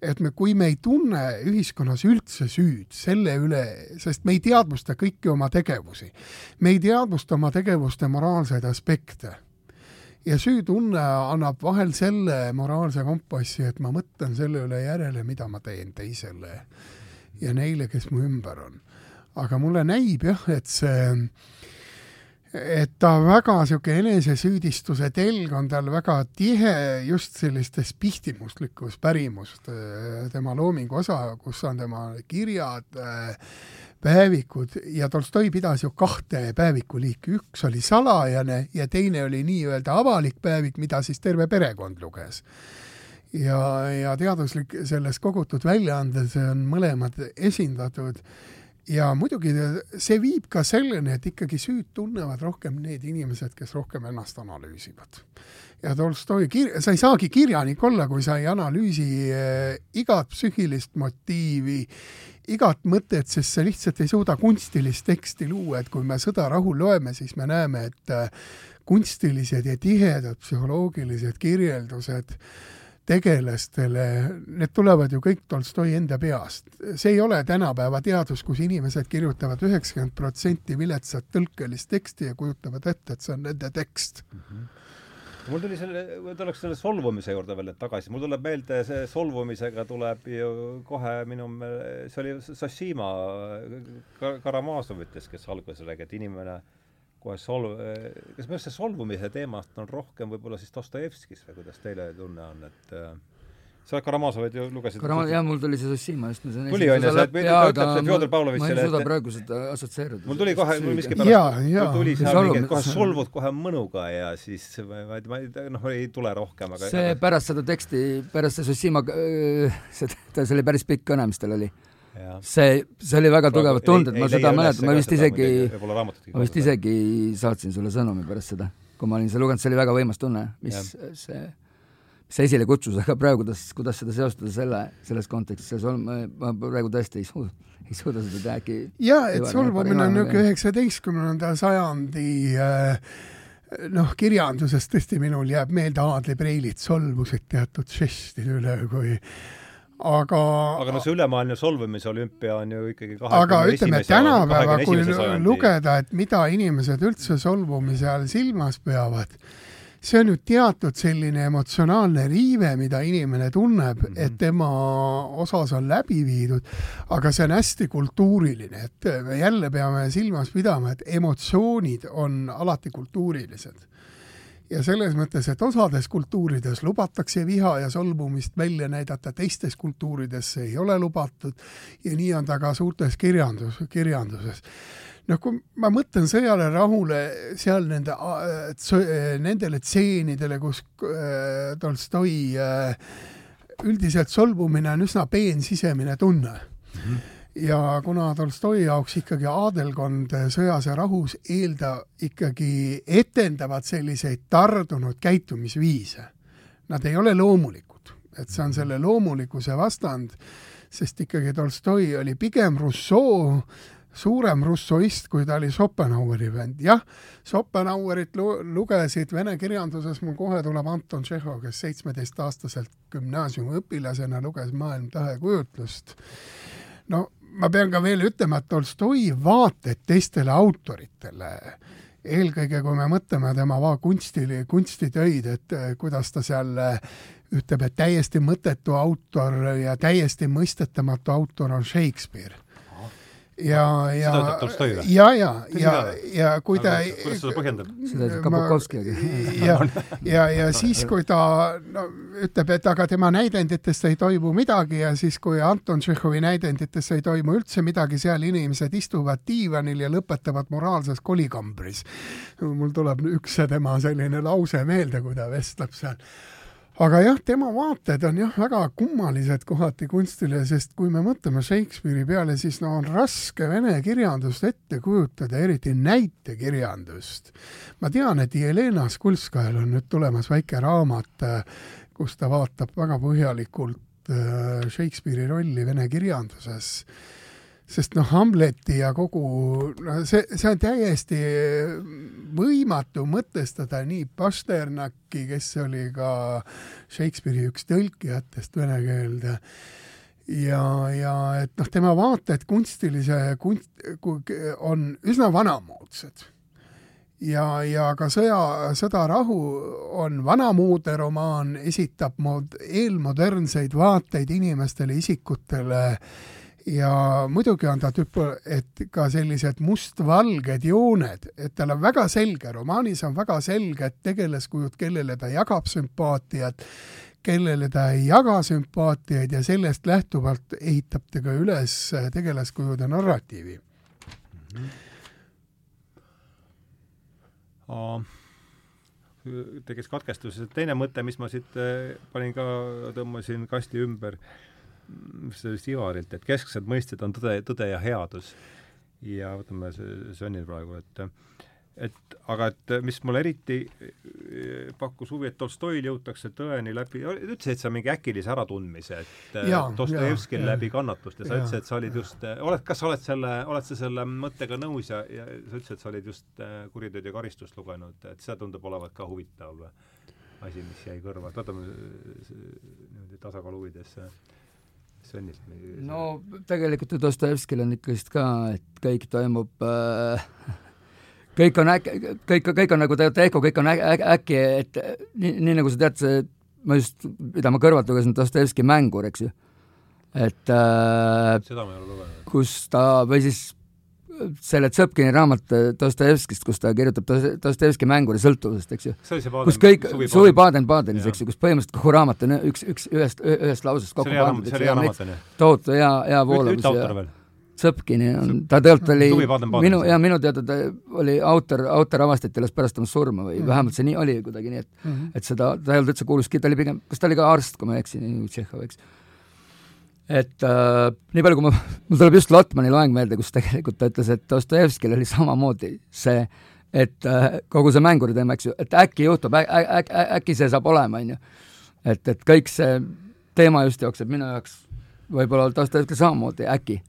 et me, kui me ei tunne ühiskonnas üldse süüd selle üle, sest me ei teadvusta kõiki oma tegevusi, me ei teadvusta oma tegevuste moraalseid aspekte ja süütunne annab vahel selle moraalse kompassi, et ma mõtlen selle üle järele, mida ma teen teisele ja neile, kes mu ümber on. aga mulle näib jah, et see, et ta väga niisugune enesesüüdistuse telg on tal väga tihe just sellistes pihtimuslikus pärimust, tema loomingu osa, kus on tema kirjad, päevikud ja Tolstoi pidas ju kahte päevikuliiki, üks oli salajane ja teine oli nii-öelda avalik päevik, mida siis terve perekond luges. Ja, ja teaduslik selles kogutud väljaandes on mõlemad esindatud. Ja muidugi see viib ka selleni, et ikkagi süüd tunnevad rohkem need inimesed, kes rohkem ennast analüüsivad. ja Tolstoi kir-, sa ei saagi kirjanik olla, kui sa ei analüüsi äh, igat psüühilist motiivi, igat mõtet, sest sa lihtsalt ei suuda kunstilist teksti luua, et kui me Sõda rahu loeme, siis me näeme, et äh, kunstilised ja tihedad psühholoogilised kirjeldused tegelastele, need tulevad ju kõik Tolstoi enda peast. see ei ole tänapäeva teadus, kus inimesed kirjutavad üheksakümmend protsenti viletsat tõlkelist teksti ja kujutavad ette, et see on nende tekst mm. -hmm mul tuli selle, tuleks selle solvumise juurde veel tagasi, mul tuleb meelde, see solvumisega tuleb ju kohe minu see oli Sossima Karamazov ütles, kes alguses räägi, et inimene kohe solv-, kas minu arust see solvumise teemast on rohkem võib-olla siis Dostojevskis või kuidas teile tunne on, et äh, sa Karamazovit ju lugesid? Karama-, jah, mul tuli see Zossima just, ma sain tuli on ju, see ütleb see Fjodor Pavlovitš selle ma ei suuda praegu seda assotsieeruda. mul tuli kohe, mul miskipärast tuli seal mingi, et kohe solvud kohe mõnuga ja siis ma ei tea, ma ei noh, ei tule rohkem, aga see pärast seda teksti, pärast see Zossima, äh, see, see oli päris pikk kõne, mis tal oli. See, see oli väga tugevad tunded, ma seda mäletan, ma vist isegi, ma vist isegi saatsin sulle sõnumi pärast seda, kui ma olin seda lugenud, see oli väga võimas tunne, mis see, mis see esile kutsus, aga praegu kuidas, kuidas seda seostada selle, selles kontekstis, selles on, ma praegu tõesti ei suuda, ei suuda seda teha, äkki jaa, et solvumine on niisugune üheksateistkümnenda sajandi äh, noh, kirjandusest tõesti minul jääb meelde Aadli preilid solvusid teatud žestide üle, kui aga aga no see ülemaailmne solvumise olümpia on ju ikkagi aga ütleme, tänapäeva, kui lugeda, et mida inimesed üldse solvumise all silmas peavad, see on ju teatud selline emotsionaalne riive, mida inimene tunneb mm, -hmm. et tema osas on läbi viidud, aga see on hästi kultuuriline, et me jälle peame silmas pidama, et emotsioonid on alati kultuurilised ja selles mõttes, et osades kultuurides lubatakse viha ja solvumist välja näidata, teistes kultuurides see ei ole lubatud ja nii on ta ka suurtes kirjandus, kirjanduses. Noh, kui ma mõtlen sõjale, rahule, seal nende, nendele tseenidele, kus äh, Tolstoi äh, üldiselt solvumine on üsna peen sisemine tunne. Mm. -hmm ja kuna Tolstoi jaoks ikkagi aadelkond sõjas ja rahus eelda ikkagi etendavad selliseid tardunud käitumisviise, nad ei ole loomulikud, et see on selle loomulikkuse vastand, sest ikkagi Tolstoi oli pigem Rousseau, suurem russoist, kui ta oli Schopenhaueri vend. jah, Schopenhauerit lu-, lugesid vene kirjanduses, mul kohe tuleb Anton Tšehhov, kes seitsmeteistaastaselt gümnaasiumiõpilasena luges Maailm tähekujutlust. no ma pean ka veel ütlema, et Tolstoi vaated teistele autoritele, eelkõige kui me mõtleme tema va-, kunsti, kunstitöid, et eh, kuidas ta seal eh, ütleb, et täiesti mõttetu autor ja täiesti mõistetamatu autor on Shakespeare. Ja, ja ja, ja, ja ka või?, ja kui ta kuidas seda põhjendab? seda ütleb ma- Kabukovski, aga ja, ja, ja siis, kui ta no, ütleb, et aga tema näidenditest ei toimu midagi ja siis, kui Anton Tšehhovi näidenditest ei toimu üldse midagi, seal inimesed istuvad diivanil ja lõpetavad moraalses kolikambris. mul tuleb üks see tema selline lause meelde, kui ta vestleb seal aga jah, tema vaated on jah, väga kummalised kohati kunstile, sest kui me mõtleme Shakespeare'i peale, siis no on raske vene kirjandust ette kujutada, eriti näitekirjandust. ma tean, et Jelena Skulskajal on nüüd tulemas väike raamat, kus ta vaatab väga põhjalikult äh, Shakespeare'i rolli vene kirjanduses sest noh, Hamleti ja kogu, no see, see on täiesti võimatu mõtestada nii Pasternaki, kes oli ka Shakespeare'i üks tõlkijatest vene keelde, ja, ja et noh, tema vaated kunstilise kunst-, on üsna vanamoodsad. Ja, ja ka Sõja, Sõda, rahu on vanamoodi romaan, esitab mod-, eelmodernseid vaateid inimestele, isikutele ja muidugi on ta tüüp, et ka sellised mustvalged jooned, et tal on väga selge, romaanis on väga selged tegelaskujud, kellele ta jagab sümpaatiat, kellele ta ei jaga sümpaatiaid ja sellest lähtuvalt ehitab ta ka üles tegelaskujude narratiivi. tekkis katkestus, teine mõte, mis ma siit eh, panin ka, tõmbasin kasti ümber, see oli vist Ivarilt, et kesksed mõisted on tõde, tõde ja headus. ja võtame see Svennil praegu, et et aga et mis mulle eriti eh, pakkus huvi, et Tolstoil jõutakse tõeni läbi, ütlesid, et see on mingi äkilise äratundmise, et eh, Dostojevskil läbi kannatust. Ja sa ütlesid, et sa olid just, oled, kas sa oled selle, oled sa selle mõttega nõus ja, ja sa ütlesid, et sa olid just eh, Kuritööd ja karistust lugenud, et see tundub olevat ka huvitav asi, mis jäi kõrva, võtame eh, niimoodi tasakaalu huvides Svenilt. no tegelikult ju Dostojevskil on ikkagist ka, et kõik toimub äh, kõik on äkki, kõik, kõik on nagu Tehko, kõik on äk- äk- äkki, et nii, nii nagu sa tead, see, ma just, mida ma kõrvalt lugesin, Dostojevski Mängur, eks ju. et äh, seda ma ei ole lugenud. kus ta või siis selle Tsõpkini raamat Dostojevskist, kus ta kirjutab Dos- Dostojevski mänguri sõltuvusest, eks ju. kus kõik, suvi Baden-Badenis, eks ju, kus põhimõtteliselt kogu raamat on üks, üks ühest, ühest lausest kokku pandud, see oli hea raamat, on ju? tohutu hea, hea voolavus ütle autor ja veel. Tsõpkini on, ta tegelikult oli minu, ja minu teada ta oli autor, autor avastati alles pärast tema surma või Mhm. vähemalt see nii oli kuidagi nii, et mm. -hmm. et seda, ta ei olnud üldse kuulus, ta oli pigem, kas ta oli ka arst, kui ma ei eksi, Tšehhov, eks. Et äh, nii palju, kui ma, <laughs> mul tuleb just Lotmani loeng meelde, kus tegelikult ta ütles, et Dostojevskil oli samamoodi see, et äh, kogu see mänguri teema, eks ju, et äkki juhtub ä,, ä, ä, äkki see saab olema, on ju. et, et kõik see teema just jookseb minu jaoks võib-olla Dostojevskil samamoodi, äkki.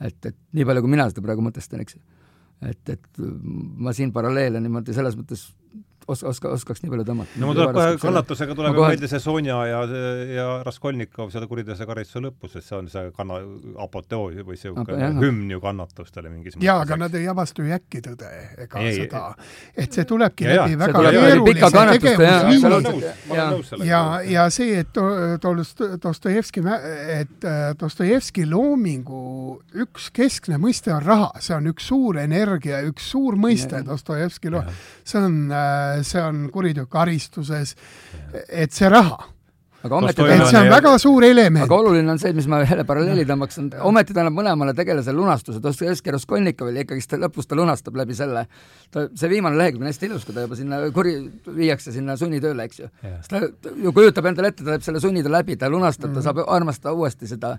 et, et nii palju, kui mina seda praegu mõtestan, eks ju. et, et ma siin paralleele niimoodi selles mõttes oska, oska, oskaks nii palju tõmmata. no mul tuleb kohe kannatusega tuleb kohe- meelde see Sonja ja, ja Raskolnikov selle kuriteose karistuse lõpus, et see on see kanna-, apoteoos või jah. hümn ju kannatustele mingis jaa, aga nad ei avasta ju äkki tõde ega Ei, seda, et see tulebki Jaa, läbi väga keerulise kannatuste ja- ja, ja see, et Dostojevski, et äh, Dostojevski loomingu üks keskne mõiste on raha, see on üks suur energia, üks suur mõiste Ja. Dostojevski loo-, see on, see on kuriteo karistuses, et see raha, aga ometi Tolstoi et on see on väga suur element aga. oluline on see, mis ma jälle paralleeli tõmbaks, on ometi ta annab mõlemale tegelasele lunastuse, Dostojevski Raskolnikovil ja ikkagist ta lõpus ta lunastab läbi selle, ta, see viimane lehekülg on hästi ilus, kui ta juba sinna kuri, viiakse sinna sunnitööle, eks ju. Ta ju kujutab endale ette, ta teeb selle sunnitöö läbi, ta lunastab mm, -hmm. ta saab armastada uuesti seda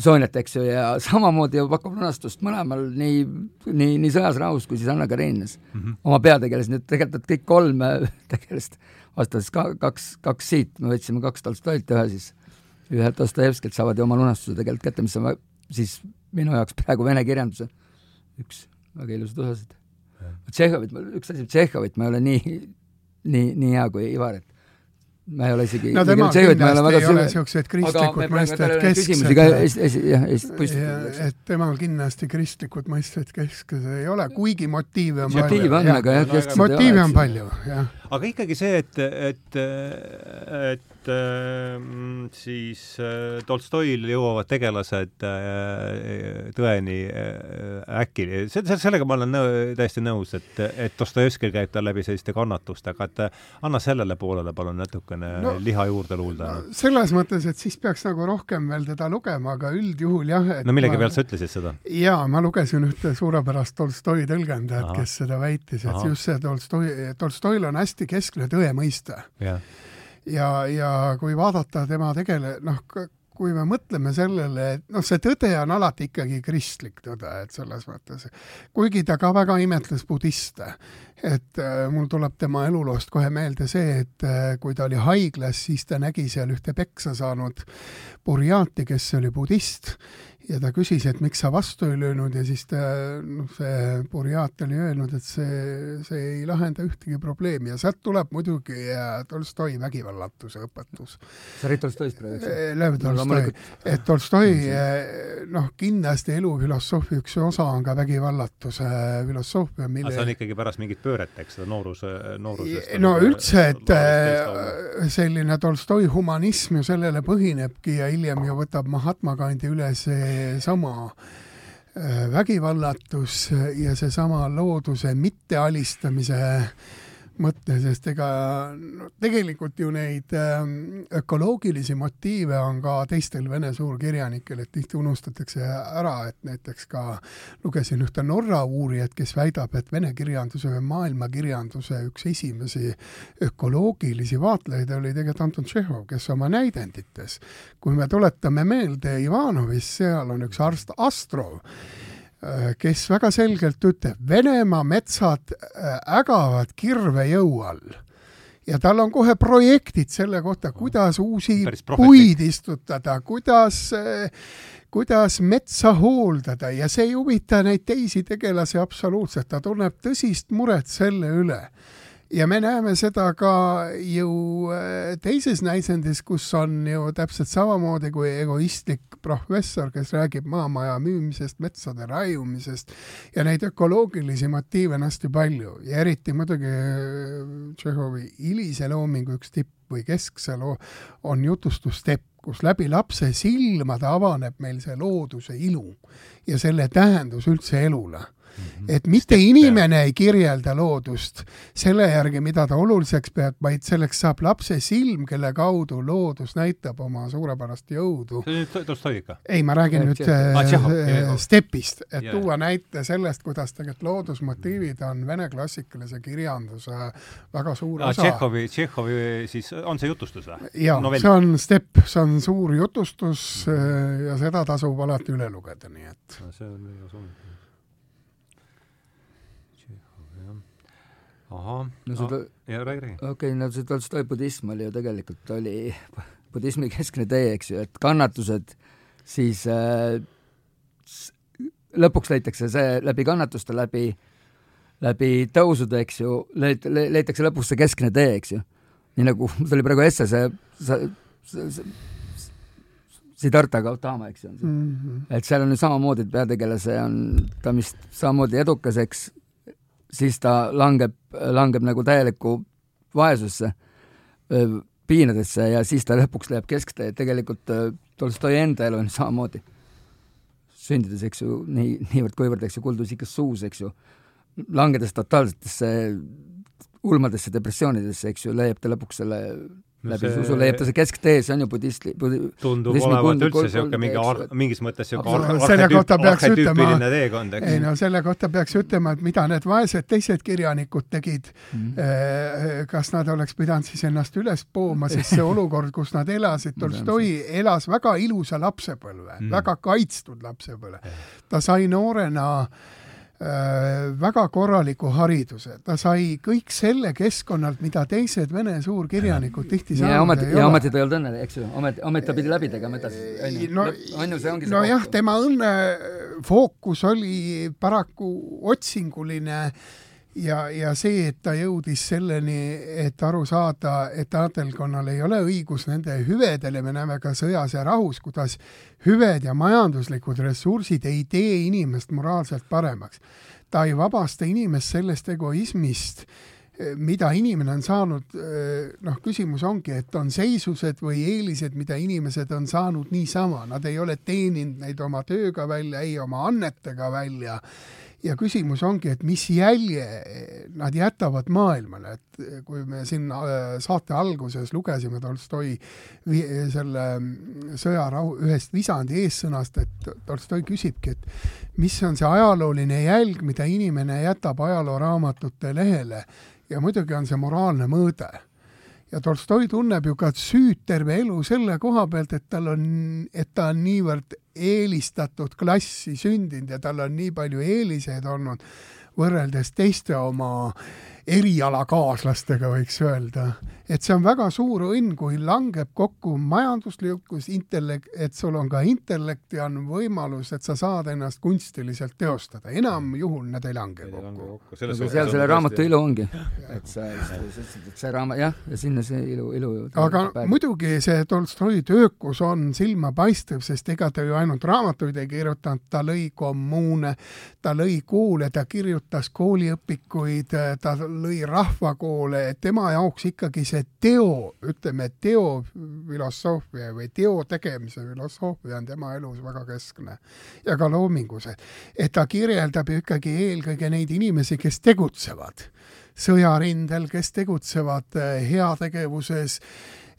Sonjat, eks ju, ja <laughs> samamoodi pakub lunastust mõlemal nii, nii, nii Sõjas rahus kui siis Anna Kareninas mm. -hmm. oma peategelased, nii et tegelikult kõik kolm <laughs> tegelast, vastates ka kaks, kaks siit, me võtsime kaks Tolstoilt ühe siis, ühe Dostojevskilt saavad ju oma lunastuse tegelikult kätte, mis on siis minu jaoks praegu vene kirjanduse üks väga ilusad osased. Tšehhovit, üks asi, Tšehhovit ma ei ole nii, nii, nii hea kui Ivar, et ma ei ole isegi no temal Tšehhovit ma ei ole kindlasti ei ole niisugused aga kristlikud mõisted kesksed. et temal kindlasti kristlikud mõisted kesksed ei ole, kuigi motiive on motiiv palju on, aga jah, kesksed ei ole, motiive on palju, jah. aga ikkagi see, et, et, et et äh, siis äh, Tolstoil jõuavad tegelased äh, tõeni äh, äkki, se-, se-, sellega ma olen nõu-, täiesti nõus, et, et Dostojevskil käib ta läbi selliste kannatustega, et anna sellele poolele palun natukene no, liha juurde luulda no,. selles mõttes, et siis peaks nagu rohkem veel teda lugema, aga üldjuhul jah, no millegi ma... pealt sa ütlesid seda? jaa, ma lugesin ühte suurepärast Tolstoi tõlgendajat, kes seda väitis, et Aha. just see Tolstoi, Tolstoil on hästi keskne tõemõiste. ja, ja, ja kui vaadata tema tegele-, noh, kui me mõtleme sellele, et noh, see tõde on alati ikkagi kristlik tõde, et selles mõttes, kuigi ta ka väga imetles budiste, et äh, mul tuleb tema eluloost kohe meelde see, et äh, kui ta oli haiglas, siis ta nägi seal ühte peksa saanud burjaati, kes oli budist ja ta küsis, et miks sa vastu ei löönud ja siis ta, noh, see burjaat oli öelnud, et see, see ei lahenda ühtegi probleemi ja sealt tuleb muidugi Tolstoi vägivallatuse õpetus. sa räägid Tolstoist praegu, eks ju? Lev Tolstoi, et Tolstoi noh, kindlasti elufilosoofia üks osa on ka vägivallatuse filosoofia, mille aga see on ikkagi pärast mingit pööret, eks, seda nooruse, noorusest no üldse, et äh, selline Tolstoi humanism ju sellele põhinebki ja hiljem ju võtab Mahatma Gandhi üle see seesama äh, vägivallatus ja seesama looduse mittealistamise mõte, sest ega no tegelikult ju neid ähm, ökoloogilisi motiive on ka teistel vene suurkirjanikel, et tihti unustatakse ära, et näiteks ka lugesin ühte Norra uurijat, kes väidab, et vene kirjanduse või maailmakirjanduse üks esimesi ökoloogilisi vaatlejaid oli tegelikult Anton Tšehhov, kes oma näidendites, kui me tuletame meelde Ivanovist, seal on üks arst Astrov, kes väga selgelt ütleb, Venemaa metsad äh, ägavad kirvejõu all. Ja tal on kohe projektid selle kohta, kuidas uusi puid istutada, kuidas, äh, kuidas metsa hooldada. Ja see ei huvita neid teisi tegelasi absoluutselt, ta tunneb tõsist muret selle üle ja me näeme seda ka ju äh, teises näisendis, kus on ju täpselt samamoodi kui egoistlik professor, kes räägib maamaja müümisest, metsade raiumisest ja neid ökoloogilisi motiive on hästi palju ja eriti muidugi äh, Tšehhovi hilise loomingu üks tipp või keskse loo on jutustustepp, kus läbi lapse silmade avaneb meil see looduse ilu ja selle tähendus üldse elule. Et mitte inimene ei kirjelda loodust selle järgi, mida ta oluliseks peab, vaid selleks saab lapse silm, kelle kaudu loodus näitab oma suurepärast jõudu. ikka? ei, ma räägin nüüd äh, stepist, et yeah. tuua näite sellest, kuidas tegelikult loodusmotiivid on vene klassikalise kirjanduse väga suur osa. Tšehhovi, Tšehhovi siis, on see jutustus või? jaa, see on step, see on suur jutustus äh, ja seda tasub alati üle lugeda, nii et no see on väga soovitav ahah, no seda ja räägi, räägi. okei okay,, no see Tolstoi budism oli ju tegelikult, oli <laughs> budismi keskne tee, eks ju, et kannatused siis äh, lõpuks leitakse see läbi kannatuste, läbi, läbi tõusude, eks ju, leid-, leitakse lõpuks see keskne tee, eks ju. nii nagu <laughs> mul tuli praegu esse see, see, see, see Siddhartha Gautama, eks ju, on see mm. -hmm. et seal on ju samamoodi, et peategelase on, ta on vist samamoodi edukas, eks, siis ta langeb, langeb nagu täielikku vaesusse, piinadesse ja siis ta lõpuks läheb kesktee, tegelikult Tolstoi enda elu on samamoodi. sündides, eks ju, nii, niivõrd-kuivõrd, eks ju, kuldusikas suus, eks ju, langedes totaalsetesse ulmadesse depressioonidesse, eks ju, leiab ta lõpuks selle läbi see... usu leiab ta see kesktee, see on ju budistli budi,, tundub olevat üldse niisugune mingi ar-, mingis mõttes niisugune ar-, arhetüüp, arhetüüpiline teekond, eks. ei no selle kohta peaks ütlema, et mida need vaesed teised kirjanikud tegid mm, -hmm. kas nad oleks pidanud siis ennast üles pooma, sest see <laughs> olukord, kus nad elasid, Tolstoi elas väga ilusa lapsepõlve mm, -hmm. väga kaitstud lapsepõlve. ta sai noorena Äh, väga korraliku hariduse, ta sai kõik selle keskkonnalt, mida teised vene suurkirjanikud tihti saanud ja ometi, ei ole. ja ometi ta ei olnud õnnelik, eks ju, ometi, ometi ta pidi läbi tegema edasi, on ju. no, on ju, see ongi see nojah, tema õnne fookus oli paraku otsinguline ja, ja see, et ta jõudis selleni, et aru saada, et aatelkonnal ei ole õigus nende hüvedele, me näeme ka Sõjas ja rahus, kuidas hüved ja majanduslikud ressursid ei tee inimest moraalselt paremaks. ta ei vabasta inimest sellest egoismist, mida inimene on saanud, noh, küsimus ongi, et on seisused või eelised, mida inimesed on saanud niisama, nad ei ole teeninud neid oma tööga välja, ei oma annetega välja ja küsimus ongi, et mis jälje nad jätavad maailmale, et kui me siin äh, saate alguses lugesime Tolstoi selle mm, sõjarahu ühest visandi eessõnast, et Tolstoi küsibki, et mis on see ajalooline jälg, mida inimene jätab ajalooraamatute lehele. Ja muidugi on see moraalne mõõde. Ja Tolstoi tunneb ju ka süüd terve elu selle koha pealt, et tal on, et ta on niivõrd eelistatud klassi sündinud ja tal on nii palju eeliseid olnud võrreldes teiste oma erialakaaslastega, võiks öelda. et see on väga suur õnn, kui langeb kokku majanduslikkus, intellekt, et sul on ka intellekt ja on võimalus, et sa saad ennast kunstiliselt teostada. enam juhul need ei lange kokku. lange kokku. aga seal selle raamatu ilu ongi, et sa, sa ütlesid, et see raamat, jah, ja sinna see ilu, ilu aga muidugi see Tolstoi töökus on silmapaistev, sest ega ta ju ainult raamatuid ei kirjutanud, ta lõi kommuune, ta lõi koole, ta kirjutas kooliõpikuid, ta lõi rahvakoole, et tema jaoks ikkagi see teo, ütleme, teofilosoofia või teo tegemise filosoofia on tema elus väga keskne. ja ka loomingus, et ta kirjeldab ju ikkagi eelkõige neid inimesi, kes tegutsevad sõjarindel, kes tegutsevad eh, heategevuses,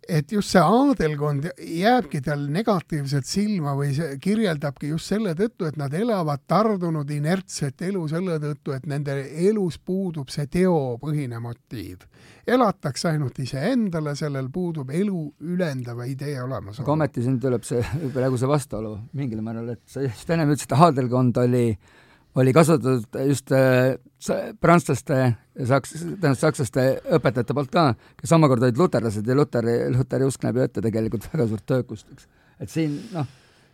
et just see aadelkond jääbki tal negatiivselt silma või see kirjeldabki just selle tõttu, et nad elavad tardunud inertset elu selle tõttu, et nende elus puudub see teopõhine motiiv. elatakse ainult iseendale, sellel puudub elu ülendava idee olemasolu. aga ometi siin tuleb see, praegu see vastuolu mingil määral, et sa just ennem ütlesid, et aadelkond oli oli kasvatatud just äh, prantslaste ja saks-, tähendab sakslaste õpetajate poolt ka, kes omakorda olid luterlased ja luteri, luteri usk näeb ju ette tegelikult väga suurt töökust, eks. et siin noh,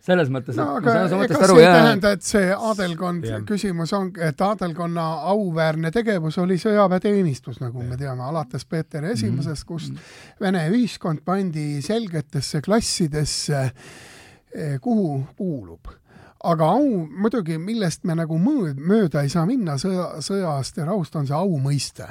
selles mõttes no aga ega see ei jaa, tähenda, et see aadelkond Jah., küsimus on, et aadelkonna auväärne tegevus oli sõjaväeteenistus, nagu me teame, alates Peeter Esimesest, kust Vene ühiskond pandi selgetesse klassidesse, kuhu kuulub aga au muidugi, millest me nagu mõõd, mööda ei saa minna sõja, sõjast ja rahust, on see au mõiste.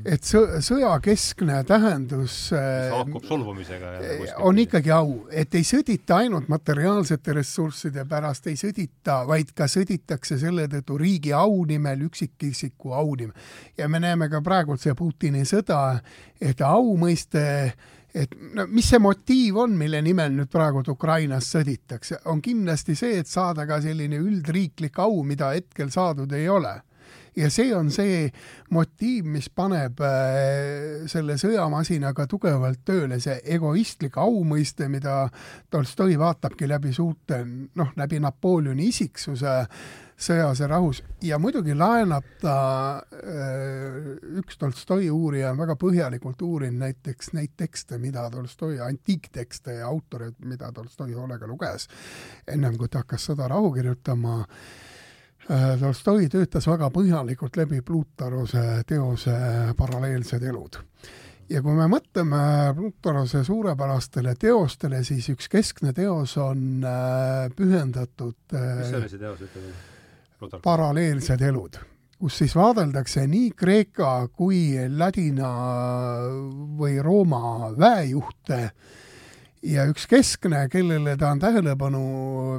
et sõ-, sõjakeskne tähendus äh, haakub solvumisega jälle kuskilt. on ikkagi au, et ei sõdita ainult materiaalsete ressursside pärast, ei sõdita, vaid ka sõditakse selle tõttu riigi au nimel, üksikisiku au nimel. ja me näeme ka praegult see Putini sõda, et au mõiste et no mis see motiiv on, mille nimel nüüd praegult Ukrainas sõditakse, on kindlasti see, et saada ka selline üldriiklik au, mida hetkel saadud ei ole. Ja see on see motiiv, mis paneb äh, selle sõjamasinaga tugevalt tööle, see egoistlik aumõiste, mida Tolstoi vaatabki läbi suurte, noh, läbi Napoleoni isiksuse sõjas ja rahus ja muidugi laenab ta, äh, üks Tolstoi uurija on väga põhjalikult uurinud näiteks neid tekste, mida Tolstoi, antiiktekste ja autoreid, mida Tolstoi hoolega luges, ennem kui ta hakkas Sõda rahu kirjutama Äh, Tolstoi töötas väga põhjalikult läbi Plutarose teose Paralleelsed elud. ja kui me mõtleme Plutarose suurepärastele teostele, siis üks keskne teos on äh, pühendatud mis oli see teos, ütle veel? Paralleelsed elud, kus siis vaadeldakse nii Kreeka kui ladina või Rooma väejuhte ja üks keskne, kellele ta on tähelepanu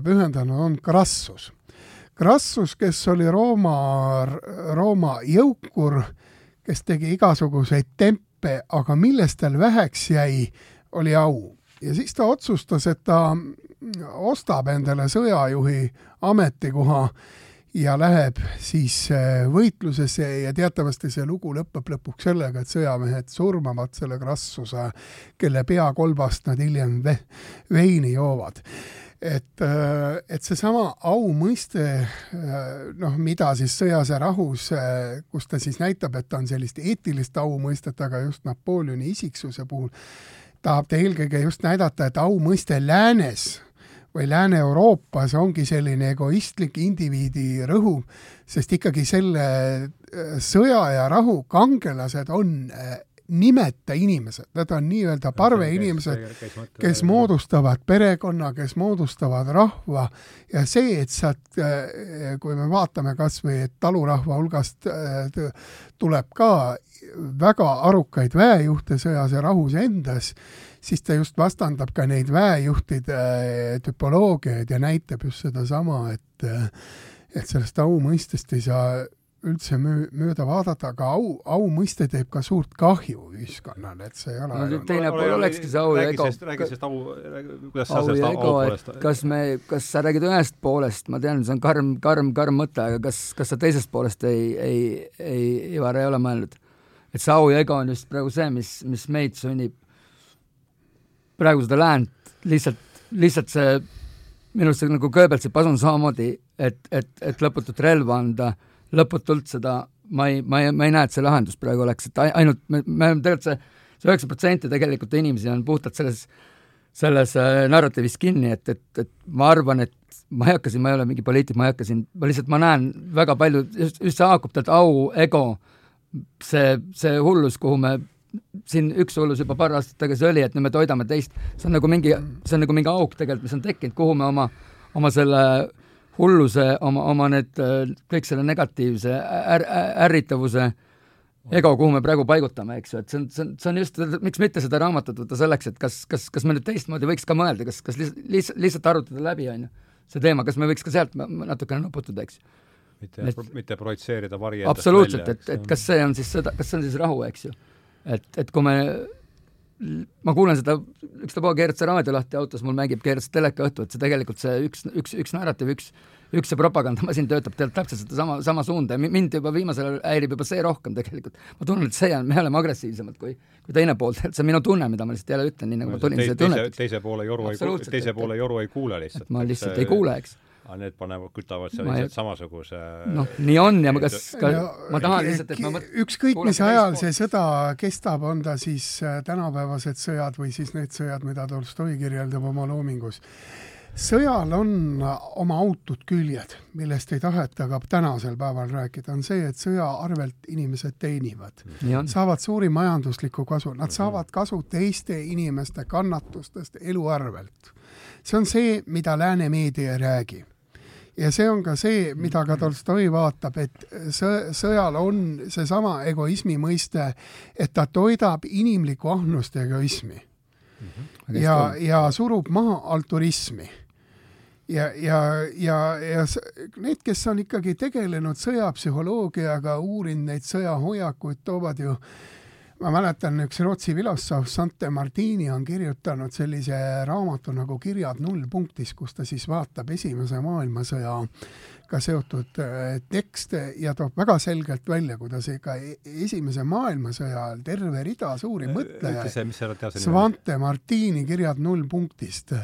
pühendanud, on Crassus Crassus, kes oli Rooma, Rooma jõukur, kes tegi igasuguseid tempe, aga millest tal väheks jäi, oli au. ja siis ta otsustas, et ta ostab endale sõjajuhi ametikoha ja läheb siis äh, võitlusesse ja teatavasti see lugu lõpeb lõpuks sellega, et sõjamehed surmavad selle Crassuse, kelle peakolbast nad hiljem ve-, veini joovad. Et, et seesama au mõiste, noh, mida siis Sõjas ja rahus, kus ta siis näitab, et on sellist eetilist au mõistet, aga just Napoleoni isiksuse puhul tahab ta eelkõige just näidata, et au mõiste läänes või Lääne-Euroopas ongi selline egoistlik indiviidi rõhu, sest ikkagi selle sõja ja rahu kangelased on nimeta inimesed, need on nii-öelda parveinimesed, kes moodustavad perekonna, kes moodustavad rahva. Ja see, et sealt, äh, kui me vaatame kas või, et talurahva hulgast äh, tuleb ka väga arukaid väejuhte sõjas ja rahus endas, siis ta just vastandab ka neid väejuhtide äh, tüpoloogiaid ja näitab just sedasama, et et sellest au mõistest ei saa üldse möö-, mööda vaadata, aga au, au mõiste teeb ka suurt kahju ühiskonnale, et see ei ole no teine pool olekski see au ja ego. räägi sellest au, kuidas sa sellest au poolest kas me, kas sa räägid ühest poolest, ma tean, see on karm, karm, karm mõte, aga kas, kas sa teisest poolest ei, ei, ei, Ivar, ei ole mõelnud? et see au ja ego on just praegu see, mis, mis meid sunnib praegu seda läänt lihtsalt, lihtsalt see minu arust see nagu Goebbelsi pasun samamoodi, et, et, et lõputut relva anda lõputult seda, ma ei, ma ei, ma ei näe, et see lahendus praegu oleks, et ainult me, me oleme tegelikult see, see üheksa protsenti tegelikult inimesi on puhtalt selles, selles äh, narratiivis kinni, et, et, et ma arvan, et ma ei hakka siin, ma ei ole mingi poliitik, ma ei hakka siin, ma lihtsalt, ma näen väga palju, just, just see haakub tegelikult au, ego, see, see hullus, kuhu me siin üks hullus juba paar aastat tagasi oli, et nüüd me toidame teist, see on nagu mingi, see on nagu mingi auk tegelikult, mis on tekkinud, kuhu me oma, oma selle hulluse, oma, oma need, kõik selle negatiivse är, ärritavuse ego, kuhu me praegu paigutame, eks ju, et see on, see on, see on just, miks mitte seda raamatut võtta selleks, et kas, kas, kas me nüüd teistmoodi võiks ka mõelda, kas, kas lihtsalt, lihtsalt arutada läbi, on ju, see teema, kas me võiks ka sealt natukene nuputada, eks mitte et,, mitte projitseerida vari absoluutselt, et, et kas see on siis seda, kas see on siis rahu, eks ju. Et, et kui me ma kuulen seda, ükstapuha keerad sa raadio lahti autos, mul mängib, keerad sa teleka õhtu, et see tegelikult see üks, üks, üks narratiiv, üks, üks see propagandamasin töötab täpselt sedasama, sama suunda ja mind juba viimasel ajal häirib juba see rohkem tegelikult. ma tunnen, et see on, me oleme agressiivsemad kui, kui teine pool, see on minu tunne, mida ma lihtsalt jälle ütlen, nii nagu ma tulin teise, teise, teise poole joru ei, teise poole joru ei kuule lihtsalt. ma lihtsalt et, ei kuule, eks aga need panevad, kütavad seal lihtsalt samasuguse noh, nii on ja ma kas, ka ja, ma tahan lihtsalt, et ma mõt-... ükskõik, mis ajal see sõda kestab, on ta siis äh, tänapäevased sõjad või siis need sõjad, mida Tolstoi kirjeldab oma loomingus, sõjal on oma autud küljed, millest ei taheta ka tänasel päeval rääkida, on see, et sõja arvelt inimesed teenivad. saavad suuri majanduslikku kasu, nad saavad kasu teiste inimeste kannatustest elu arvelt. see on see, mida lääne meedia ei räägi ja see on ka see, mida ka Tolstoi vaatab, et sõ-, sõjal on seesama egoismi mõiste, et ta toidab inimlikku ahnust ja egoismi mm. -hmm. ja, ja surub maha alturismi. ja, ja, ja, ja need, kes on ikkagi tegelenud sõjapsühholoogiaga, uurinud neid sõjahoiakuid, toovad ju ma mäletan, üks Rootsi filosoof Sante Martini on kirjutanud sellise raamatu nagu Kirjad nullpunktis, kus ta siis vaatab Esimese maailmasõjaga seotud äh, tekste ja toob väga selgelt välja, kuidas ikka e-, Esimese maailmasõja ajal terve rida suuri mõtlejaid, Svante Martini Kirjad nullpunktist,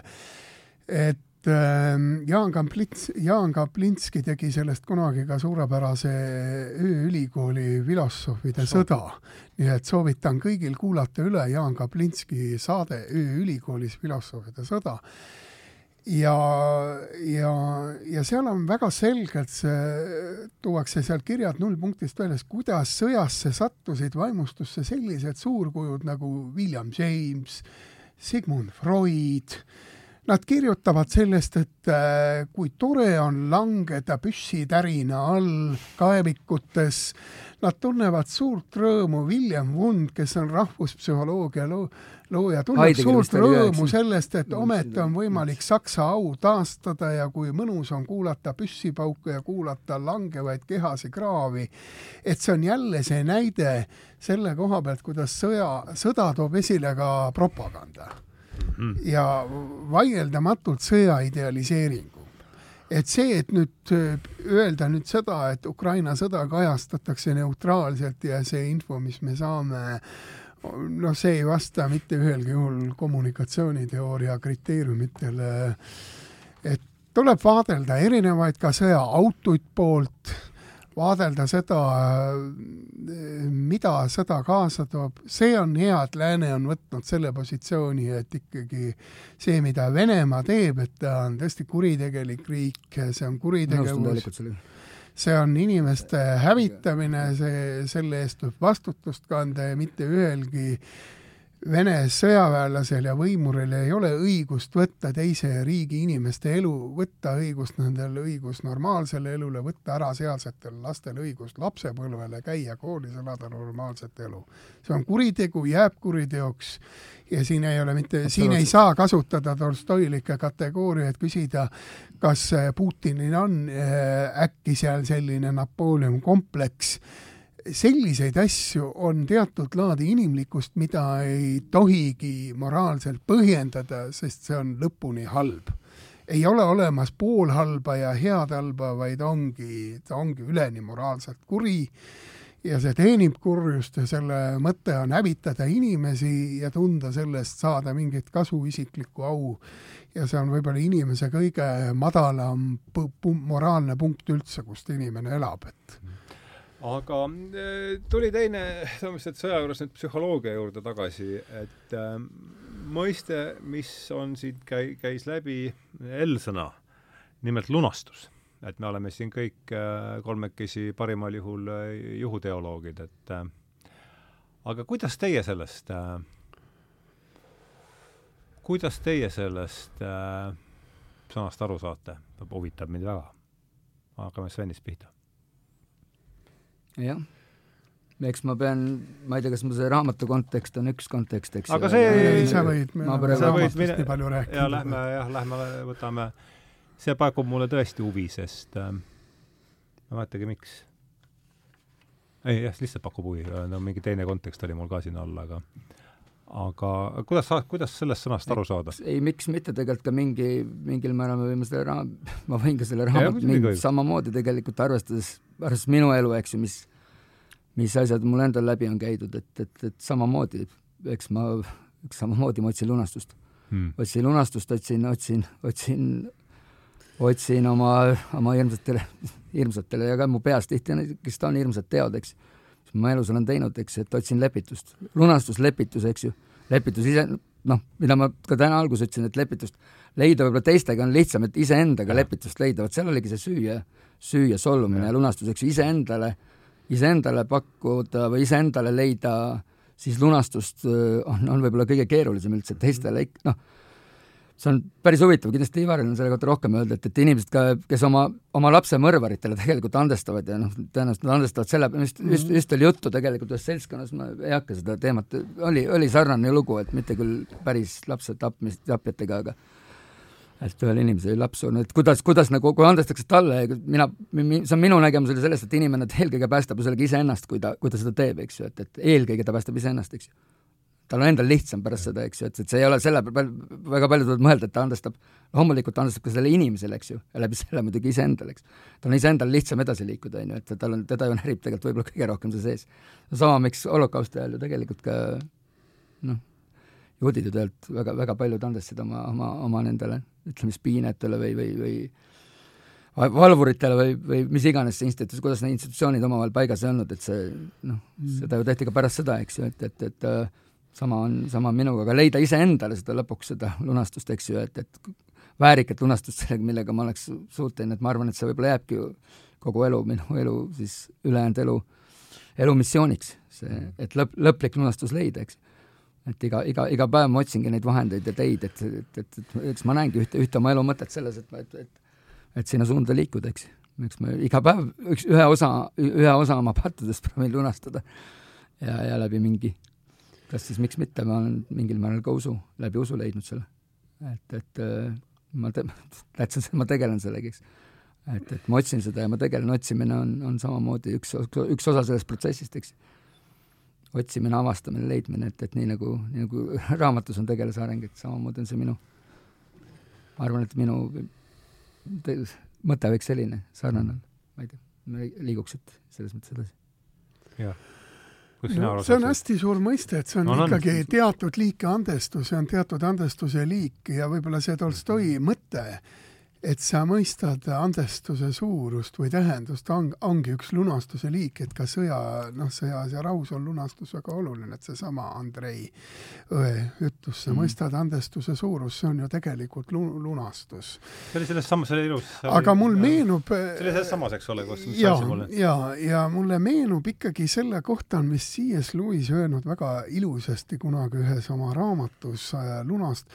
et Jaan Kamplits, Jaan Kaplinski tegi sellest kunagi ka suurepärase ööülikooli filosoofide sõda. nii et soovitan kõigil kuulata üle Jaan Kaplinski saade Ööülikoolis filosoofide sõda. ja, ja, ja seal on väga selgelt see, tuuakse seal kirjad nullpunktist väljas, kuidas sõjasse sattusid vaimustusse sellised suurkujud nagu William James, Sigmund Freud Nad kirjutavad sellest, et äh, kui tore on langeda püssitärina all kaevikutes, nad tunnevad suurt rõõmu, William Wund, kes on rahvuspsühholoogia loo-, looja, tunneb suurt rõõmu sellest, et ometi on võimalik Saksa au taastada ja kui mõnus on kuulata püssipauke ja kuulata langevaid kehasi kraavi. et see on jälle see näide selle koha pealt, kuidas sõja, sõda toob esile ka propaganda mm. ja vaieldamatult sõja idealiseeringu. et see, et nüüd öelda nüüd seda, et Ukraina sõda kajastatakse neutraalselt ja see info, mis me saame, noh, see ei vasta mitte ühelgi juhul kommunikatsiooniteooria kriteeriumitele, et tuleb vaadelda erinevaid ka sõjaautoid poolt vaadelda seda, mida sõda kaasa toob, see on hea, et lääne on võtnud selle positsiooni, et ikkagi see, mida Venemaa teeb, et ta on tõesti kuritegelik riik, see on kuritegevus, see on inimeste hävitamine, see, selle eest tuleb vastutust kanda ja mitte ühelgi Vene sõjaväelasel ja võimuril ei ole õigust võtta teise riigi inimeste elu, võtta õigust nendel õigus normaalsele elule, võtta ära sealsetel lastel õigus lapsepõlvele, käia koolis, elada normaalset elu. see on kuritegu, jääb kuriteoks ja siin ei ole mitte, siin ei saa kasutada tolstoilikke kategooriaid, küsida, kas Putinil on äh, äkki seal selline Napoleon kompleks selliseid asju on teatud laadi inimlikkust, mida ei tohigi moraalselt põhjendada, sest see on lõpuni halb. ei ole olemas poolhalba ja head halba, vaid ongi, ta ongi üleni moraalselt kuri ja see teenib kurjust ja selle mõte on hävitada inimesi ja tunda sellest saada mingit kasu, isiklikku au. ja see on võib-olla inimese kõige madalam moraalne punkt üldse, kust inimene elab, et aga äh, tuli teine, et sõja juures nüüd psühholoogia juurde tagasi, et äh, mõiste, mis on siit käi-, käis läbi L-sõna, nimelt lunastus. et me oleme siin kõik äh, kolmekesi parimal juhul äh, juhuteoloogid, et äh, aga kuidas teie sellest äh,, kuidas teie sellest äh, sõnast aru saate? huvitab mind väga. hakkame Svenist pihta jah eks ma pean, ma ei tea, kas mu see raamatu kontekst on üks kontekst, eks aga see ei, sa võid, me oleme raamatust nii palju rääkinud. ja lähme, jah, lähme võtame, see pakub mulle tõesti huvi, sest äh, ma ei mäletagi, miks. ei jah, lihtsalt pakub huvi, no mingi teine kontekst oli mul ka siin all, aga aga kuidas sa, kuidas sellest sõnast aru saada? ei, miks mitte, tegelikult ka mingi, mingil määral me võime selle raam-, <laughs> ma võin ka selle raamatu samamoodi tegelikult arvestades, arvestades minu elu, eks ju, mis mis asjad mul endal läbi on käidud, et, et, et samamoodi, eks ma, eks samamoodi ma otsin lunastust. Hmm.. otsin lunastust, otsin, otsin, otsin, otsin oma, oma hirmsatele, <laughs> hirmsatele ja ka mu peas tihti, kes ta on hirmsad teod, eks, mis ma elus olen teinud, eks, et otsin lepitust. lunastus, lepitus, eks ju, lepitus ise, noh, mida ma ka täna alguses ütlesin, et lepitust leida võib-olla teistega on lihtsam, et iseendaga lepitust leida, vot seal oligi see süü ja, süü ja solvumine ja, lunastus, eks ju, iseendale iseendale pakkuda või iseendale leida siis lunastust on, on võib-olla kõige keerulisem üldse, teistele ikka, noh, see on päris huvitav, kindlasti Ivaril on selle kohta rohkem öelda, et, et inimesed ka, kes oma, oma lapse mõrvaritele tegelikult andestavad ja noh, tõenäoliselt nad andestavad selle, just, just, just oli juttu tegelikult ühes seltskonnas, ma ei hakka seda teemat, oli, oli sarnane lugu, et mitte küll päris lapse tapmist, tapjatega, aga et ühel inimesel oli laps surnud, et kuidas, kuidas nagu, kui andestakse talle, mina, see on minu nägemus oli sellest, et inimene eelkõige päästab ju sellega iseennast, kui ta, kui ta seda teeb, eks ju, et, et eelkõige ta päästab iseennast, eks ju. Tal on endal lihtsam pärast seda, eks ju, et, et see ei ole selle peale, väga paljud võivad mõelda, et ta andestab, loomulikult andestab ka sellele inimesele, eks ju, ja läbi selle muidugi iseendale, eks. tal on iseendal lihtsam edasi liikuda, on ju, et tal on, teda ju närib tegelikult võib-olla kõige rohkem see sees. sama, miks holokausti ajal ju tegelikult ka noh, juudid ju tegelikult väga, väga paljud andestasid oma, oma, oma nendele, ütleme siis piinetele või, või, või valvuritele või, või mis iganes see instituut, kuidas need institutsioonid omavahel paigas ei olnud, et see noh, seda ju tehti ka pärast seda, eks ju, et, et, et sama on, sama on minuga, aga leida iseendale seda lõpuks, seda lunastust, eks ju, et, et väärikat lunastust sellega, millega ma oleks suuteline, et ma arvan, et see võib-olla jääbki kogu elu, minu elu siis ülejäänud elu, elu missiooniks, see, et lõpp, lõplik lunastus leida, eks et iga, iga, iga päev ma otsingi neid vahendeid ja teid, et, et, et, et eks ma näengi ühte, ühte oma elu mõtet selles, et, et, et, et sinna suunda liikuda, eks. eks ma iga päev üks, ühe osa, ühe osa oma pattudest proovin lunastada ja, ja läbi mingi, kas siis miks mitte, ma olen mingil määral ka usu, läbi usu leidnud selle. et, et äh, ma te-, <laughs> täitsa, ma tegelen sellega, eks. et, et ma otsin seda ja ma tegelen, otsimine on, on samamoodi üks, üks osa sellest protsessist, eks otsimine, avastamine, leidmine, et, et nii nagu, nii nagu <laughs> raamatus on tegelase areng, et samamoodi on see minu, ma arvan, et minu te, mõte võiks selline, sarnane olla, ma ei tea, me liiguks siit selles mõttes edasi. jah. No, see on hästi suur mõiste, et see on no, ikkagi on. teatud liiki andestus, see on teatud andestuse liik ja võib-olla see Tolstoi mõte et sa mõistad andestuse suurust või tähendust, on, ongi üks lunastuse liik, et ka sõja, noh, sõjas ja rahus on lunastus väga oluline, et seesama Andrei õe ütlus, sa mm. mõistad andestuse suurust, see on ju tegelikult lu-, lunastus. see oli selles samas, see oli ilus. aga mul meenub see oli selles samas, eks ole, kus ja, ja, ja mulle meenub ikkagi selle kohta, on vist C.S. Lewis öelnud väga ilusasti kunagi ühes oma raamatus äh, Lunast,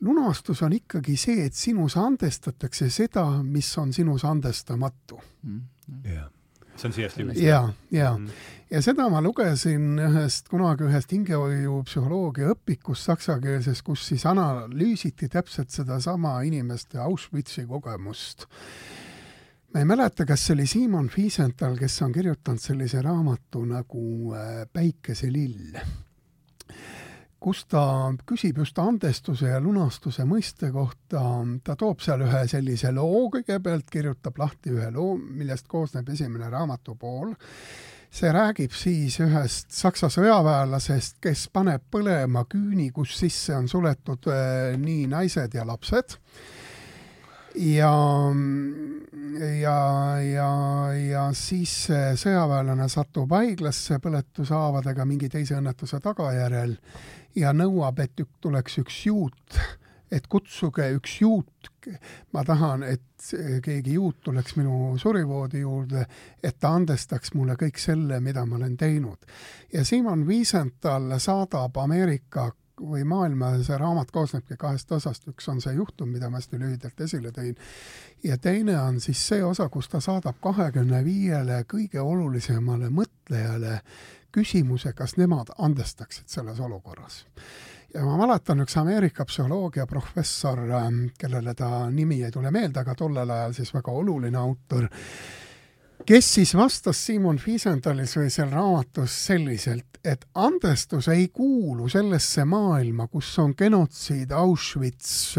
lunastus on ikkagi see, et sinus andestatakse seda, mis on sinus andestamatu mm. -hmm. jah, see on C.S. Lewis. ja, ja mm, -hmm. ja seda ma lugesin ühest, kunagi ühest hingehoiupsühholoogia õpikust saksakeelses, kus siis analüüsiti täpselt sedasama inimeste Auschwitzi kogemust ma ei mäleta, kas see oli Simon Wiesenthal, kes on kirjutanud sellise raamatu nagu äh, Päikeselill kus ta küsib just andestuse ja lunastuse mõiste kohta, ta toob seal ühe sellise loo kõigepealt, kirjutab lahti ühe loo, millest koosneb esimene raamatu pool. see räägib siis ühest Saksa sõjaväelasest, kes paneb põlema küüni, kus sisse on suletud äh, nii naised ja lapsed ja, ja, ja, ja siis see sõjaväelane satub haiglasse põletushaavadega mingi teise õnnetuse tagajärjel ja nõuab, et tuleks üks juut, et kutsuge üks juut, ma tahan, et keegi juut tuleks minu surivoodi juurde, et ta andestaks mulle kõik selle, mida ma olen teinud. ja Simon Wiesenthal saadab Ameerika või maailma, see raamat koosnebki kahest osast, üks on see juhtum, mida ma hästi lühidalt esile tõin, ja teine on siis see osa, kus ta saadab kahekümne viiele kõige olulisemale mõtlejale küsimuse, kas nemad andestaksid selles olukorras. ja ma mäletan, üks Ameerika psühholoogiaprofessor, kellele ta nimi ei tule meelde, aga tollel ajal siis väga oluline autor, kes siis vastas Simon Wiesenthalis või seal raamatus selliselt, et andestus ei kuulu sellesse maailma, kus on genotsiid, Auschwitz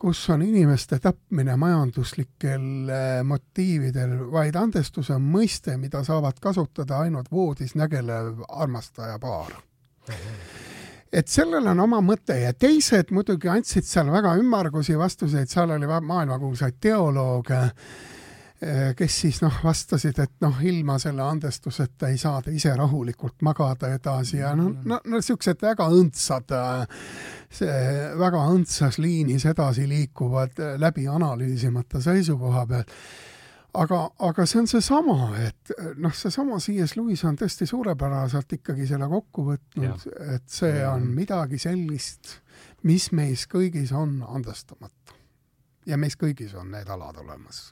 kus on inimeste tapmine majanduslikel äh, motiividel, vaid andestus on mõiste, mida saavad kasutada ainult voodis nägelev armastaja paar. et sellel on oma mõte ja teised muidugi andsid seal väga ümmargusi vastuseid, seal oli maailmakuulsaid teolooge Eh, kes siis noh, vastasid, et noh, ilma selle andestuseta ei saa ta ise rahulikult magada edasi ja noh, no, no niisugused väga õndsad, see väga õndsas liinis edasi liikuvad läbi analüüsimata seisukoha pealt. aga, aga see on seesama, et noh, seesama C.S. Lewis on tõesti suurepäraselt ikkagi selle kokku võtnud, et see on midagi sellist, mis meis kõigis on andestamatu. ja meis kõigis on need alad olemas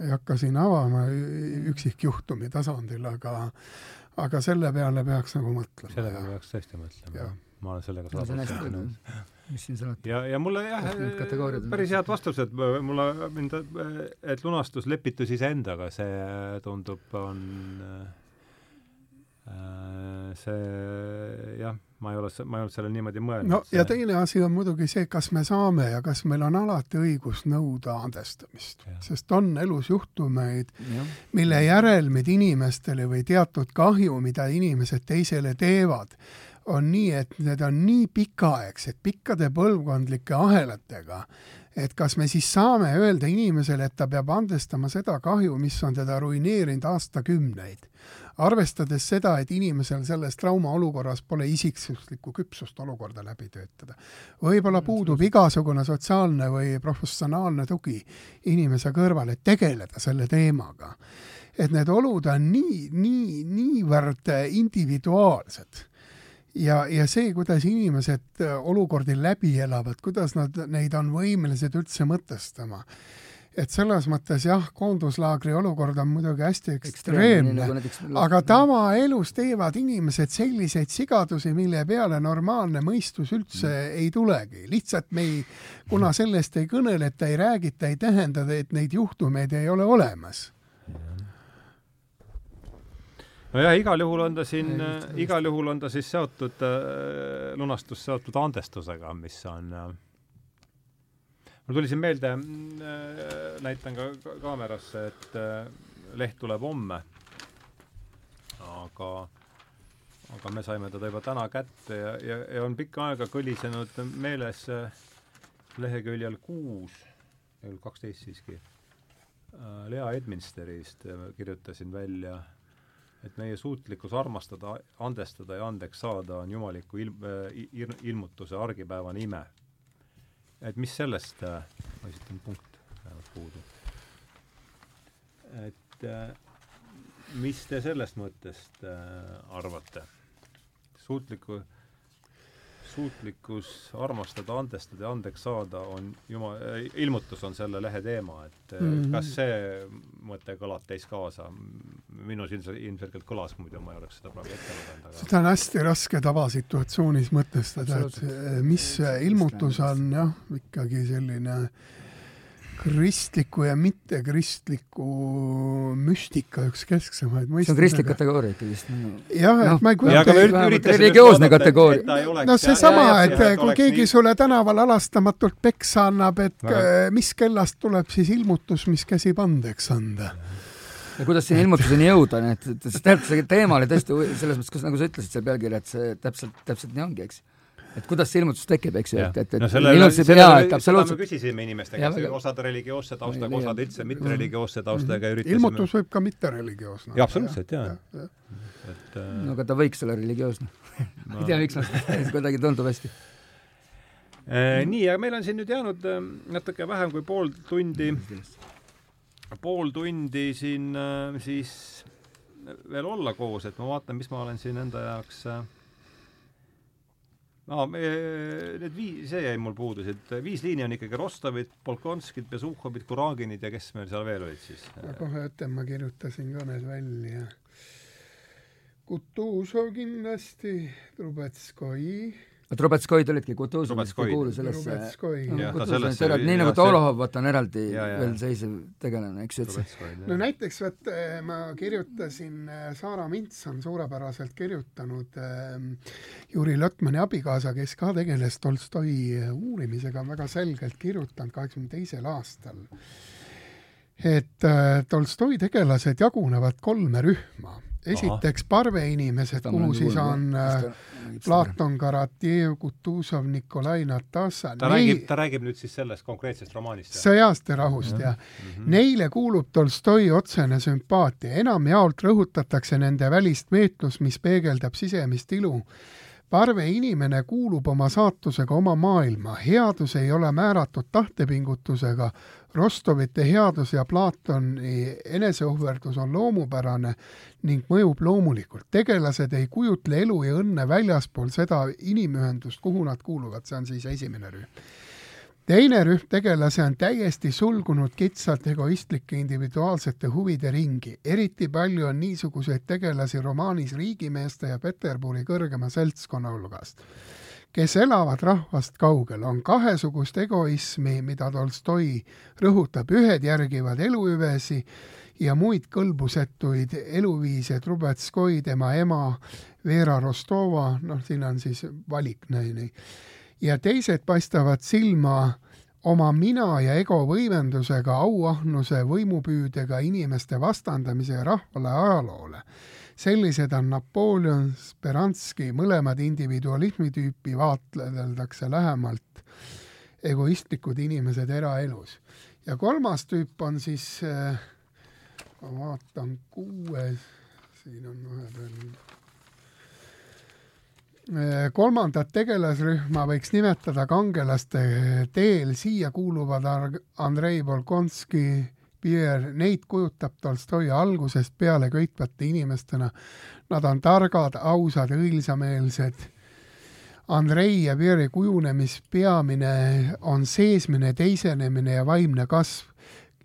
ei hakka siin avama üksikjuhtumi tasandil, aga aga selle peale peaks nagu mõtlema. selle peale peaks tõesti mõtlema. ma olen sellega on hästi nõus. mis siin salata. ja, ja mulle jah, päris head vastused, mulle, mind, et lunastus, lepitus iseendaga, see tundub, on äh, see jah ma ei ole, ma ei olnud sellele niimoodi mõelnud. no see... ja teine asi on muidugi see, kas me saame ja kas meil on alati õigus nõuda andestamist, sest on elus juhtumeid, mille järelmid inimestele või teatud kahju, mida inimesed teisele teevad, on nii, et need on nii pikaaegsed, pikkade põlvkondlike ahelatega, et kas me siis saame öelda inimesele, et ta peab andestama seda kahju, mis on teda ruineerinud aastakümneid arvestades seda, et inimesel selles traumaolukorras pole isiksuslikku küpsust olukorda läbi töötada. võib-olla puudub igasugune sotsiaalne või professionaalne tugi inimese kõrval, et tegeleda selle teemaga. et need olud on nii, nii, niivõrd individuaalsed ja, ja see, kuidas inimesed olukordi läbi elavad, kuidas nad neid on võimelised üldse mõtestama et selles mõttes jah, koonduslaagri olukord on muidugi hästi ekstreemne, nagu aga tavaelus teevad inimesed selliseid sigadusi, mille peale normaalne mõistus üldse mm. ei tulegi. lihtsalt me ei, kuna sellest ei kõneleta, ei räägita, ei tähenda, et neid juhtumeid ei ole olemas nojah, igal juhul on ta siin, igal juhul on ta siis seotud äh,, lunastus seotud andestusega, mis on äh, mul tuli siin meelde, mm, äh, näitan ka kaamerasse, et äh, leht tuleb homme. aga, aga me saime teda juba täna kätte ja, ja, ja on pikka aega kõlisenud meeles äh, leheküljel kuus, lehekülg kaksteist siiski, Lea Edminsterist kirjutasin välja, et meie suutlikkus armastada, andestada ja andeks saada on jumaliku ilm, il, ilmutuse argipäevane ime. et mis sellest, ma esitan punkt vähemalt puudu. et mis te sellest mõttest arvate? suutliku suutlikkus armastada, andestada ja andeks saada on jumal, ilmutus on selle lehe teema, et mm -hmm. kas see mõte kõlab teis kaasa? minus ilmselt, ilmselgelt kõlas, muidu ma ei oleks seda praegu ette lugenud, aga seda on hästi raske tavasituatsioonis mõtestada, et mis ilmutus on jah, ikkagi selline äh, kristliku ja mittekristliku müstika üks kesksemaid mõisteid. see on kristlik kategooria ikka vist. jah, et no, ma ei kujuta ette. religioosne kategooria. no seesama, et kui keegi nii... sulle tänaval halastamatult peksa annab, et no. mis kellast tuleb siis ilmutus, mis käsib andeks anda ja kuidas sinna ilmutuseni jõuda, nii et, et tegelikult see teema oli tõesti selles mõttes, kus nagu sa ütlesid seal pealkirja, et see täpselt, täpselt nii ongi, eks et kuidas see ilmutus tekib, eks ju, et, et, et no selle, selle, jaa, absoluutselt. me küsisime inimeste käest, osad religioosse taustaga, osad üldse mittereligioossse taustaga ja üritasime ilmutus võib ka mittereligioosne jaa, absoluutselt, jaa. Ja, ja. et äh... no aga ta võiks olla religioosne. <laughs> No. ei tea, miks ma <laughs> kuidagi tundub hästi. Eh,. Nii, aga meil on siin nüüd jäänud äh, natuke vähem kui pool tundi, pool tundi siin äh, siis veel olla koos, et ma vaatan, mis ma olen siin enda jaoks äh, no me, need viis, see jäi mul puudu, et viis liini on ikkagi Rostovit, Bolkonskid, Besuhhovit, Kuraginid ja kes meil seal veel olid siis? ma kohe ütlen, ma kirjutasin ka need välja. Kutuzov kindlasti, Trubetskoi Trubetskoid olidki, Kutuzov vist ei kuulu sellesse, Kutuzov nii nagu Tolohov, vaata on eraldi ja, ja. veel seisev tegelane, eks ju, et no näiteks vot eh, ma kirjutasin, eh, Saara Mints on suurepäraselt kirjutanud äh, Juri Lötmani abikaasa, kes ka tegeles Tolstoi uurimisega, on väga selgelt kirjutanud kaheksakümne teisel aastal, et äh, Tolstoi tegelased jagunevad kolme rühma esiteks parveinimesed, kuhu siis on äh, Platon, Karatjev, Kutuzov, Nikolai Natasa. ta Nei... räägib, ta räägib nüüd siis sellest konkreetsest romaanist? sõjast ja rahust, jah mm. -hmm. Neile kuulub Tolstoi otsene sümpaatia, enamjaolt rõhutatakse nende välist meetlust, mis peegeldab sisemist ilu parve inimene kuulub oma saatusega oma maailma, headus ei ole määratud tahtepingutusega, Rostovite headus ja Platoni eneseohverdus on loomupärane ning mõjub loomulikult. tegelased ei kujutle elu ja õnne väljaspool seda inimühendust, kuhu nad kuuluvad, see on siis esimene rühm teine rühm tegelasi on täiesti sulgunud kitsalt egoistlike individuaalsete huvide ringi. eriti palju on niisuguseid tegelasi romaanis riigimeeste ja Peterburi kõrgema seltskonna hulgast, kes elavad rahvast kaugel. on kahesugust egoismi, mida Tolstoi rõhutab, ühed järgivad eluhüvesi ja muid kõlbusetuid eluviise, Trubetskoi, tema ema Vera Rostova, noh, siin on siis valik, nii ja teised paistavad silma oma mina ja ego võimendusega, auahnuse, võimupüüdega, inimeste vastandamise ja rahvale ajaloole. sellised on Napoleon, Speranski, mõlemad individualismi tüüpi vaatleldakse lähemalt egoistlikud inimesed eraelus. ja kolmas tüüp on siis, äh, ma vaatan, kuues, siin on vahepeal kolmandat tegelasrühma võiks nimetada kangelaste teel, siia kuuluvad Andrei Bolkonski, Pierre, neid kujutab Tolstoi algusest peale köitvate inimestena. Nad on targad, ausad, õilsameelsed. Andrei ja Pierre'i kujunemis peamine on seesmine teisenemine ja vaimne kasv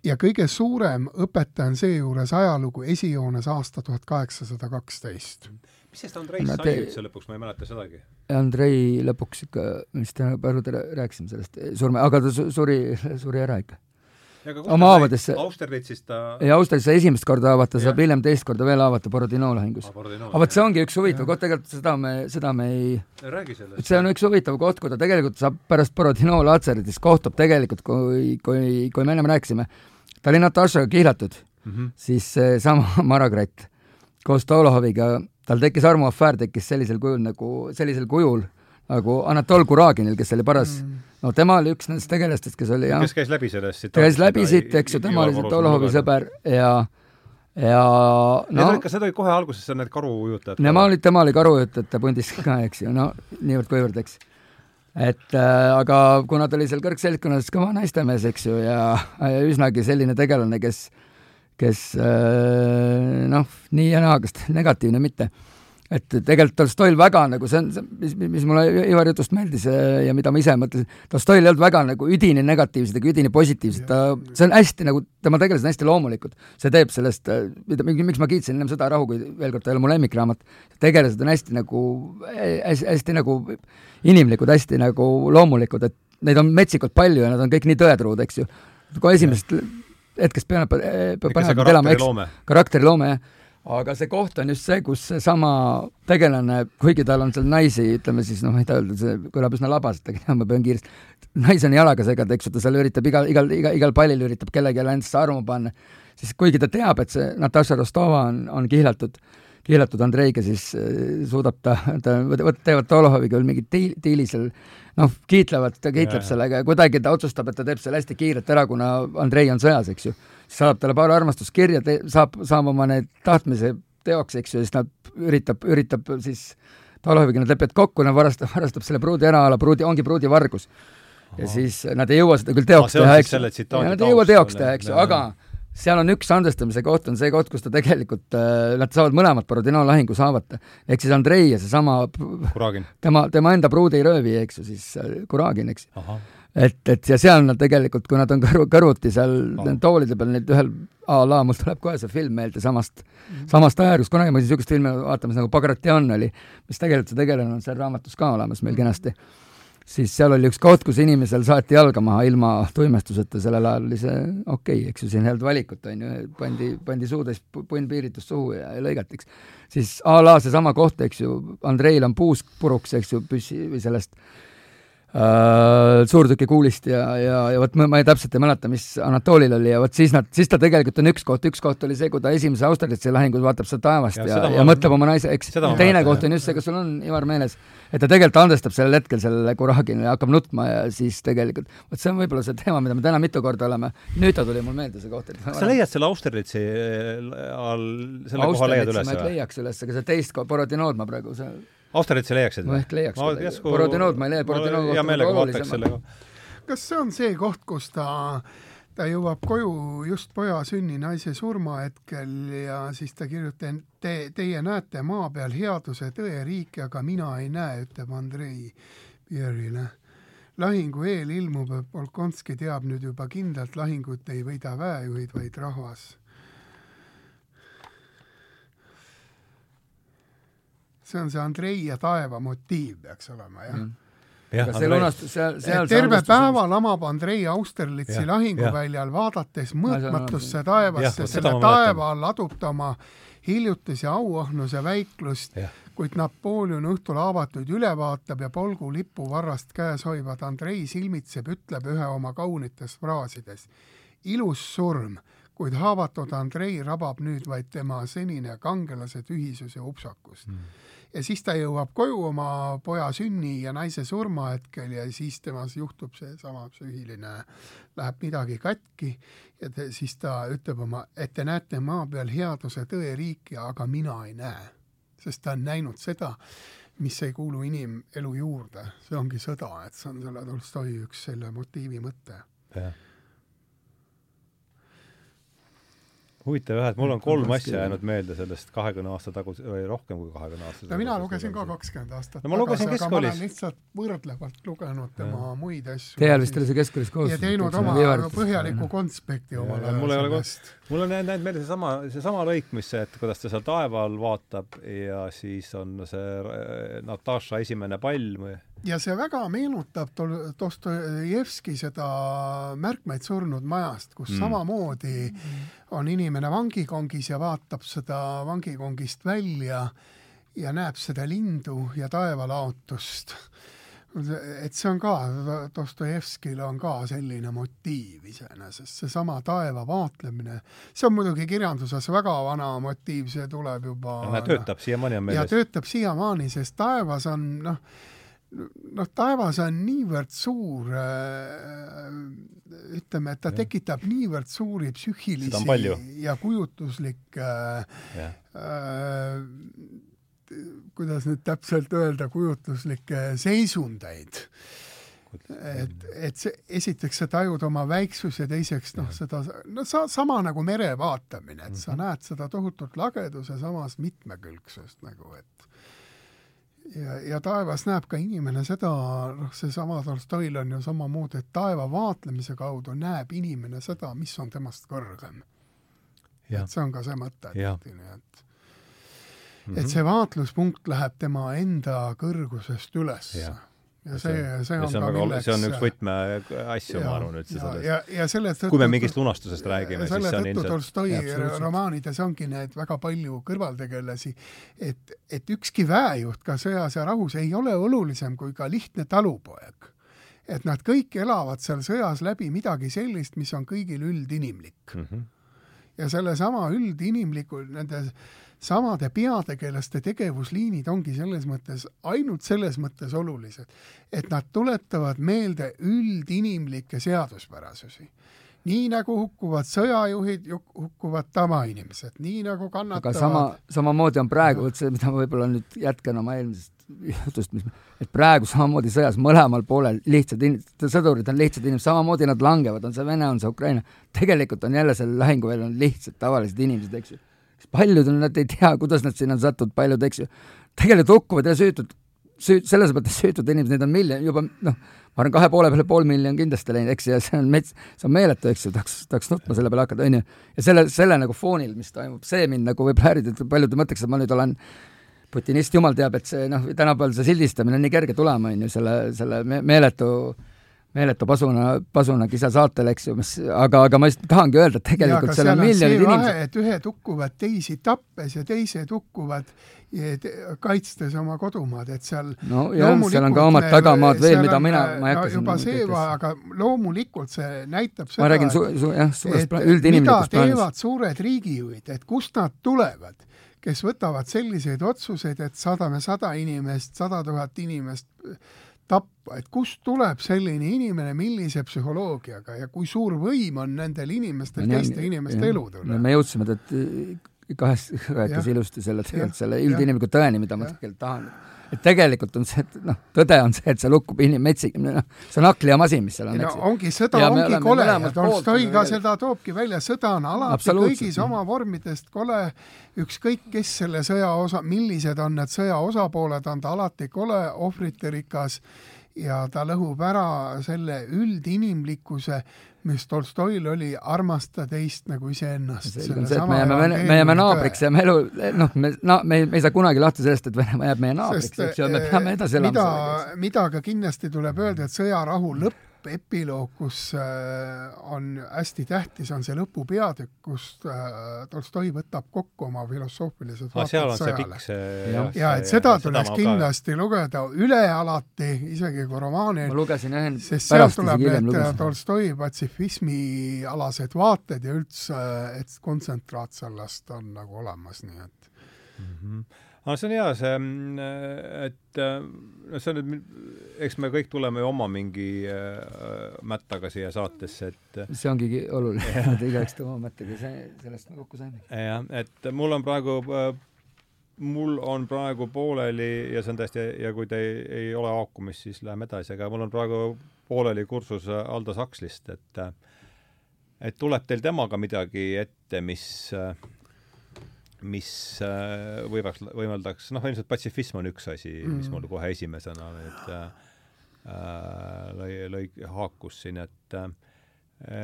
ja kõige suurem õpetaja on seejuures ajalugu esijoones aasta tuhat kaheksasada kaksteist mis sellest Andreist sai te... üldse lõpuks, ma ei mäleta sedagi. Andrei lõpuks ikka, vist Pärnu rääkisime sellest, surme, aga ta suri, <laughs> suri ära ikka. oma haavadesse. Austerlitzis ta ei, Austerlitzis sai esimest korda haavata, saab hiljem teist korda veel haavata Borodino lahingus. aga vot see ongi üks huvitav koht, tegelikult seda me, seda me ei räägi sellest. see on üks huvitav koht, kui ta tegelikult saab pärast Borodino laatseritist kohtub tegelikult, kui, kui, kui me ennem rääkisime, ta oli Natašaga kihlatud mm, -hmm. siis seesama <laughs> Maragratt koos Tolohoviga tal tekkis armuafäär, tekkis sellisel kujul nagu, sellisel kujul, nagu Anatol Kuraginil, kes oli paras mm. no tema oli üks nendest tegelastest, kes oli jah, kes käis läbi sellest käis läbi siit, eks ju, tema oli see Tolohovi sõber ja ja no kas need olid kohe alguses need karuujutajad? Nemad olid, tema oli karuujutajate pundis ka, eks ju, no niivõrd-kuivõrd, eks. et äh, aga kuna ta oli seal kõrgseltskonnas kõva naistemees, eks ju, ja, ja üsnagi selline tegelane, kes kes äh, noh, nii ja naa, kas negatiivne, mitte. Et tegelikult Tolstoil väga nagu see on, mis, mis mulle Ivari jutust meeldis äh, ja mida ma ise mõtlesin, Tolstoil ei olnud väga nagu üdini negatiivsed ega üdini positiivsed, ta, see on hästi nagu, tema tegelased on hästi loomulikud. see teeb sellest, äh, mida, miks ma kiitsin ennem Sõda rahu, kui veel kord, ta ei ole mu lemmikraamat, tegelased on hästi nagu, hästi, nagu inimlikud, hästi nagu loomulikud, et neid on metsikult palju ja nad on kõik nii tõetruud, eks ju. kui esimesest hetkest peale panevad elama, eks, karakteriloome, jah. Aga see koht on just see, kus seesama tegelane, kuigi tal on seal naisi, ütleme siis noh, ei taha öelda, see kõlab üsna labaselt, aga <laughs> ma pean kiiresti, naiseni jalaga segada, eks ju, ta seal üritab igal, igal, igal, igal pallil üritab kellelegi endasse armu panna, siis kuigi ta teab, et see Natasha Rostova on, on kihlatud, kihlatud Andreiga, siis äh, suudab ta, ta, vot teevad Tolohoviga veel mingi diili, diili seal, noh, kiitlevad, ta kiitleb ja, sellega ja kuidagi ta otsustab, et ta teeb selle hästi kiirelt ära, kuna Andrei on sõjas, eks ju saadab talle paar armastuskirja, saab, saab oma need tahtmise teoks, eks ju, siis nad üritab, üritab siis Taloviga nad lepivad kokku, nad varastab, varastab selle pruudi ära, pruudi, ongi pruudi vargus. ja siis nad ei jõua seda küll teoks teha, eks ju. Nad ei jõua teoks teha, eks ju, aga seal on üks andestamise koht, on see koht, kus ta tegelikult, äh, nad saavad mõlemad Borodino lahingus haavata. ehk siis Andrei ja seesama tema, tema enda pruudi röövi, eks ju, siis äh, Kuragin, eks et, et ja seal nad tegelikult, kui nad on kõrvu, kõrvuti seal no. toolide peal, neid ühel a la, mul tuleb kohe see film meelde samast mm, -hmm. samast ajajärgust, kunagi ma niisugust filmi vaatamas nagu Bagration oli, mis tegelikult see tegelane on seal raamatus ka olemas meil kenasti, siis seal oli üks koht, kus inimesel saati jalga maha ilma tuimestuseta, sellel ajal oli see okei okay,, eks ju, siin ei olnud valikut, on ju, pandi, pandi suutäis punnpiiritus suhu ja, ja lõigati, eks. siis a la seesama koht, eks ju, Andreil on puusk puruks, eks ju, püssi või sellest äh, suurtükikuulist ja, ja, ja vot ma, ma ei täpselt ei mäleta, mis Anatolil oli ja vot siis nad, siis ta tegelikult on üks koht, üks koht oli see, kui ta esimese Austerlitzi lahingus vaatab seda taevast ja, ja, ja mõtleb oma naise, eks, teine koht on just see, kas sul on, Ivar, meeles, et ta tegelikult andestab sellel hetkel sellele Kuragile ja hakkab nutma ja siis tegelikult, vot see on võib-olla see teema, mida me täna mitu korda oleme, nüüd ta tuli mul meelde, see koht. kas sa leiad selle Austerlitzi äh, all, selle koha leiad üles? ma ei leiaks üles, aga see teist Borodinood ma praegu see Austeritsi leiaksid? ma ehk leiaks no, järsku... Borodinood ma ei leia, meelega vaataks selle ka. kas see on see koht, kus ta ta jõuab koju just poja sünni naise surma hetkel ja siis ta kirjutab, te, teie näete maa peal headuse tõe riiki, aga mina ei näe, ütleb Andrei Pierre'ile. lahingu eel ilmub, et Bolkonski teab nüüd juba kindlalt, lahingut ei võida väejuhid, vaid rahvas see on see Andrei ja taeva motiiv peaks olema, jah. Mm. Jah, see lunastus, seal, seal terve päeva lamab Andrei Austerlitsi lahinguväljal, vaadates mõõtmatusse taevasse, selle taeva all adub ta oma hiljutise auahnuse väiklust, kuid Napoleon õhtul avatuid üle vaatab ja polgu lipuvarrast käes hoivad Andrei silmitseb, ütleb ühe oma kaunitest fraasides. ilus surm, kuid haavatud Andrei rabab nüüd vaid tema senine kangelase tühisus ja upsakus. Mm ja siis ta jõuab koju oma poja sünni ja naise surma hetkel ja siis temas juhtub seesama psüühiline, läheb midagi katki ja te, siis ta ütleb oma, et te näete maa peal headuse tõe riiki, aga mina ei näe. sest ta on näinud seda, mis ei kuulu inimelu juurde, see ongi sõda, et see on selle Tolstoi üks selle motiivi mõte. jah huvitav jah, et mul on kolm asja jäänud meelde sellest kahekümne aasta taguse või rohkem kui kahekümne aasta no mina lugesin ka kakskümmend aastat no ma lugesin tagasi, aga ma olen lihtsalt võrdlevalt lugenud tema ja. muid asju. Teie vist oli see keskkoolis koos. ja teinud oma põhjaliku konspekti omal ajal mul ei ole mul on jäänud meelde seesama, seesama lõik, mis see, et kuidas ta seal taeva all vaatab ja siis on see äh, Natasha esimene pall või ja see väga meenutab Dostojevski seda Märkmeid surnud majast, kus mm. samamoodi on inimene vangikongis ja vaatab seda vangikongist välja ja näeb seda lindu ja taevalaotust. et see on ka, Dostojevskil on ka selline motiiv iseenesest, seesama taeva vaatlemine, see on muidugi kirjanduses väga vana motiiv, see tuleb juba no, töötab siiamaani on meeles. ja töötab siiamaani, sest taevas on noh, noh, taevas on niivõrd suur äh, ütleme, et ta ja. tekitab niivõrd suuri psüühilisi ja kujutuslikke äh, kuidas nüüd täpselt öelda, kujutuslikke seisundeid et, et see, esiteks sa tajud oma väiksust ja teiseks noh, seda, no sa, sama nagu mere vaatamine, et sa mm -hmm. näed seda tohutut lageduse samas mitmekülgsust nagu, et ja, ja taevas näeb ka inimene seda, noh, seesama Tolstoil on ju samamoodi, et taeva vaatlemise kaudu näeb inimene seda, mis on temast kõrgem. et see on ka see mõte, et, et mm -hmm. et see vaatluspunkt läheb tema enda kõrgusest üles ja see, see on, see on milleks see on üks võtmeasju, ma arvan üldse selles. ja, ja selle tõttu kui me mingist lunastusest räägime, siis see on ilmselt Tolstoi romaanides ongi need väga palju kõrvaltegelasi, et, et ükski väejuht ka sõjas ja rahus ei ole olulisem kui ka lihtne talupoeg. et nad kõik elavad seal sõjas läbi midagi sellist, mis on kõigil üldinimlik mm. -hmm. ja sellesama üldinimliku, nende samade peategelaste tegevusliinid ongi selles mõttes, ainult selles mõttes olulised, et nad tuletavad meelde üldinimlikke seaduspärasusi. nii nagu hukkuvad sõjajuhid, hukkuvad tavainimesed, nii nagu kannatavad aga sama, samamoodi on praegu, vot see, mida ma võib-olla nüüd jätkan oma eelmisest jutust, mis, et praegu samamoodi sõjas mõlemal poolel lihtsad inimesed, sõdurid on lihtsad inimesed, samamoodi nad langevad, on see Vene, on see Ukraina, tegelikult on jälle seal lahinguväljal on lihtsad tavalised inimesed, eks ju paljud on, nad ei tea, kuidas nad sinna on sattunud, paljud, eks ju, tegelikult hukkuvad ja süütud, süü-, selles mõttes süütud inimesed, neid on miljon, juba noh, ma arvan, kahe poole peale pool miljon kindlasti läinud, eks, ja see on mets, see on meeletu, eks ju, tahaks, tahaks nutma selle peale hakata, on ju. ja selle, selle nagu foonil, mis toimub, see mind nagu võib-olla häirib, et paljud mõtleks, et ma nüüd olen putinist, jumal teab, et see noh, tänapäeval see sildistamine on nii kerge tulema, on ju, selle, selle me meeletu meeletu pasuna, pasuna kisa saatel, eks ju, mis, aga, aga ma just tahangi öelda, et tegelikult ja, seal on miljonid inimesed. et ühed hukkuvad teisi tappes ja teised hukkuvad kaitstes oma kodumaad, et seal no jah, seal on ka omad tagamaad veel, mida mina, ma ei hakka no, juba see, aga loomulikult see näitab seda, ma räägin su-, su-, jah, suurest üldinimlikust plaanist. teevad suured riigijuhid, et kust nad tulevad, kes võtavad selliseid otsuseid, et sadame sada inimest, sada tuhat inimest tappa, et kust tuleb selline inimene, millise psühholoogiaga ja kui suur võim on nendel inimestel no, teiste inimeste elude üle. me jõudsime tegelikult kahest rääkis ilusti selle, tegelikult selle üldinimliku tõeni, mida ma tegelikult tahan et tegelikult on see, et noh, tõde on see, et seal hukkub inim-, metsik, noh, see on hakklihamasin, mis seal on, ju. ongi, sõda ja ongi kole. ja Tolstoi ka seda toobki välja, sõda on alati kõigis oma vormidest kole, ükskõik kes selle sõja osa, millised on need sõja osapooled, on ta alati kole, ohvriterikas ja ta lõhub ära selle üldinimlikkuse, mis Tolstoil oli, armasta teist nagu iseennast. me jääme, me jääme naabriks ja me elu, noh, me, no me, me ei saa kunagi lahti sellest, et Venemaa jääb meie naabriks, eks ju, me peame edasi elama mida, mida ka kindlasti tuleb öelda, et sõjarahu lõpp epiloog, kus äh, on hästi tähtis, on see lõpupeatükk, kus äh, Tolstoi võtab kokku oma filosoofilised vaated seal on sõjale. jah, ja et seda tuleks kindlasti ka... lugeda üle alati, isegi kui romaani ma lugesin ühe sest sealt tuleb need lugesin. Tolstoi patsifismialased vaated ja üldse, et kontsentraat sellest on nagu olemas, nii et mm. -hmm aga see on hea, see, mm, et no see on nüüd, eks me kõik tuleme ju oma mingi äh, mättaga siia saatesse, et see ongi oluline, et <laughs> igaüks tuleb oma mättaga, see, sellest me kokku saime. jah, et mul on praegu äh, mul on praegu pooleli ja see on täiesti, ja kui te ei, ei ole haakumis, siis läheme edasi, aga mul on praegu pooleli kursus Aldo Sakslist, et et tuleb teil temaga midagi ette, mis äh, mis äh, võivaks, võimaldaks, noh, ilmselt patsifism on üks asi mm., mis mul kohe esimesena nüüd äh, äh, lõi, lõi, haakus siin, et äh,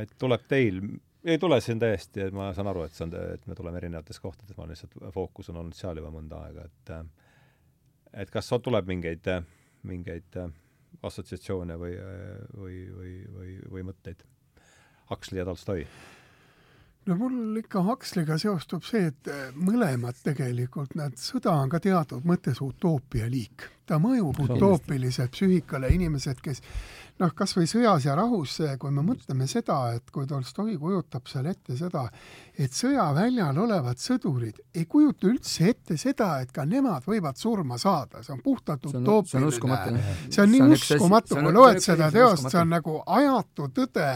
et tuleb teil, ei tule siin täiesti, et ma saan aru, et see on, et me tuleme erinevates kohtades, ma lihtsalt, fookus on olnud seal juba mõnda aega, et et kas tuleb mingeid, mingeid assotsiatsioone või, või, või, või, või mõtteid? Huxley ja Tolstoi no mul ikka Huxley'ga seostub see, et äh, mõlemad tegelikult, nad, sõda on ka teatud mõttes utoopia liik. ta mõjub utoopiliselt psüühikale, inimesed, kes noh, kas või Sõjas ja rahus, kui me mõtleme seda, et kui Tolstoi kujutab seal ette seda, et sõjaväljal olevad sõdurid ei kujuta üldse ette seda, et ka nemad võivad surma saada, see on puhtalt utoopiline. see on uskumatu. see on nii uskumatu, kui loed seda teost, see on nagu ajatu tõde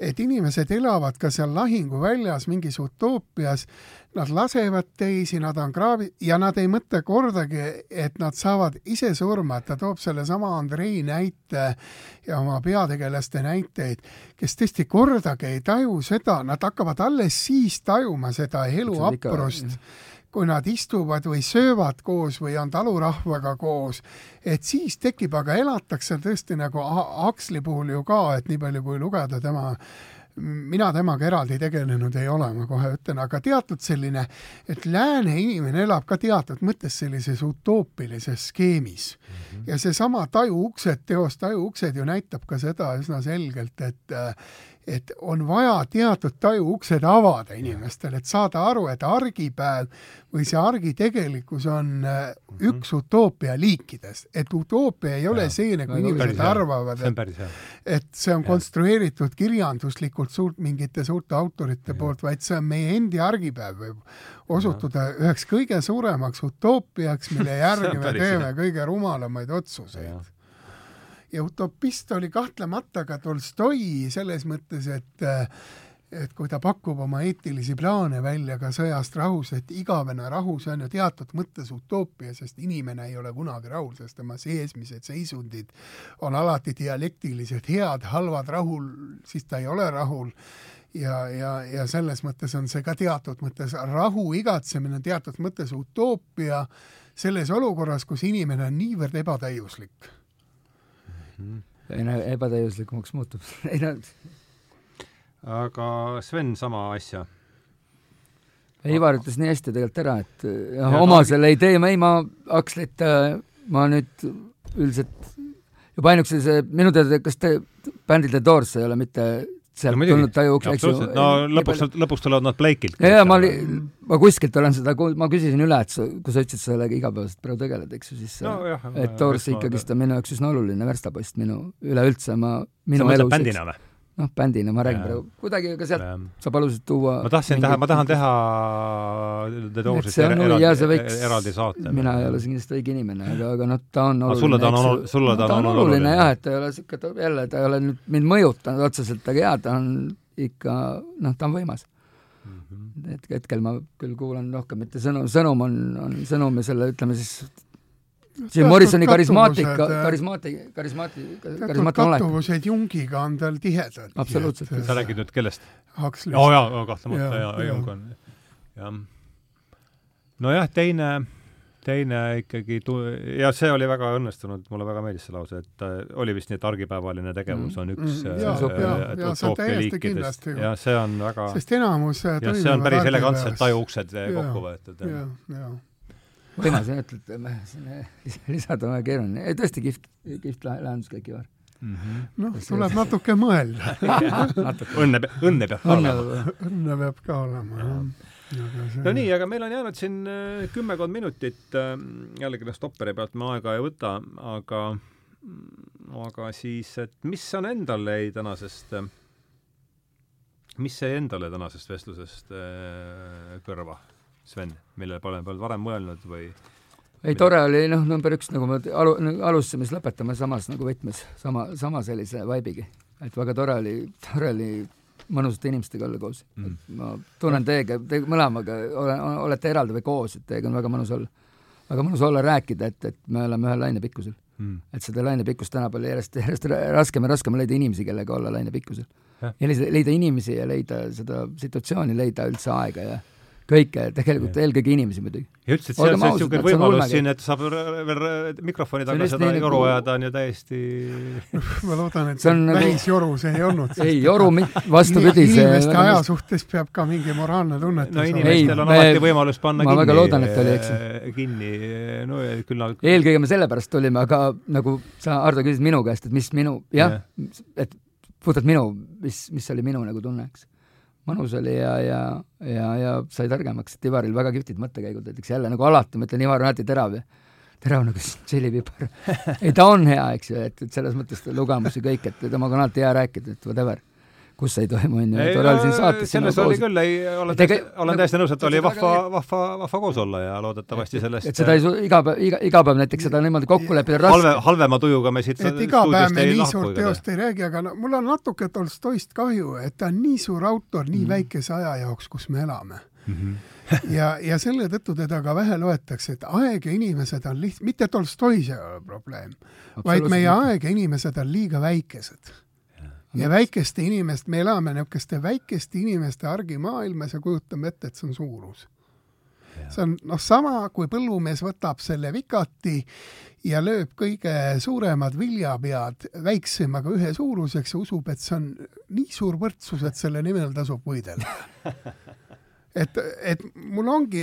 et inimesed elavad ka seal lahinguväljas mingis utoopias, nad lasevad teisi, nad on kraavi- ja nad ei mõtle kordagi, et nad saavad ise surma, et ta toob sellesama Andrei näite ja oma peategelaste näiteid, kes tõesti kordagi ei taju seda, nad hakkavad alles siis tajuma seda elu aprust kui nad istuvad või söövad koos või on talurahvaga koos, et siis tekib, aga elatakse tõesti nagu Huxley puhul ju ka, et nii palju kui lugeda tema mina temaga eraldi tegelenud ei ole, ma kohe ütlen, aga teatud selline, et lääne inimene elab ka teatud mõttes sellises utoopilises skeemis mm. -hmm. ja seesama Taju uksed, teos Taju uksed ju näitab ka seda üsna selgelt, et et on vaja teatud tajuuksed avada inimestele, et saada aru, et argipäev või see argi tegelikkus on äh, mhm. üks utoopia liikidest, et utoopia ei ole ja, see, nagu no, inimesed arvavad, et, et see on ja. konstrueeritud kirjanduslikult suurt, mingite suurte autorite ja. poolt, vaid see on meie endi argipäev, võib osutuda ja. üheks kõige suuremaks utoopiaks, mille <laughs> järgi me teeme kõige rumalamaid otsuseid ja utopist oli kahtlemata ka Tolstoi selles mõttes, et et kui ta pakub oma eetilisi plaane välja ka sõjast rahus, et igavene rahu, see on ju teatud mõttes utoopia, sest inimene ei ole kunagi rahul, sest tema seesmised seisundid on alati dialektilised, head, halvad, rahul, siis ta ei ole rahul. Ja, ja, ja selles mõttes on see ka teatud mõttes rahu igatsemine, teatud mõttes utoopia selles olukorras, kus inimene on niivõrd ebatäiuslik mm.. aina ebatäiuslikumaks muutub <laughs> ei no aga Sven, sama asja? Ivar ütles nii hästi tegelikult ära, et jah, oma ta... selle idee, ma ei, ma Akslit, ma nüüd üldiselt juba ainuüksi see, minu teada, kas te bändil The Doors ei ole mitte sealt no, tulnud taju eks ju. no lõpuks, lõpuks tulevad nad Blake'ilt. ja, ja ma ma kuskilt olen seda, ma küsisin üle, et sa, kui sa ütlesid, sa sellega igapäevaselt praegu tegeled, eks ju, siis no, jah, et Doors ikkagist on minu jaoks üsna oluline verstapost minu, üleüldse ma, minu elus. bändina või? Noh, bändina ma räägin praegu, kuidagi ka sealt ja. sa palusid tuua ma tahtsin teha, ma tahan teha The Doorsist eraldi, eraldi saate. mina ei ole kindlasti õige inimene, aga, aga noh, ta on oluline. sulle ta on oluline, sulle ta on oluline, oluline jah, et ta ei ole niisugune, jälle, ta ei ole nüüd mind mõjutanud otseselt, aga jaa, ta on ikka, noh, ta on võimas mm. -hmm. et hetkel ma küll kuulan rohkem, mitte sõnum, sõnum on, on sõnum ja selle, ütleme siis Jim Morrisoni karismaatika, karismaati-, karismaati-, karismaatiline olek. kattuvused Jungiga on tal tihedad. absoluutselt. sa räägid nüüd kellest? Huxley'st. oo oh, jaa, kahtlemata, jaa, Jung on, jah. nojah, teine, teine ikkagi tu-, ja see oli väga õnnestunud, mulle väga meeldis see lause, et äh, oli vist nii, et argipäevaline tegevus mm. on üks mm, jaa, äh, jaa, jaa, see on täiesti kindlasti ja see on väga sest enamus ja see on päris elegantselt tajuuksed kokku võetud. jaa, jaa võimas jah, et <laughs> lisada on väga keeruline, tõesti kihvt, kihvt lahendus kõik, Ivar. Mm -hmm.. noh, tuleb natuke mõelda. <laughs> Õnne, õnne peab ka õnne, olema. õnne peab ka olema, jah. See... no nii, aga meil on jäänud siin äh, kümmekond minutit, äh, jällegi noh, stopperi pealt me aega ei võta, aga aga siis, et mis on endale jäi tänasest, äh, mis jäi endale tänasest vestlusest kõrva? Sven, millele pole, polnud varem mõelnud või? ei, tore oli noh, number üks, nagu me alu-, alustasime, siis lõpetame samas nagu võtmes, sama, sama sellise vibe'iga. et väga tore oli, tore oli mõnusate inimestega olla koos mm.. ma tunnen teiega, te mõlemaga ole, olete eraldi või koos, et teiega on väga mõnus olla. väga mõnus olla, rääkida, et, et me oleme ühel lainepikkusel mm.. et seda lainepikkust tänapäeval järjest, järjest raskem ja raskem leida inimesi, kellega olla lainepikkusel. ja leida, leida inimesi ja leida seda situatsiooni, leida üldse aega ja kõike, tegelikult eelkõige inimesi muidugi. ja ütlesid, see on niisugune võimalus siin, et saab veel mikrofoni taga seda joru ajada, on ju täiesti <laughs> ma loodan, et see on välisjoru see ei olnud. ei, joru vastupidi. inimeste aja suhtes peab ka mingi moraalne tunnetus no inimestel on alati võimalus panna ma kinni. ma väga loodan, et oli, eks ju. kinni, no küll eelkõige me sellepärast tulime, aga nagu sa, Ardo, küsisid minu käest, et mis minu, jah ja., et puhtalt minu, mis, mis oli minu nagu tunne, eks mõnus oli ja, ja, ja, ja sai targemaks, et Ivaril väga kihvtid mõttekäigud, näiteks jälle nagu alati, ma ütlen, Ivar on alati terav ja terav nagu <laughs> tšillipipar. <laughs> ei, ta on hea, eks ju, et, et selles mõttes lugemus ja kõik, et temaga on alati hea rääkida, et whatever kus ei toimu, on ju, tore oli siin saates. selles oli küll, ei, olen täiesti, olen nagu täiesti nõus, et oli vahva, vahva, vahva koos olla ja loodetavasti sellest et seda ei su-, iga päev, iga, iga päev näiteks seda niimoodi kokku leppida raske. halve, halvema tujuga me siit et iga päev me nii suurt teost ei räägi, aga no mul on natuke Tolstoist kahju, et ta on nii suur autor nii mm. väikese aja jaoks, kus me elame mm. -hmm. <laughs> ja, ja selle tõttu teda ka vähe loetakse, et aeg ja inimesed on liht-, mitte Tolstoi see probleem, vaid meie aeg ja inimesed on liiga väikesed ja väikeste inimest, me elame niisuguste väikeste inimeste argimaailmas ja kujutame ette, et see on suurus. see on noh, sama kui põllumees võtab selle vikati ja lööb kõige suuremad viljapead väiksemaga ühe suuruseks ja usub, et see on nii suur võrdsus, et selle nimel tasub võidelda. <laughs> Et, et mul ongi,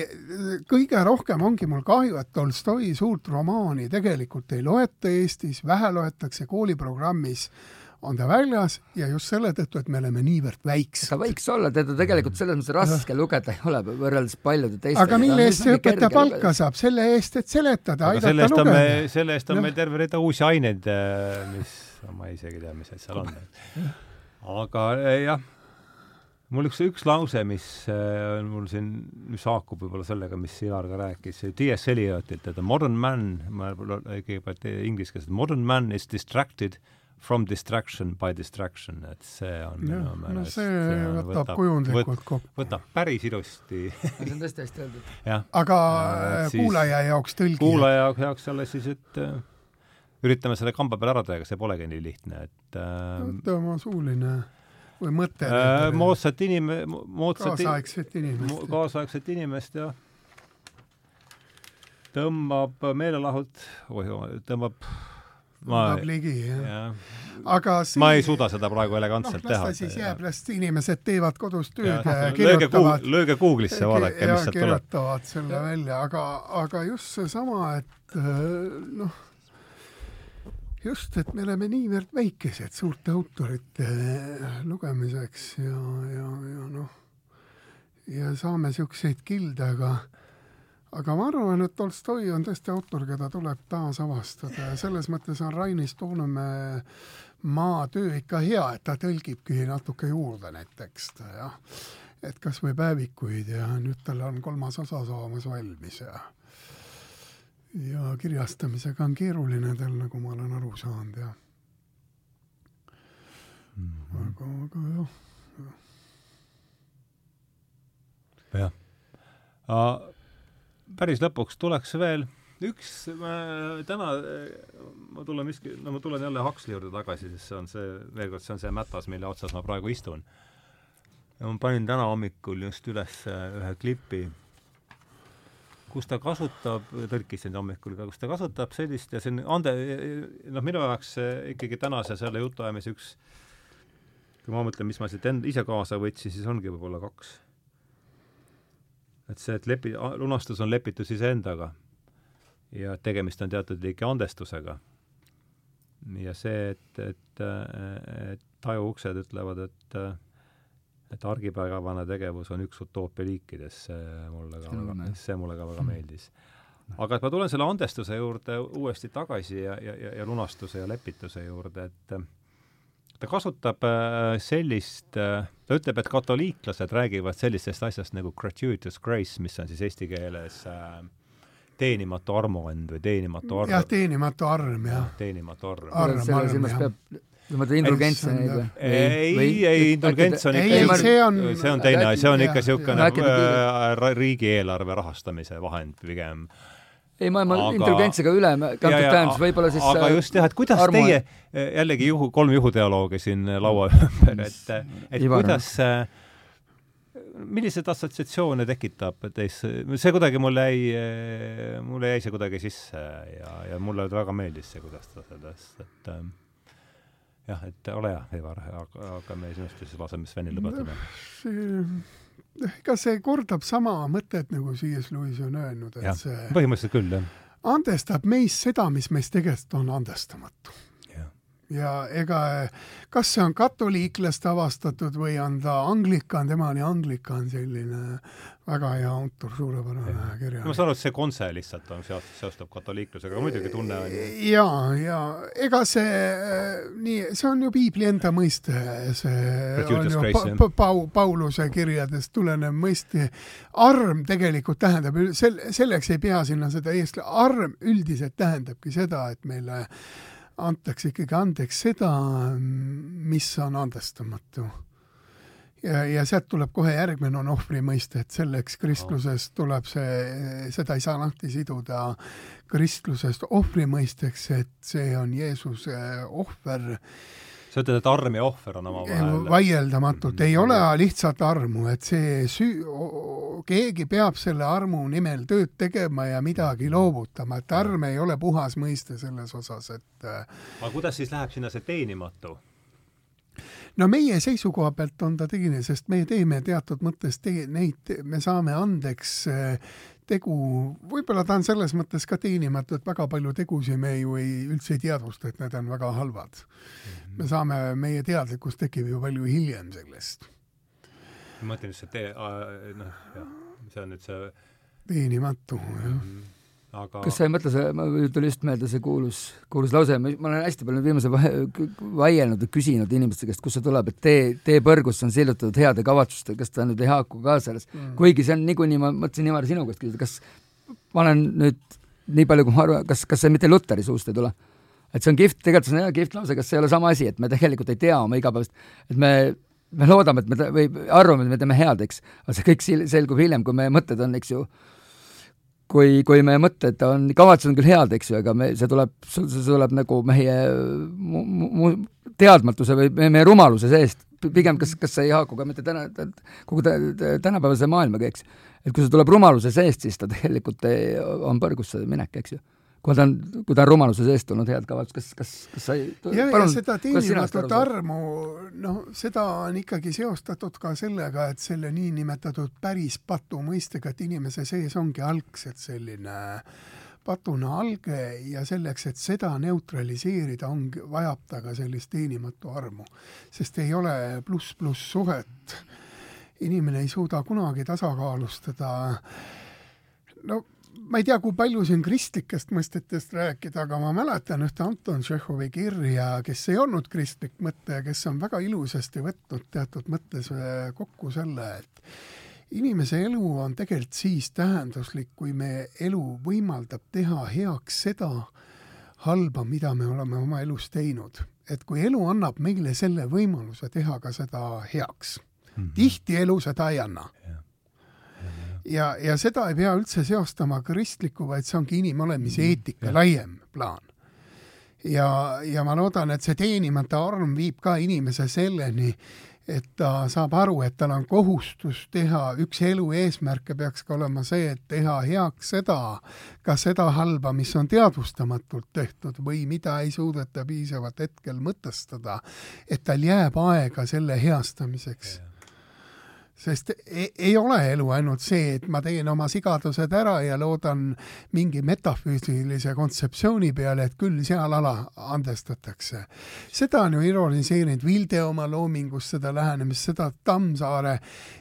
kõige rohkem ongi mul kahju, et Tolstoi suurt romaani tegelikult ei loeta Eestis, vähe loetakse kooliprogrammis on ta väljas ja just selle tõttu, et me oleme niivõrd väiksed. ta võiks olla, teda tegelikult selles mõttes raske lugeda ei ole võrreldes paljude teiste. aga mille eest see õpetaja palka lugeda. saab? selle eest, et seletada, aidata lugeda. selle eest on no. meil terve rida uusi aineid, äh, mis, ma isegi ei tea, mis seal on. aga äh, jah, mul üks, üks lause, mis äh, on mul siin, mis haakub võib-olla sellega, mis Ivar ka rääkis, T.S. Eliotilt, et a modern man, ma kõigepealt inglise keeles, modern man is distracted From distraction by distraction, et see on ja, minu meelest no see võtab, võtab kujundlikult kokku. võtab päris ilusti <laughs> see on tõesti hästi öeldud. aga äh, kuulaja jaoks tõlgi. kuulaja jaoks alles siis, et äh, üritame selle kamba peal ära teha, aga see polegi nii lihtne, et äh, võta oma suuline või mõte äh,. moodsat inim-, moodsat kaasaegset inimest. kaasaegset inimest, jah. tõmbab meelelahult, oi, tõmbab ma ligi, ja. aga see... ma ei suuda seda praegu elegantselt no, teha. las ta siis jääb, las inimesed teevad kodus tööd ja kirjutavad. lööge Google'isse, vaadake, mis sealt tuleb. kirjutavad selle välja, aga, aga just seesama, et äh, noh, just, et me oleme niivõrd väikesed suurte autorite lugemiseks ja, ja, ja noh, ja saame niisuguseid kilde, aga aga ma arvan, et Tolstoi on tõesti autor, keda tuleb taasavastada ja selles mõttes on Rainis Toonemäe maa töö ikka hea, et ta tõlgibki natuke juurde neid tekste, jah. et kas või päevikuid ja nüüd tal on kolmas osa saamas valmis ja ja kirjastamisega on keeruline tal, nagu ma olen aru saanud ja mm -hmm. aga, aga jah, jah. jah päris lõpuks tuleks veel üks, täna, ma tulen miski, no ma tulen jälle Huxley juurde tagasi, sest see on see, veel kord, see on see mätas, mille otsas ma praegu istun. ja ma panin täna hommikul just üles ühe klipi, kus ta kasutab, tõlkisin hommikul ka, kus ta kasutab sellist ja see on ande, noh, minu jaoks ikkagi tänase selle jutuajamise üks, kui ma mõtlen, mis ma siit end-, ise kaasa võtsin, siis ongi võib-olla kaks et see, et lepi-, lunastus on lepitus iseendaga ja tegemist on teatud liiki andestusega. ja see, et, et, et tajuuksed ütlevad, et et argipäevane tegevus on üks utoopia liikidest, see mulle ka see mulle ka väga meeldis. aga et ma tulen selle andestuse juurde uuesti tagasi ja, ja, ja, ja lunastuse ja lepituse juurde, et ta kasutab äh, sellist, äh, ta ütleb, et katoliiklased räägivad sellisest asjast nagu gratuitous grace, mis on siis eesti keeles äh, teenimatu armuand või teenimatu arm. jah, teenimatu arm, jah. teenimatu arm. arm, arm, jah. sa mõtled indulgentsioneid või? ei, ei, indulgents on ikka, see on, see on teine asi, see on ikka niisugune riigieelarve rahastamise vahend pigem ei, ma, ma aga... intelligentsiga üle kantud tähendus, võib-olla siis aga äh, just jah, et kuidas armu... teie, äh, jällegi juhu, kolm juhudialoogi siin laua ümber, et, et Ivar. kuidas milliseid assotsiatsioone tekitab teis, see kuidagi mulle jäi, mulle jäi see kuidagi sisse ja, ja mulle väga meeldis see, kuidas ta sellest, et äh, jah, et ole hea, Ivar, aga, aga me sinust siis laseme Svenil lõpetada. Ega see kordab sama mõtet, nagu C.S. Lewis on öelnud, et ja, see põhimõtteliselt küll, jah. andestab meis seda, mis meist tegelikult on andestamatu. Ja ega kas see on katoliiklast avastatud või on ta anglikan, tema oli anglikan, selline väga hea autor, suurepärane kirjanik. ma saan aru, et see kontse lihtsalt on seost-, seostub katoliiklusega, muidugi tunne on ja, ja ega see nii, see on ju piibli enda mõiste, see on ju pa, pa, Pau-, Pauluse kirjadest tulenev mõiste. arm tegelikult tähendab, sel-, selleks ei pea sinna seda eest-, arm üldiselt tähendabki seda, et meile antakse ikkagi andeks seda, mis on andestamatu ja, ja sealt tuleb kohe järgmine on ohvri mõiste, et selleks kristlusest tuleb see, seda ei saa lahti siduda kristlusest ohvri mõisteks, et see on Jeesuse ohver. Sa ütled, et arm ja ohver on omavahel? vaieldamatult, ei ole lihtsalt armu, et see süü, keegi peab selle armu nimel tööd tegema ja midagi loovutama, et arm ei ole puhas mõiste selles osas, et aga kuidas siis läheb sinna see teenimatu? no meie seisukoha pealt on ta teine, sest me teeme teatud mõttes te-, neid, me saame andeks eh, tegu, võib-olla ta on selles mõttes ka teenimatu, et väga palju tegusid me ju ei, üldse ei teadvusta, et need on väga halvad mm. -hmm. me saame, meie teadlikkus tekib ju palju hiljem sellest. ma mõtlen just see tee, noh, jah, see on nüüd see teenimatu, jah mm -hmm aga kas sa ei mõtle, see, tuli just meelde see kuulus, kuulus lause, ma olen hästi palju viimasel vaielnud ja küsinud inimeste käest, kust see tuleb, et tee, tee põrgusse on sillutatud heade kavatsustega, kas ta nüüd ei haaku ka selles mm., kuigi see on niikuinii, ma mõtlesin Ivar sinu käest küsida, kas ma olen nüüd nii palju, kui ma arvan, kas, kas see mitte Luteri suust ei tule? et see on kihvt, tegelikult see on hea kihvt lause, kas see ei ole sama asi, et me tegelikult ei tea oma igapäevast, et me me loodame, et me või arvame, et me teeme head, eks, aga see kõik selgub hiljem, kui meie mõtted on, eks ju, kui, kui meie mõtted on, kavatsused on küll head, eks ju, aga me, see tuleb, see tuleb nagu meie mu, mu, teadmatuse või meie rumaluse seest, pigem kas, kas see ei haaku ka mitte täna, kogu tänapäevase maailmaga, eks. et kui see tuleb rumaluse seest, siis ta tegelikult on põrgusse minek, eks ju kui ta on, kui ta on rumaluse seest tulnud head kavatsust, kas, kas, kas sa ei ja, ja seda teenimatut armu, noh, seda on ikkagi seostatud ka sellega, et selle niinimetatud päris patu mõistega, et inimese sees ongi algselt selline patuna alge ja selleks, et seda neutraliseerida, ongi, vajab ta ka sellist teenimatu armu. sest ei ole pluss-pluss suhet. inimene ei suuda kunagi tasakaalustada no ma ei tea, kui palju siin kristlikest mõistetest rääkida, aga ma mäletan ühte Anton Tšehhovi kirja, kes ei olnud kristlik mõtleja, kes on väga ilusasti võtnud teatud mõttes äh, kokku selle, et inimese elu on tegelikult siis tähenduslik, kui meie elu võimaldab teha heaks seda halba, mida me oleme oma elus teinud. et kui elu annab meile selle võimaluse teha ka seda heaks mm. -hmm. tihti elu seda ei anna ja, ja seda ei pea üldse seostama kristliku, vaid see ongi inimolemise mm, eetika mm, laiem plaan. ja, ja ma loodan, et see teenimata arm viib ka inimese selleni, et ta saab aru, et tal on kohustus teha, üks elu eesmärke peaks ka olema see, et teha heaks seda, ka seda halba, mis on teadvustamatult tehtud või mida ei suudeta piisavalt hetkel mõtestada, et tal jääb aega selle heastamiseks. Yeah sest ei, ei ole elu ainult see, et ma teen oma sigadused ära ja loodan mingi metafüüsilise kontseptsiooni peale, et küll seal ala andestatakse. seda on ju ironiseerinud Vilde oma loomingus, seda lähenemist, seda Tammsaare,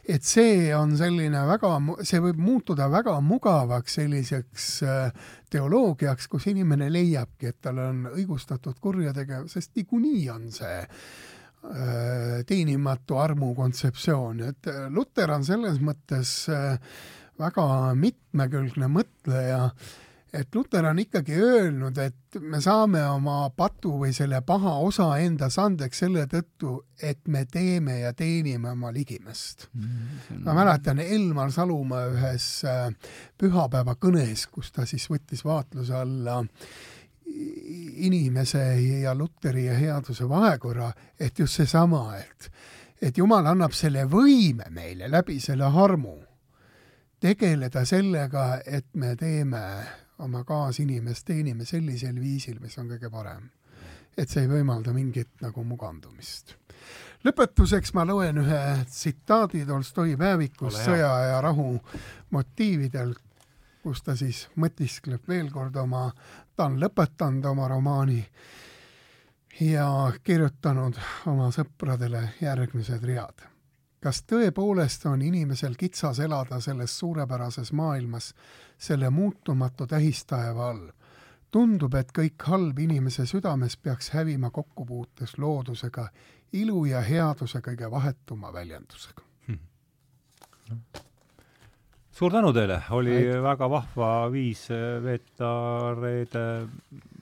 et see on selline väga, see võib muutuda väga mugavaks selliseks äh, teoloogiaks, kus inimene leiabki, et tal on õigustatud kurjategevus, sest niikuinii on see teenimatu armu kontseptsioon, et äh, Luter on selles mõttes äh, väga mitmekülgne mõtleja, et Luter on ikkagi öelnud, et me saame oma patu või selle paha osa endas andeks selle tõttu, et me teeme ja teenime oma ligimest mm. -hmm. ma mäletan Elmar Salumaa ühes pühapäeva kõnes, kus ta siis võttis vaatluse alla äh, inimese ja Luteri ja headuse vahekorra, et just seesama, et, et Jumal annab selle võime meile läbi selle harmu tegeleda sellega, et me teeme oma kaasinimest, teenime sellisel viisil, mis on kõige parem. et see ei võimalda mingit nagu mugandumist. lõpetuseks ma loen ühe tsitaadi Tolstoi päevikust Sõja ja rahu motiividel, kus ta siis mõtiskleb veel kord oma ta on lõpetanud oma romaani ja kirjutanud oma sõpradele järgmised read. kas tõepoolest on inimesel kitsas elada selles suurepärases maailmas selle muutumatu tähistaeva all? tundub, et kõik halb inimese südames peaks hävima kokkupuutes loodusega, ilu ja headuse kõige vahetuma väljendusega hmm suur tänu teile, oli Ait. väga vahva viis eh, veeta reede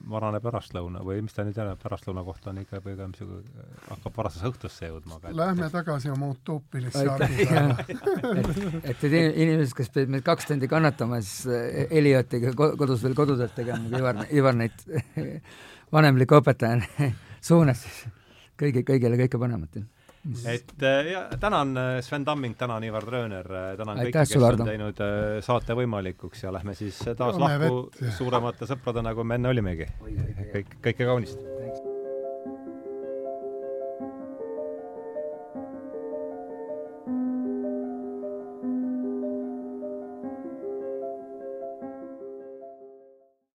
varane pärastlõuna või mis ta nüüd jälle pärastlõuna kohta on ikka pigem niisugune, hakkab varases õhtusse jõudma. Lähme tagasi oma utoopilisse argipäeva <laughs> et, et need inimesed, kes pidid meid kaks tundi kannatama, siis eh, Eliotiga kodus veel kodutööd tegema, Ivar, Ivar neid <laughs> vanemliku õpetajana <laughs> suunas siis kõigi, kõigile kõike panemat et äh, ja tänan äh, Sven Tamming, tänan Ivar Trööner, äh, tänan kõiki, kes on teinud saate võimalikuks ja lähme siis taas lahku suuremate sõpradena, kui me enne olimegi. kõik, kõike kaunist!